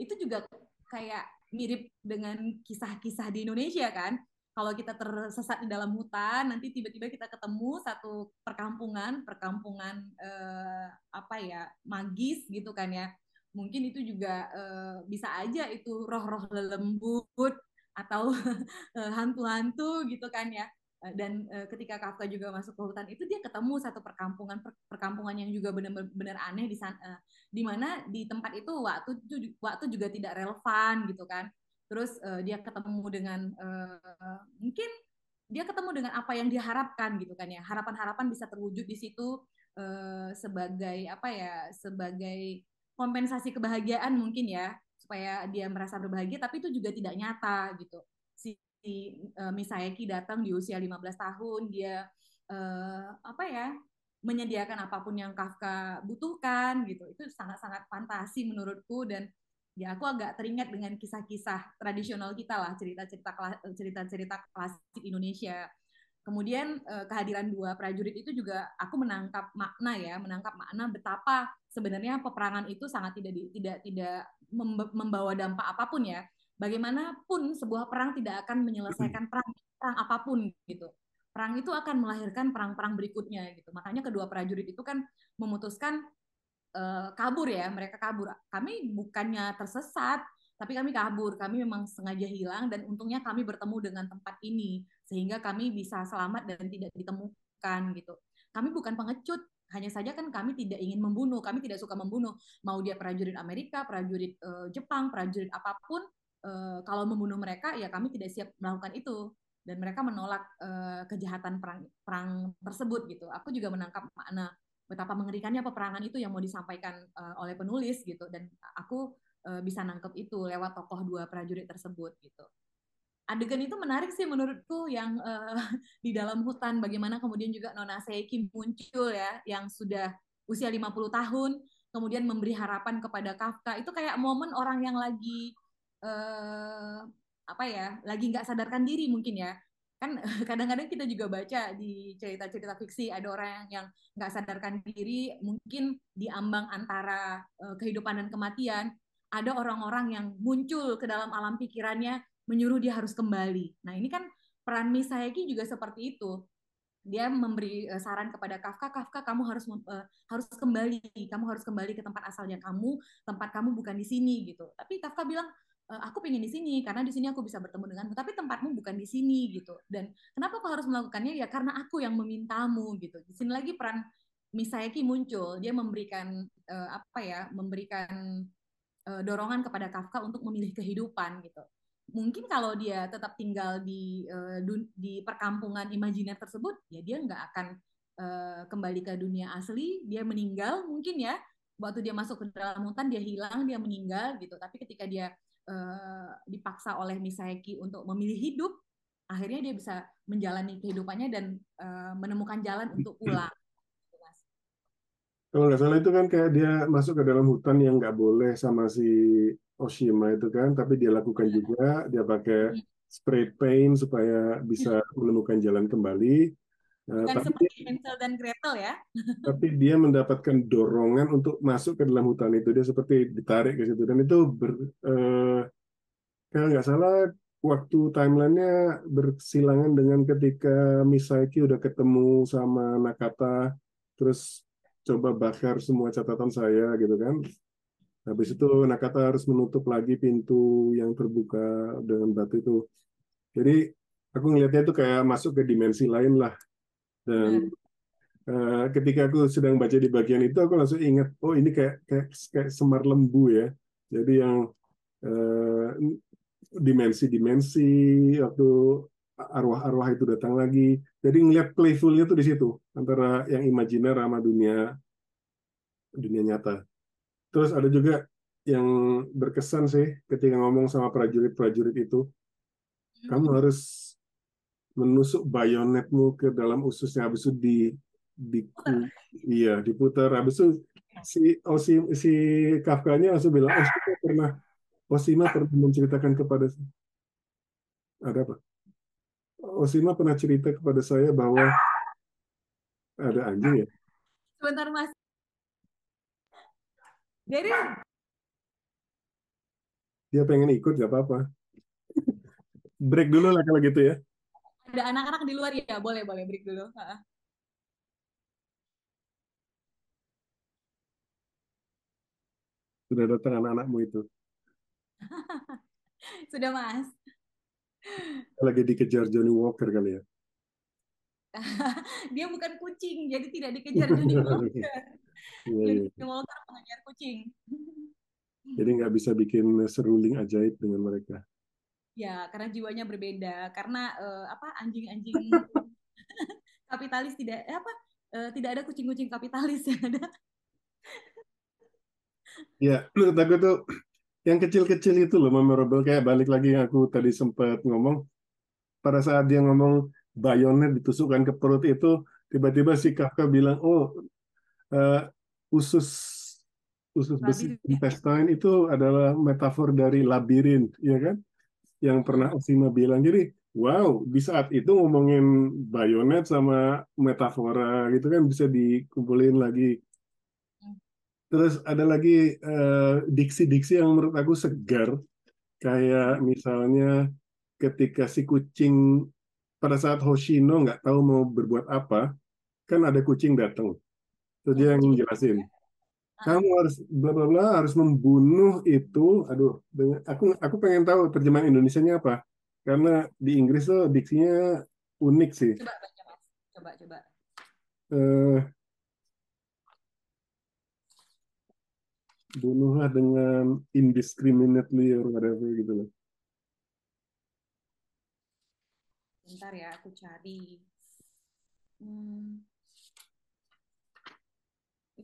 itu juga kayak mirip dengan kisah-kisah di Indonesia kan. Kalau kita tersesat di dalam hutan nanti tiba-tiba kita ketemu satu perkampungan perkampungan uh, apa ya magis gitu kan ya. Mungkin itu juga uh, bisa aja itu roh-roh lembut atau hantu-hantu gitu kan ya dan uh, ketika Kafka juga masuk ke hutan itu dia ketemu satu perkampungan per, perkampungan yang juga benar-benar aneh di sana uh, di mana di tempat itu waktu waktu juga tidak relevan gitu kan. Terus uh, dia ketemu dengan uh, mungkin dia ketemu dengan apa yang diharapkan gitu kan ya. Harapan-harapan bisa terwujud di situ uh, sebagai apa ya sebagai kompensasi kebahagiaan mungkin ya supaya dia merasa berbahagia tapi itu juga tidak nyata gitu si uh, Misayaki datang di usia 15 tahun dia uh, apa ya menyediakan apa pun yang Kafka butuhkan gitu. Itu sangat-sangat fantasi menurutku dan ya aku agak teringat dengan kisah-kisah tradisional kita lah cerita-cerita cerita-cerita klasik Indonesia. Kemudian uh, kehadiran dua prajurit itu juga aku menangkap makna ya menangkap makna betapa sebenarnya peperangan itu sangat tidak tidak tidak membawa dampak apa pun ya bagaimanapun sebuah perang tidak akan menyelesaikan perang perang apa pun gitu. Perang itu akan melahirkan perang-perang berikutnya gitu. Makanya kedua prajurit itu kan memutuskan uh, kabur ya, mereka kabur. Kami bukannya tersesat, tapi kami kabur. Kami memang sengaja hilang dan untungnya kami bertemu dengan tempat ini sehingga kami bisa selamat dan tidak ditemukan gitu. Kami bukan pengecut, hanya saja kan kami tidak ingin membunuh, kami tidak suka membunuh. Mau dia prajurit Amerika, prajurit uh, Jepang, prajurit apa pun, uh, kalau membunuh mereka ya kami tidak siap melakukan itu dan mereka menolak uh, kejahatan perang perang tersebut gitu. Aku juga menangkap makna betapa mengerikannya peperangan itu yang mau disampaikan uh, oleh penulis gitu dan aku uh, bisa nangkep itu lewat tokoh dua prajurit tersebut gitu. Adegan itu menarik sih menurutku yang uh, di dalam hutan bagaimana kemudian juga Nona Seiki muncul ya yang sudah usia 50 tahun kemudian memberi harapan kepada Kafka itu kayak momen orang yang lagi uh, apa ya lagi nggak sadarkan diri mungkin ya. Kan kadang-kadang kita juga baca di cerita-cerita fiksi ada orang yang nggak sadarkan diri mungkin di ambang antara uh, kehidupan dan kematian ada orang-orang yang muncul ke dalam alam pikirannya menyuruh dia harus kembali. Nah ini kan peran Misayaki juga seperti itu. Dia memberi uh, saran kepada Kafka Kafka kamu harus uh, harus kembali kamu harus kembali ke tempat asalnya kamu tempat kamu bukan di sini gitu. Tapi Kafka bilang Eh, aku pengen di sini karena di sini aku bisa bertemu denganmu tapi tempatmu bukan di sini gitu. Dan kenapa kau harus melakukannya? Ya karena aku yang memintamu gitu. Di sini lagi peran Misayaki muncul. Dia memberikan uh, apa ya memberikan uh, dorongan kepada Kafka untuk memilih kehidupan gitu. Mungkin kalau dia tetap tinggal di uh, di perkampungan imajiner tersebut ya dia nggak akan uh, kembali ke dunia asli. Dia meninggal mungkin ya. Waktu dia masuk ke dalam hutan dia hilang dia meninggal gitu. Tapi ketika dia uh, dipaksa oleh Misaki untuk memilih hidup, akhirnya dia bisa menjalani kehidupannya dan uh, menemukan jalan untuk pulang. Kalau nggak salah itu kan kayak dia masuk ke dalam hutan yang nggak boleh sama si Oshima itu kan, tapi dia lakukan iya. juga, dia pakai hmm. spray paint supaya bisa menemukan jalan kembali. Bukan tapi seperti Hansel dan Gretel ya. Tapi dia mendapatkan dorongan untuk masuk ke dalam hutan itu. Dia seperti ditarik ke situ. Dan itu ber, eh, kalau nggak salah waktu timelinenya bersilangan dengan ketika Misaki udah ketemu sama Nakata, terus coba bakar semua catatan saya gitu kan. Habis itu Nakata harus menutup lagi pintu yang terbuka dengan batu itu. Jadi aku ngelihatnya itu kayak masuk ke dimensi lain lah dan uh, ketika aku sedang baca di bagian itu, aku langsung ingat, oh ini kayak kayak, kayak semar lembu ya. Jadi yang uh, dimensi-dimensi waktu arwah-arwah itu datang lagi. Jadi ngeliat playfulnya tuh di situ antara yang imajiner sama dunia dunia nyata. Terus ada juga yang berkesan sih ketika ngomong sama prajurit-prajurit itu, kamu harus menusuk bayonetmu ke dalam ususnya. Habis itu di di iya diputar. Habis itu si Osi si Kafkanya langsung bilang Osima pernah Osima pernah menceritakan kepada ada apa? Osima pernah cerita kepada saya bahwa ada anjing ya? Sebentar mas. Jadi dia pengen ikut gak apa-apa. Break dulu lah kalau gitu ya ada anak-anak di luar ya boleh boleh break dulu sudah datang anak-anakmu itu. Sudah mas. Lagi dikejar Johnny Walker kali ya. Dia bukan kucing jadi tidak dikejar Johnny Walker. Iya, iya. Johnny Walker mengejar kucing. Jadi nggak bisa bikin seruling ajaib dengan mereka Ya, karena jiwanya berbeda. Karena uh, apa anjing-anjing kapitalis tidak eh, apa uh, tidak ada kucing-kucing kapitalis yang ada. ya, menurut aku tuh yang kecil-kecil itu loh memorable kayak balik lagi yang aku tadi sempat ngomong pada saat dia ngomong bayonet ditusukkan ke perut itu tiba-tiba si Kafka bilang oh uh, usus usus besi intestine itu adalah metafor dari labirin ya kan yang pernah Osima bilang. Jadi, wow, di saat itu ngomongin bayonet sama metafora gitu kan bisa dikumpulin lagi. Terus ada lagi eh, diksi-diksi uh, yang menurut aku segar, kayak misalnya ketika si kucing pada saat Hoshino nggak tahu mau berbuat apa, kan ada kucing datang. Terus dia yang jelasin. Kamu harus bla bla bla harus membunuh itu aduh aku aku pengen tahu terjemahan Indonesianya apa karena di Inggris tuh diksinya unik sih Coba baca mas. Coba coba. Eh, bunuhlah dengan indiscriminately or whatever gitu loh Bentar ya, aku cari. Hmm.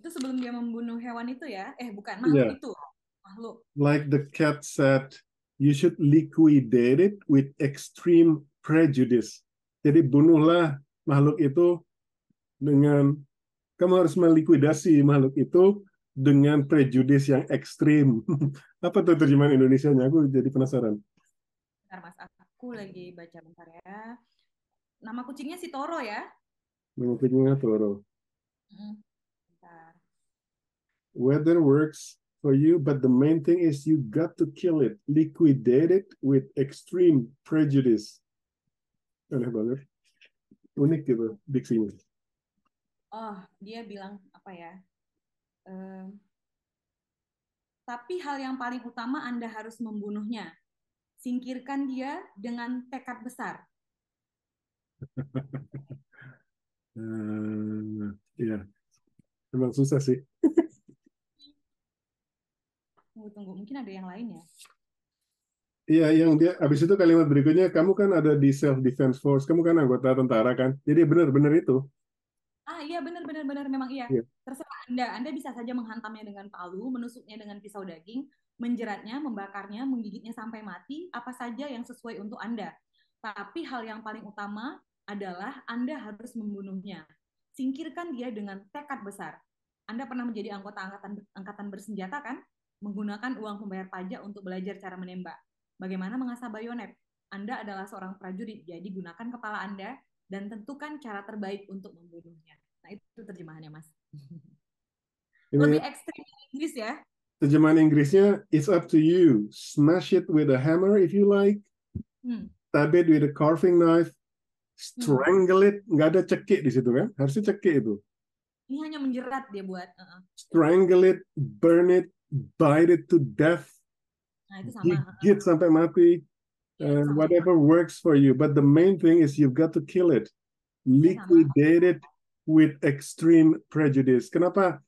Itu sebelum dia membunuh hewan itu ya? Eh, bukan makhluk Iya. itu. Makhluk. like the cat said, you should liquidate it with extreme prejudice. Jadi bunuhlah makhluk itu dengan kamu harus melikuidasi makhluk itu dengan prejudis yang ekstrim. Apa tuh terjemahan Indonesianya? Aku jadi penasaran. Bentar mas, aku lagi baca bentar ya. Nama kucingnya si Toro ya? Mengikutinya Toro. Hmm. Weather works for you, but the main thing is you got to kill it. Liquidate it with extreme prejudice. Aneh banget. Unik gitu diksinya. Oh, dia bilang apa ya? Eh, tapi hal yang paling utama Anda harus membunuhnya. Singkirkan dia dengan tekad besar. Hmm, iya. Emang susah sih. Tunggu, tunggu. Mungkin ada yang lain ya? Iya, yang dia habis itu kalimat berikutnya, kamu kan ada di self defense force, kamu kan anggota tentara kan, jadi benar-benar itu. Ah iya benar benar benar memang iya. Iya. Terserah Anda. Anda bisa saja menghantamnya dengan palu, menusuknya dengan pisau daging, menjeratnya, membakarnya, menggigitnya sampai mati, apa saja yang sesuai untuk Anda. Tapi hal yang paling utama adalah Anda harus membunuhnya. Singkirkan dia dengan tekad besar. Anda pernah menjadi anggota angkatan angkatan bersenjata kan? Menggunakan uang pembayar pajak untuk belajar cara menembak. Bagaimana mengasah bayonet? Anda adalah seorang prajurit, jadi gunakan kepala Anda dan tentukan cara terbaik untuk membunuhnya. Nah, itu terjemahannya, Mas. Ini Lebih ekstrim Inggris ya. terjemahan Inggrisnya, it's up to you. Smash it with a hammer if you like, Hmm. stab it with a carving knife, strangle it. Nggak ada cekik di situ kan? Harusnya cekik itu. Ini hanya menjerat dia buat. uh-uh. Strangle it, burn it, bite it to death, Nah, itu sama. uh-uh. gigit sampai mati. Iya, uh, sama. whatever works for you. But the main thing is you've got to kill it. Liquidate it with extreme prejudice. Kenapa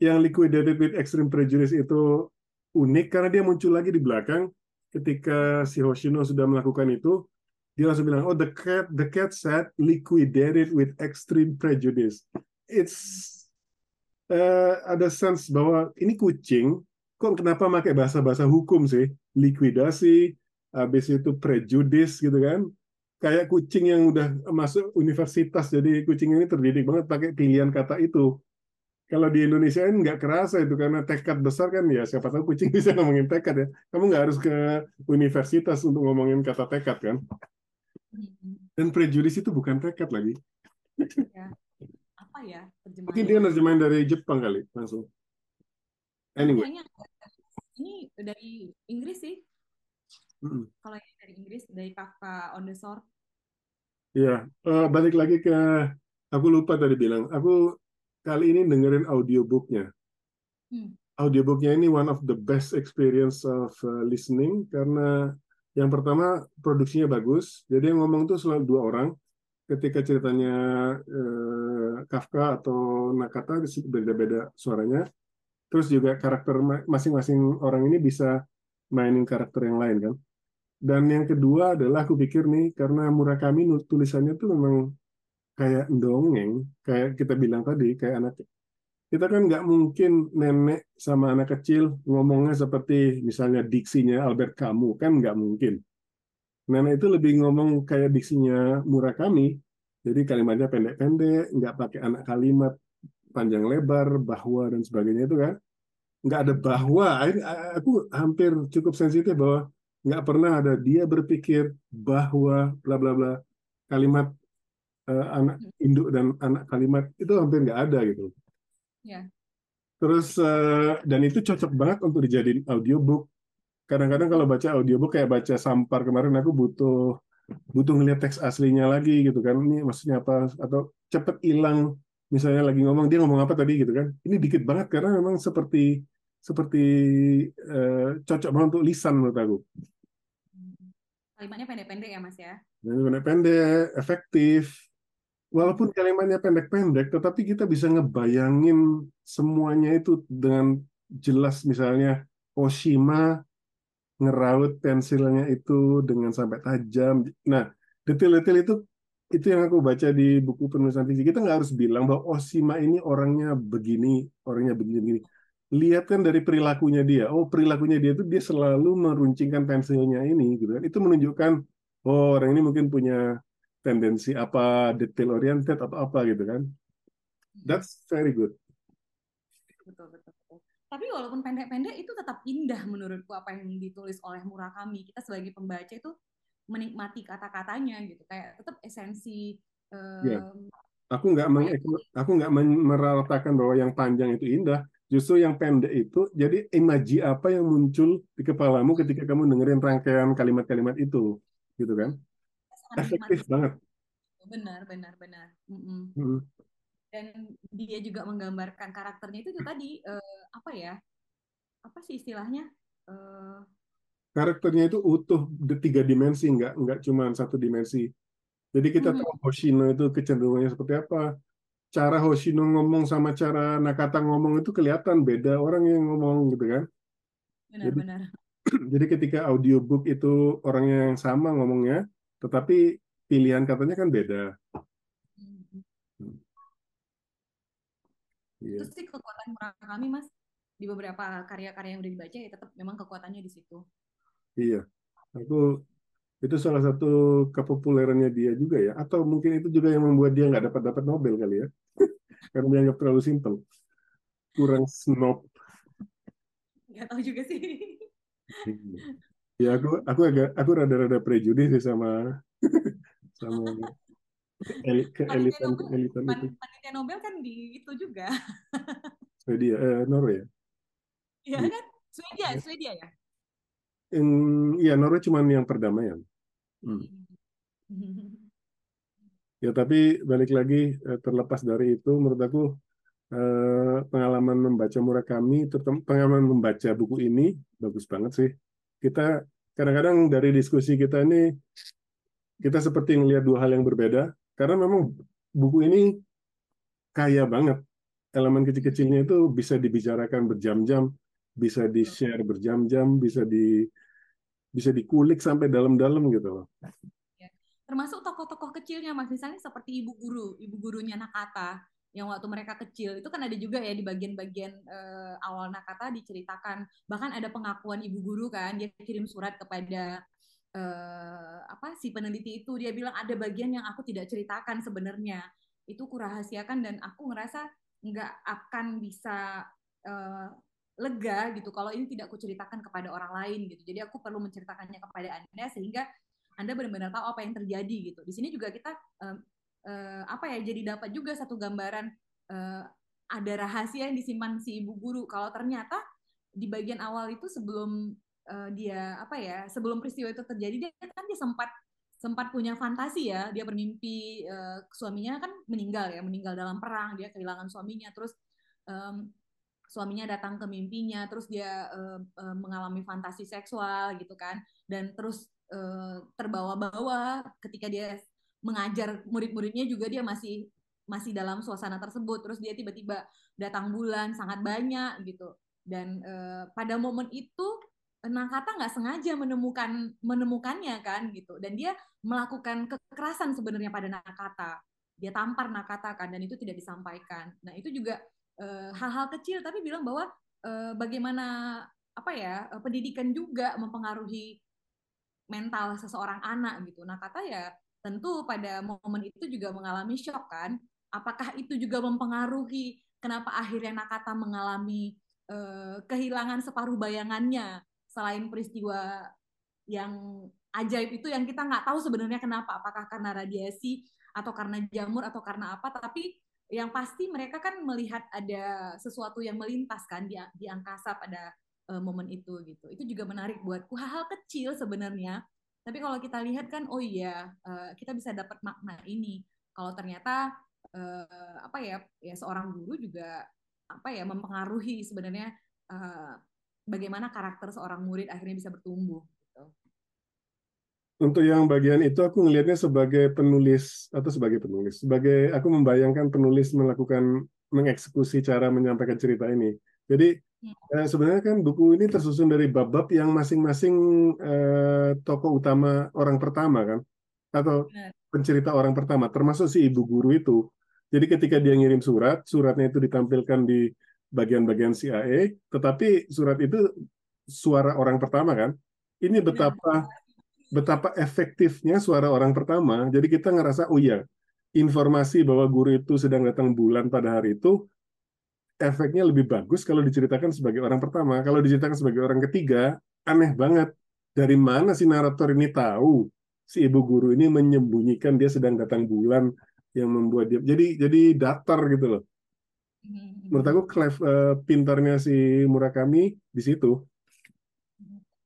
yang liquidated with extreme prejudice itu unik? Karena dia muncul lagi di belakang ketika si Hoshino sudah melakukan itu. Dia langsung bilang, oh the cat, the cat said liquidated with extreme prejudice. It's eh, ada sense bahwa ini kucing, kok kenapa pakai bahasa-bahasa hukum sih? Likuidasi, habis itu prejudis gitu kan. Kayak kucing yang udah masuk universitas jadi kucing ini terdidik banget pakai pilihan kata itu. Kalau di Indonesia kan nggak kerasa itu karena tekad besar kan ya siapa tahu kucing bisa ngomongin tekad ya. Kamu nggak harus ke universitas untuk ngomongin kata tekad kan? Hmm. dan prejudis itu bukan tekad lagi. Apa ya mungkin dia nerjemahin dari Jepang kali langsung. Anyway. Kayaknya ini dari Inggris sih. Mm. Kalau yang dari Inggris dari Kafka on the Shore. Ya, eh, balik lagi ke aku lupa tadi bilang. Aku kali ini dengerin audiobooknya. Hmm. Audiobooknya ini one of the best experience of uh, listening karena yang pertama produksinya bagus. Jadi yang ngomong tuh selalu dua orang. Ketika ceritanya eh, Kafka atau Nakata beda-beda suaranya. Terus juga karakter ma- masing-masing orang ini bisa mainin karakter yang lain kan. Dan yang kedua adalah aku pikir nih karena Murakami tulisannya tuh memang kayak dongeng, kayak kita bilang tadi, kayak anak kita kan nggak mungkin nenek sama anak kecil ngomongnya seperti misalnya diksinya Albert Camus kan nggak mungkin. Nenek itu lebih ngomong kayak diksinya Murakami, jadi kalimatnya pendek-pendek, nggak pakai anak kalimat panjang lebar, bahwa dan sebagainya itu kan nggak ada bahwa. Aku hampir cukup sensitif bahwa nggak pernah ada dia berpikir bahwa bla bla bla kalimat eh, anak induk dan anak kalimat itu hampir nggak ada gitu. Ya. Terus eh, dan itu cocok banget untuk dijadiin audiobook. Kadang-kadang kalau baca audiobook kayak baca Sampar kemarin aku butuh butuh ngeliat teks aslinya lagi gitu kan. Ini maksudnya apa atau cepet hilang misalnya lagi ngomong dia ngomong apa tadi gitu kan. Ini dikit banget karena memang seperti seperti uh, cocok banget untuk lisan menurut aku. Kalimatnya pendek-pendek ya mas ya? Pendek-pendek efektif. Walaupun kalimatnya pendek-pendek tetapi kita bisa ngebayangin semuanya itu dengan jelas. Misalnya Oshima ngeraut pensilnya itu dengan sampai tajam. Nah detail-detail itu itu yang aku baca di buku penulisan fiksi kita nggak harus bilang bahwa Oshima ini orangnya begini orangnya begini begini lihat kan dari perilakunya dia. Oh, perilakunya dia itu dia selalu meruncingkan pensilnya ini gitu kan. Itu menunjukkan oh orang ini mungkin punya tendensi apa detail oriented atau apa gitu kan. That's very good. Betul, betul. Tapi walaupun pendek-pendek itu tetap indah menurutku apa yang ditulis oleh Murakami. Kita sebagai pembaca itu menikmati kata-katanya gitu. Kayak tetap esensi um, yeah. Aku nggak aku nggak meratakan bahwa yang panjang itu indah Justru yang pendek itu, jadi imaji apa yang muncul di kepalamu ketika kamu dengerin rangkaian kalimat-kalimat itu, gitu kan? Efektif banget. Benar, benar, benar. Mm -mm. Dan dia juga menggambarkan karakternya itu, itu tadi uh, apa ya? Apa sih istilahnya? Uh... Karakternya itu utuh di tiga dimensi, nggak nggak cuma satu dimensi. Jadi kita mm -hmm. tahu Hoshino itu kecenderungannya seperti apa, cara Hoshino ngomong sama cara Nakata ngomong itu kelihatan beda orang yang ngomong gitu kan. Benar-benar. Jadi, jadi ketika audiobook itu orangnya yang sama ngomongnya, tetapi pilihan katanya kan beda. Hmm. Itu sih kekuatan kami mas di beberapa karya-karya yang udah dibaca ya tetap memang kekuatannya di situ. Iya, aku itu salah satu kepopulerannya dia juga ya. Atau mungkin itu juga yang membuat dia nggak dapat dapat Nobel kali ya. Karena dianggap terlalu simpel. Kurang snob. Nggak tahu juga sih. Ya aku aku agak aku rada-rada prejudis sih sama sama elit keelitan keelitan itu. panitia Nobel kan di itu juga. Swedia eh, Norway ya? Iya kan? Swedia Swedia ya Iya, Norway cuma yang perdamaian. Hmm. Ya tapi balik lagi eh, terlepas dari itu, menurut aku eh, pengalaman membaca Murakami, pengalaman membaca buku ini bagus banget sih. Kita kadang-kadang dari diskusi kita ini kita seperti melihat dua hal yang berbeda karena memang buku ini kaya banget. Elemen kecil-kecilnya itu bisa dibicarakan berjam-jam, bisa di-share berjam-jam, bisa di bisa dikulik sampai dalam-dalam gitu loh. Ya. Termasuk tokoh-tokoh kecilnya Mas, misalnya seperti ibu guru, ibu gurunya Nakata yang waktu mereka kecil itu kan ada juga ya di bagian-bagian uh, awal Nakata diceritakan bahkan ada pengakuan ibu guru kan dia kirim surat kepada uh, apa si peneliti itu dia bilang ada bagian yang aku tidak ceritakan sebenarnya itu kurahasiakan dan aku ngerasa nggak akan bisa uh, lega gitu kalau ini tidak kuceritakan kepada orang lain gitu. Jadi aku perlu menceritakannya kepada Anda sehingga Anda benar-benar tahu apa yang terjadi gitu. Di sini juga kita uh, uh, apa ya jadi dapat juga satu gambaran uh, ada rahasia yang disimpan si ibu guru. Kalau ternyata di bagian awal itu sebelum uh, dia apa ya, sebelum peristiwa itu terjadi dia kan dia sempat sempat punya fantasi ya, dia bermimpi uh, suaminya kan meninggal ya, meninggal dalam perang, dia kehilangan suaminya terus um, suaminya datang ke mimpinya terus dia uh, uh, mengalami fantasi seksual gitu kan dan terus uh, terbawa-bawa ketika dia mengajar murid-muridnya juga dia masih masih dalam suasana tersebut. Terus dia tiba-tiba datang bulan sangat banyak gitu. Dan uh, pada momen itu Nakata nggak sengaja menemukan menemukannya kan gitu. Dan dia melakukan kekerasan sebenarnya pada Nakata. Dia tampar Nakata kan dan itu tidak disampaikan. Nah itu juga hal-hal uh, kecil tapi bilang bahwa uh, bagaimana apa ya uh, pendidikan juga mempengaruhi mental seseorang anak gitu. Nah kata ya tentu pada momen itu juga mengalami shock kan. Apakah itu juga mempengaruhi kenapa akhirnya Nakata mengalami uh, kehilangan separuh bayangannya selain peristiwa yang ajaib itu yang kita nggak tahu sebenarnya kenapa apakah karena radiasi atau karena jamur atau karena apa tapi yang pasti mereka kan melihat ada sesuatu yang melintas kan di, di angkasa pada uh, momen itu gitu. Itu juga menarik buatku hal-hal kecil sebenarnya. Tapi kalau kita lihat kan oh iya uh, kita bisa dapat makna ini. Kalau ternyata uh, apa ya ya seorang guru juga apa ya mempengaruhi sebenarnya uh, bagaimana karakter seorang murid akhirnya bisa bertumbuh. Untuk yang bagian itu aku ngelihatnya sebagai penulis atau sebagai penulis, sebagai aku membayangkan penulis melakukan mengeksekusi cara menyampaikan cerita ini. Jadi eh, sebenarnya kan buku ini tersusun dari bab-bab yang masing-masing eh, tokoh utama orang pertama kan, atau pencerita orang pertama, termasuk si ibu guru itu. Jadi ketika dia ngirim surat, suratnya itu ditampilkan di bagian-bagian CIA, tetapi surat itu suara orang pertama kan. Ini betapa betapa efektifnya suara orang pertama. Jadi kita ngerasa oh iya, informasi bahwa guru itu sedang datang bulan pada hari itu efeknya lebih bagus kalau diceritakan sebagai orang pertama. Kalau diceritakan sebagai orang ketiga, aneh banget. Dari mana si narator ini tahu si ibu guru ini menyembunyikan dia sedang datang bulan yang membuat dia jadi jadi datar gitu loh. Mm-hmm. Menurut aku clever uh, pintarnya si Murakami di situ.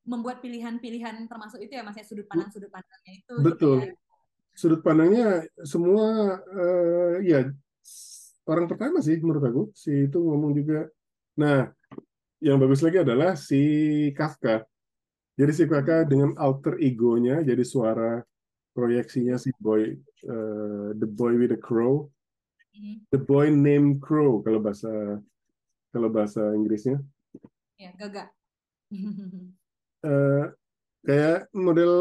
Membuat pilihan-pilihan termasuk itu ya mas ya sudut pandang sudut pandangnya itu. Gitu Betul. Gitu ya. Sudut pandangnya semua uh, ya orang pertama sih menurut aku si itu ngomong juga. Nah, yang bagus lagi adalah si Kafka. Jadi si Kafka mm-hmm. dengan alter egonya jadi suara proyeksinya si boy uh, the boy with the crow mm-hmm. the boy named crow kalau bahasa kalau bahasa Inggrisnya ya gagak uh, kayak model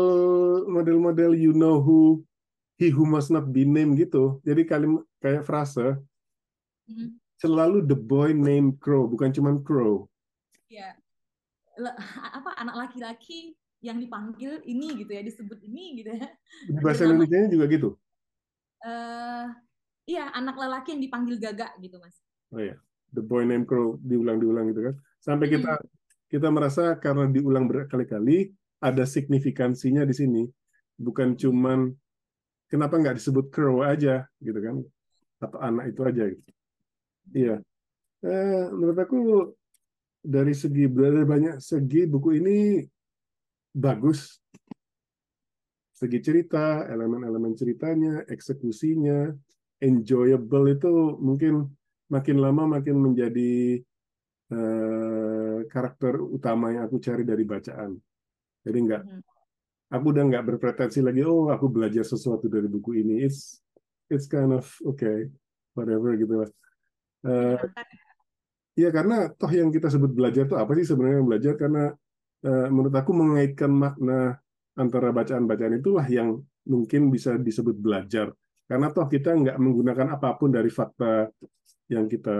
model model you know who he who must not be named gitu. Jadi kalimat kayak frase mm-hmm. selalu the boy named crow bukan cuma crow. Ya apa anak laki-laki yang dipanggil ini gitu ya disebut ini gitu ya. Di bahasa Indonesia juga gitu? Uh, iya anak lelaki yang dipanggil gagak gitu mas. Oh iya the boy named crow diulang-diulang gitu kan. Sampai kita hmm. Kita merasa karena diulang berkali-kali ada signifikansinya di sini. Bukan cuman kenapa nggak disebut crow aja gitu kan? Atau anak itu aja gitu. Iya. Eh, menurut aku dari segi dari banyak segi buku ini bagus. Segi cerita, elemen-elemen ceritanya, eksekusinya, enjoyable itu mungkin makin lama makin menjadi uh, karakter utama yang aku cari dari bacaan. Jadi enggak, hmm. aku udah nggak berpretensi lagi. Oh, aku belajar sesuatu dari buku ini. It's it's kind of okay, whatever gitu lah. Uh, ya karena toh yang kita sebut belajar itu apa sih sebenarnya belajar karena Eh, menurut aku mengaitkan makna antara bacaan-bacaan itulah yang mungkin bisa disebut belajar. Karena toh kita nggak menggunakan apa pun dari fakta yang kita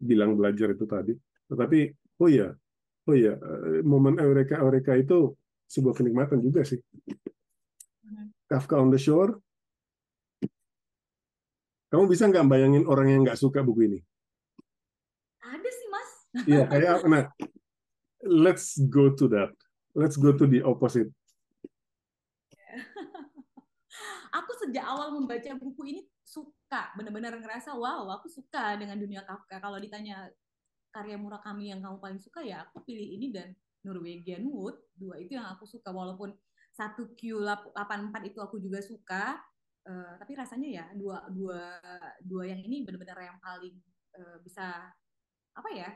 bilang belajar itu tadi. Tetapi, oh ya, oh ya, momen eureka-eureka itu sebuah kenikmatan juga sih. Kafka on the Shore, kamu bisa nggak bayangin orang yang nggak suka buku ini? Ada sih, Mas. Iya, kayak nah, let's go to that. Let's go to the opposite. aku sejak awal membaca buku ini suka, benar-benar ngerasa wow, aku suka dengan dunia Kafka. Kalau ditanya karya Murakami yang kamu paling suka ya, aku pilih ini dan Norwegian Wood. Dua itu yang aku suka walaupun satu Q84 itu aku juga suka, uh, tapi rasanya ya dua dua dua yang ini benar-benar yang paling uh, bisa apa ya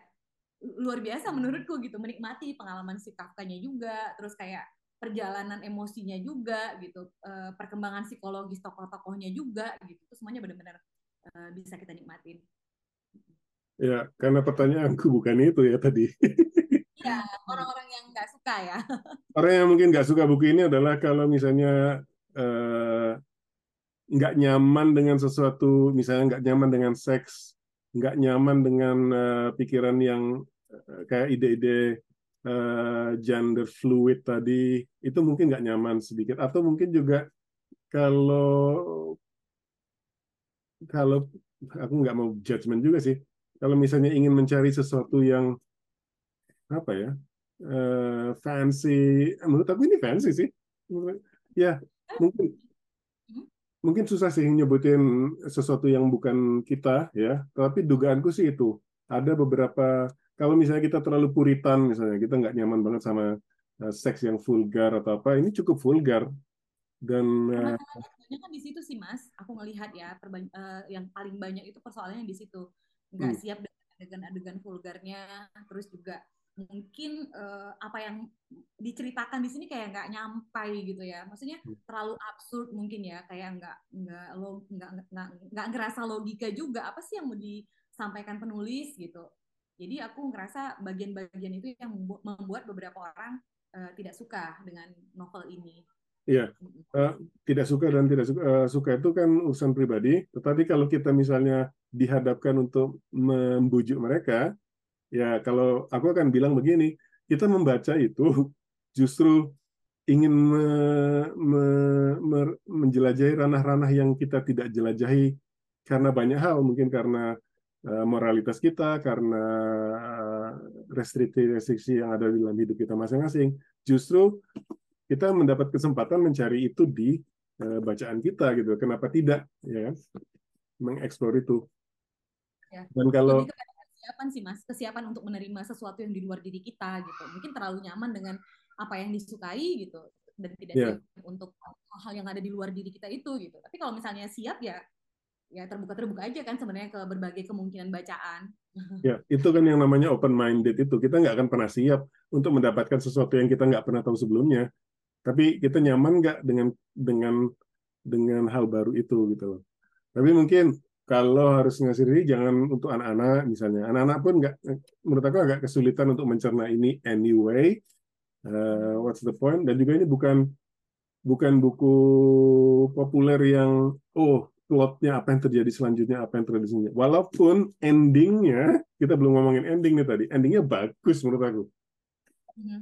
luar biasa menurutku gitu menikmati pengalaman si Kafkanya juga terus kayak perjalanan emosinya juga gitu uh, perkembangan psikologis tokoh-tokohnya juga gitu itu semuanya benar-benar uh, bisa kita nikmatin. Ya karena pertanyaanku bukan itu ya tadi. Ya orang-orang yang nggak suka ya. Orang yang mungkin nggak suka buku ini adalah kalau misalnya uh, nggak nyaman dengan sesuatu misalnya nggak nyaman dengan seks nggak nyaman dengan uh, pikiran yang uh, kayak ide-ide uh, gender fluid tadi itu mungkin nggak nyaman sedikit. Atau mungkin juga kalau kalau aku nggak mau judgement juga sih. Kalau misalnya ingin mencari sesuatu yang apa ya uh, fancy menurut aku ini fancy sih. Ya mungkin mungkin susah sih nyebutin sesuatu yang bukan kita ya. Tapi dugaanku sih itu ada beberapa kalau misalnya kita terlalu puritan misalnya kita nggak nyaman banget sama uh, seks yang vulgar atau apa ini cukup vulgar dan Karena uh, kan di situ sih Mas, aku ngelihat ya eh, yang paling banyak itu persoalannya di situ. Nggak hmm, siap dengan adegan-adegan vulgarnya, terus juga mungkin eh, apa yang diceritakan di sini kayak nggak nyampai gitu ya. Maksudnya terlalu absurd mungkin ya, kayak nggak nggak lo nggak nggak nggak ngerasa logika juga. Apa sih yang mau disampaikan penulis gitu. Jadi aku ngerasa bagian-bagian itu yang membu- membuat beberapa orang eh, tidak suka dengan novel ini. Iya, eh, tidak suka dan tidak suka, eh, suka itu kan urusan pribadi. Tetapi kalau kita misalnya dihadapkan untuk membujuk mereka, ya kalau aku akan bilang begini, kita membaca itu justru ingin me- me- me- menjelajahi ranah-ranah yang kita tidak jelajahi karena banyak hal, mungkin karena moralitas kita, karena eh, restriksi-restriksi yang ada di dalam hidup kita masing-masing. Justru kita mendapat kesempatan mencari itu di eh, bacaan kita gitu. Kenapa tidak ya kan? mengeksplor itu. Ya. Dan kalau kesiapan sih Mas, kesiapan untuk menerima sesuatu yang di luar diri kita gitu. Mungkin terlalu nyaman dengan apa yang disukai gitu dan tidak ya siap untuk hal-hal yang ada di luar diri kita itu gitu. Tapi kalau misalnya siap ya ya terbuka-terbuka aja kan sebenarnya ke berbagai kemungkinan bacaan. ya itu kan yang namanya open minded itu kita nggak akan pernah siap untuk mendapatkan sesuatu yang kita nggak pernah tahu sebelumnya. Tapi kita nyaman nggak dengan dengan dengan hal baru itu gitu loh. Tapi mungkin kalau harus ngasih diri jangan untuk anak-anak misalnya. Anak-anak pun nggak menurut aku agak kesulitan untuk mencerna ini anyway. Uh, what's the point? Dan juga ini bukan bukan buku populer yang oh plotnya apa yang terjadi selanjutnya apa yang terjadi selanjutnya. Walaupun endingnya kita belum ngomongin ending nih tadi, endingnya bagus menurut aku. Mhm.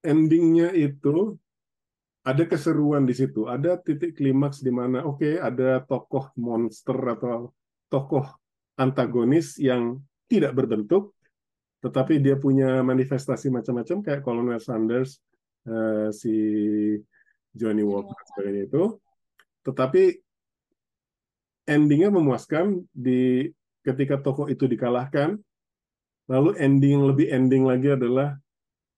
Endingnya itu ada keseruan di situ, ada titik klimaks di mana oke okay, ada tokoh monster atau tokoh antagonis yang tidak berbentuk, tetapi dia punya manifestasi macam-macam kayak Colonel Sanders, uh, si Johnny Walker sebagainya itu. Tetapi endingnya memuaskan di ketika tokoh itu dikalahkan. Lalu ending yang lebih ending lagi adalah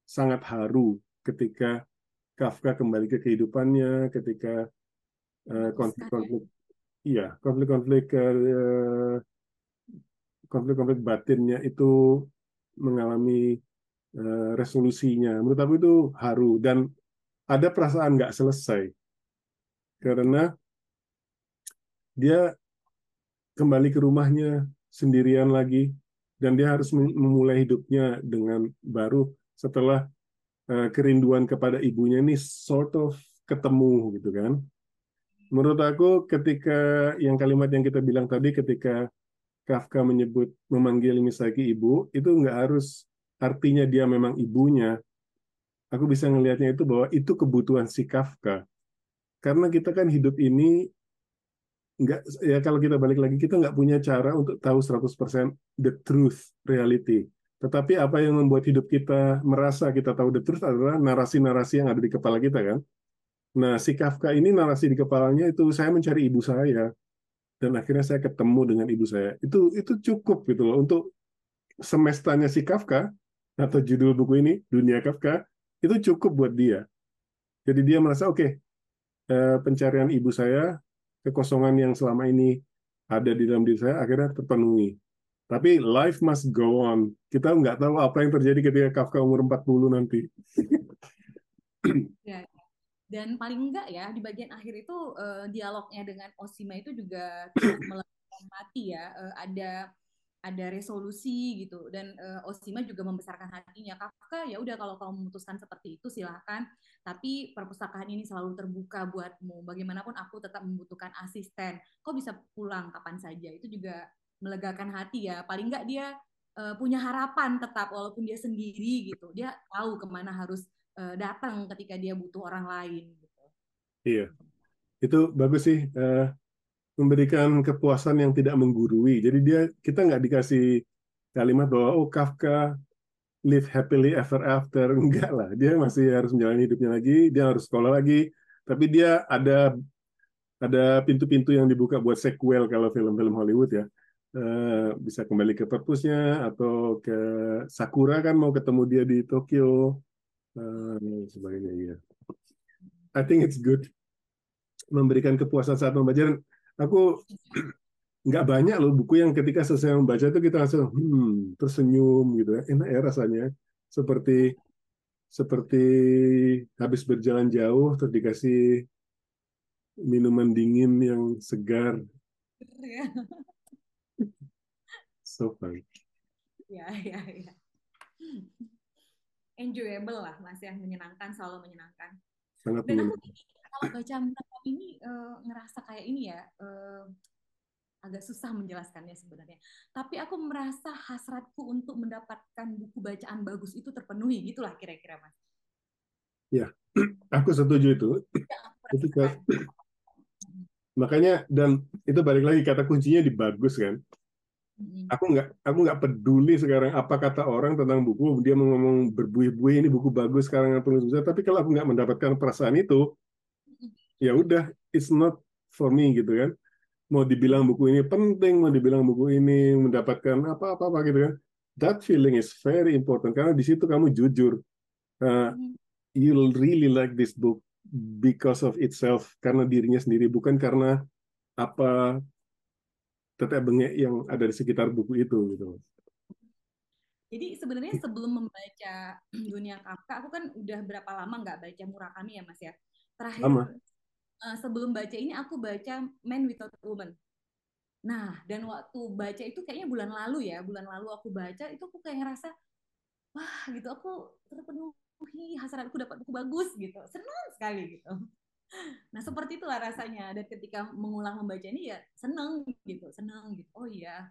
sangat haru ketika Kafka kembali ke kehidupannya, ketika konflik-konflik, uh, iya konflik-konflik uh, konflik-konflik batinnya itu mengalami uh, resolusinya. Menurut aku itu haru dan ada perasaan nggak selesai karena dia kembali ke rumahnya sendirian lagi dan dia harus memulai hidupnya dengan baru setelah uh, kerinduan kepada ibunya ini sort of ketemu gitu kan. Menurut aku ketika yang kalimat yang kita bilang tadi ketika Kafka menyebut memanggil Misaki ibu itu nggak harus artinya dia memang ibunya. Aku bisa ngelihatnya itu bahwa itu kebutuhan si Kafka. Karena kita kan hidup ini nggak ya kalau kita balik lagi kita nggak punya cara untuk tahu 100% the truth reality. Tetapi apa yang membuat hidup kita merasa kita tahu the truth adalah narasi-narasi yang ada di kepala kita kan. Nah, si Kafka ini narasi di kepalanya itu saya mencari ibu saya dan akhirnya saya ketemu dengan ibu saya. Itu itu cukup gitu loh untuk semestanya si Kafka atau judul buku ini Dunia Kafka itu cukup buat dia. Jadi dia merasa oke okay, pencarian ibu saya kekosongan yang selama ini ada di dalam diri saya akhirnya terpenuhi. Tapi life must go on. Kita nggak tahu apa yang terjadi ketika Kafka umur 40 nanti. ya, dan paling enggak ya di bagian akhir itu uh, dialognya dengan Osima itu juga meletakkan mati ya. Uh, ada ada resolusi gitu. Dan uh, Osima juga membesarkan hatinya. Kafka ya udah kalau kamu memutuskan seperti itu silahkan tapi perpustakaan ini selalu terbuka buatmu. Bagaimanapun aku tetap membutuhkan asisten. Kau bisa pulang kapan saja? Itu juga melegakan hati ya. Paling nggak dia uh, punya harapan tetap walaupun dia sendiri gitu. Dia tahu ke mana harus uh, datang ketika dia butuh orang lain gitu. Iya. Itu bagus sih uh, memberikan kepuasan yang tidak menggurui. Jadi dia kita nggak dikasih kalimat bahwa oh Kafka live happily ever after enggak lah. Dia masih harus menjalani hidupnya lagi, dia harus sekolah lagi. Tapi dia ada ada pintu-pintu yang dibuka buat sequel kalau film-film Hollywood ya. Uh, bisa kembali ke perpusnya atau ke Sakura kan mau ketemu dia di Tokyo uh, sebagainya ya. I think it's good. memberikan kepuasan saat membaca. Aku nggak banyak loh buku yang ketika selesai membaca itu kita langsung hmm, tersenyum gitu ya. Enak ya rasanya. Seperti seperti habis berjalan jauh terus dikasih minuman dingin yang segar. Ya. So fun. Ya, ya, ya. Enjoyable lah, Mas ya, menyenangkan, selalu menyenangkan. Sangat Dan aku ini, kalau baca Murakami ini uh, ngerasa kayak ini ya, uh, agak susah menjelaskannya sebenarnya. Tapi aku merasa hasratku untuk mendapatkan buku bacaan bagus itu terpenuhi, gitulah kira-kira Mas. Ya, aku setuju itu. Ya, rasakan. makanya dan itu balik lagi kata kuncinya di bagus kan. Mm-mm. Aku nggak aku nggak peduli sekarang apa kata orang tentang buku. Dia mau ngomong berbuih-buih ini buku bagus sekarang yang penulis besar. Tapi kalau aku nggak mendapatkan perasaan itu, ya udah it's not for me gitu kan. Mau dibilang buku ini penting, mau dibilang buku ini mendapatkan apa-apa apa gitu kan. That feeling is very important karena di situ kamu jujur. Uh, Mm. you'll really like this book because of itself karena dirinya sendiri bukan karena apa tetek bengek yang ada di sekitar buku itu gitu. Jadi sebenarnya sebelum membaca Dunia Kafka, aku kan udah berapa lama nggak baca Murakami ya Mas ya. Terakhir Lama. Eh, sebelum baca ini aku baca Man Without a Woman. Nah, dan waktu baca itu kayaknya bulan lalu ya, bulan lalu aku baca itu aku kayak ngerasa wah gitu aku terpenuhi hasratku dapat buku bagus gitu. Senang sekali gitu. Nah, seperti itulah rasanya. Dan ketika mengulang membaca ini ya seneng gitu, seneng gitu. Oh iya,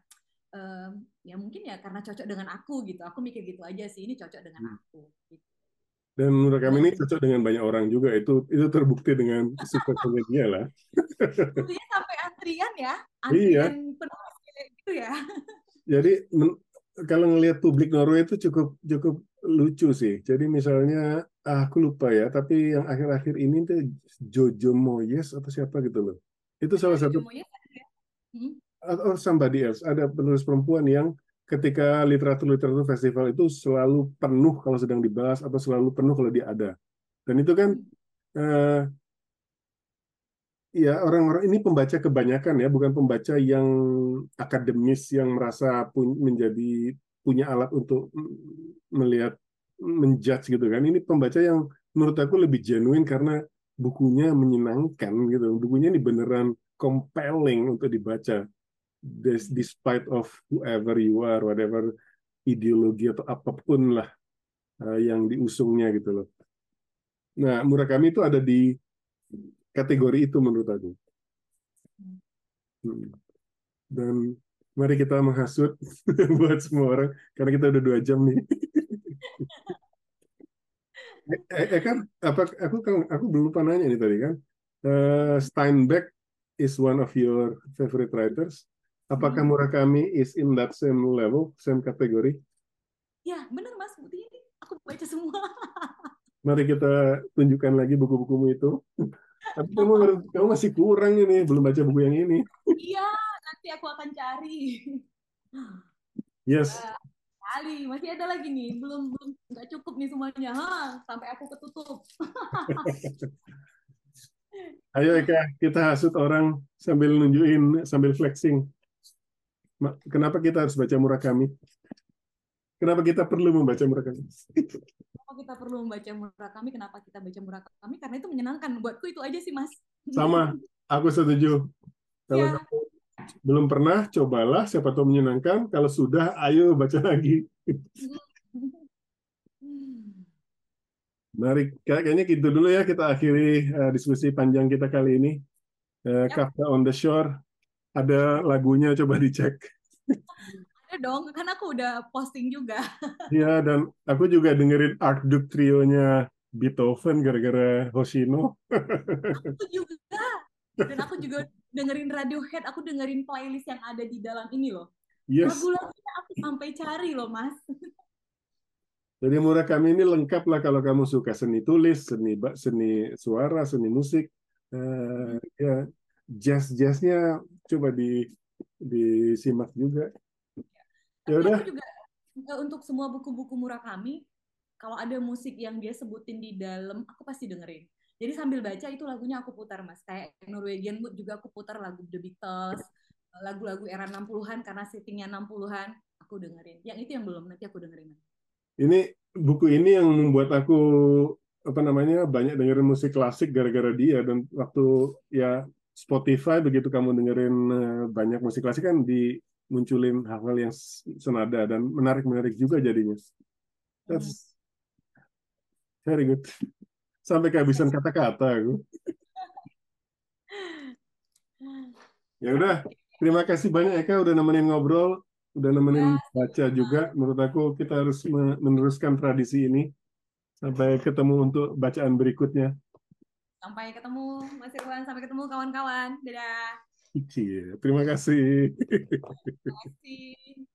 em, ya mungkin ya karena cocok dengan aku gitu. Aku mikir gitu aja sih, ini cocok dengan Hmm. aku. Gitu. Dan menurut kami ini cocok dengan banyak orang juga itu itu terbukti dengan suksesnya dia lah. Tentunya sampai antrian ya, Iya. antrian penulis kayak gitu ya. Jadi men- kalau ngelihat publik Norway itu cukup cukup lucu sih. Jadi misalnya ah, aku lupa ya, tapi yang akhir-akhir ini tuh Jojo Moyes atau siapa gitu loh. Itu salah Iya, satu Jojo Moyes ya. Hmm. or somebody else. Ada penulis perempuan yang ketika literatur-literatur festival itu selalu penuh kalau sedang dibahas atau selalu penuh kalau dia ada. Dan itu kan eh, ya orang-orang ini pembaca kebanyakan ya, bukan pembaca yang akademis yang merasa pun, menjadi punya alat untuk melihat menjudge gitu kan. Ini pembaca yang menurut aku lebih genuine karena bukunya menyenangkan gitu. Bukunya ini beneran compelling untuk dibaca. Des- Despite of whoever you are, whatever ideologi atau apa pun lah eh, yang diusungnya gitu loh. Nah, Murakami itu ada di kategori itu menurut aku. Hmm. Dan mari kita menghasut buat semua orang karena kita udah dua jam nih. eh, eh, kan apa aku kan aku belum lupa nanya nih tadi kan. Eh, Steinbeck is one of your favorite writers. Apakah Hmm. Murakami is in that same level, same kategori? Ya, bener Mas, buktinya ini aku baca semua. Mari kita tunjukkan lagi buku-bukumu itu. Tapi kamu kamu masih kurang ini, belum baca buku yang ini. Iya, nanti aku akan cari. Yes. Kali, masih ada lagi nih. Belum belum nggak cukup nih semuanya. Ha, sampai aku ketutup. Ayo Eka, kita hasut orang sambil nunjukin, sambil flexing. Kenapa kita harus baca Murakami? Kenapa kita perlu membaca Murakami? Kenapa kita perlu membaca Murakami? Kenapa kita baca Murakami? Karena itu menyenangkan. Buatku itu aja sih, Mas. Sama, aku setuju. Kalau Ya. kamu belum pernah, cobalah. Siapa tahu menyenangkan. Kalau sudah, ayo baca lagi. Mari, kayaknya gitu dulu ya. Kita akhiri eh, diskusi panjang kita kali ini. Eh. Kafka on the Shore. Ada lagunya, coba dicek. Ada dong, kan aku udah posting juga. Ya, dan aku juga dengerin Archduke Trio-nya Beethoven gara-gara Hoshino. Aku juga. Dan aku juga dengerin Radiohead. Aku dengerin playlist yang ada di dalam ini loh. Yes. Lagu-lagunya aku sampai cari loh, Mas. Jadi Murakami ini lengkap lah kalau kamu suka seni tulis, seni seni suara, seni musik, Eh, ya jazz-jazznya coba di disimak juga. Ya udah, eh, untuk semua buku-buku Murakami, kalau ada musik yang dia sebutin di dalam, aku pasti dengerin. Jadi sambil baca itu lagunya aku putar mas. Kayak Norwegian Wood juga aku putar lagu The Beatles, lagu-lagu era 60-an karena settingnya 60-an aku dengerin. Yang itu yang belum nanti aku dengerin. Ini buku ini yang membuat aku apa namanya banyak dengerin musik klasik gara-gara dia dan waktu ya Spotify begitu kamu dengerin eh, banyak musik klasik kan dimunculin hal-hal yang senada dan menarik-menarik juga jadinya. That's very good. Sampai kehabisan kata-kata aku. Ya udah, terima kasih banyak Eka udah nemenin ngobrol, udah nemenin baca juga. Menurut aku kita harus meneruskan tradisi ini sampai ketemu untuk bacaan berikutnya. Sampai ketemu Mas Irwan, sampai ketemu kawan-kawan. Dadah. Iya, terima kasih. Terima kasih.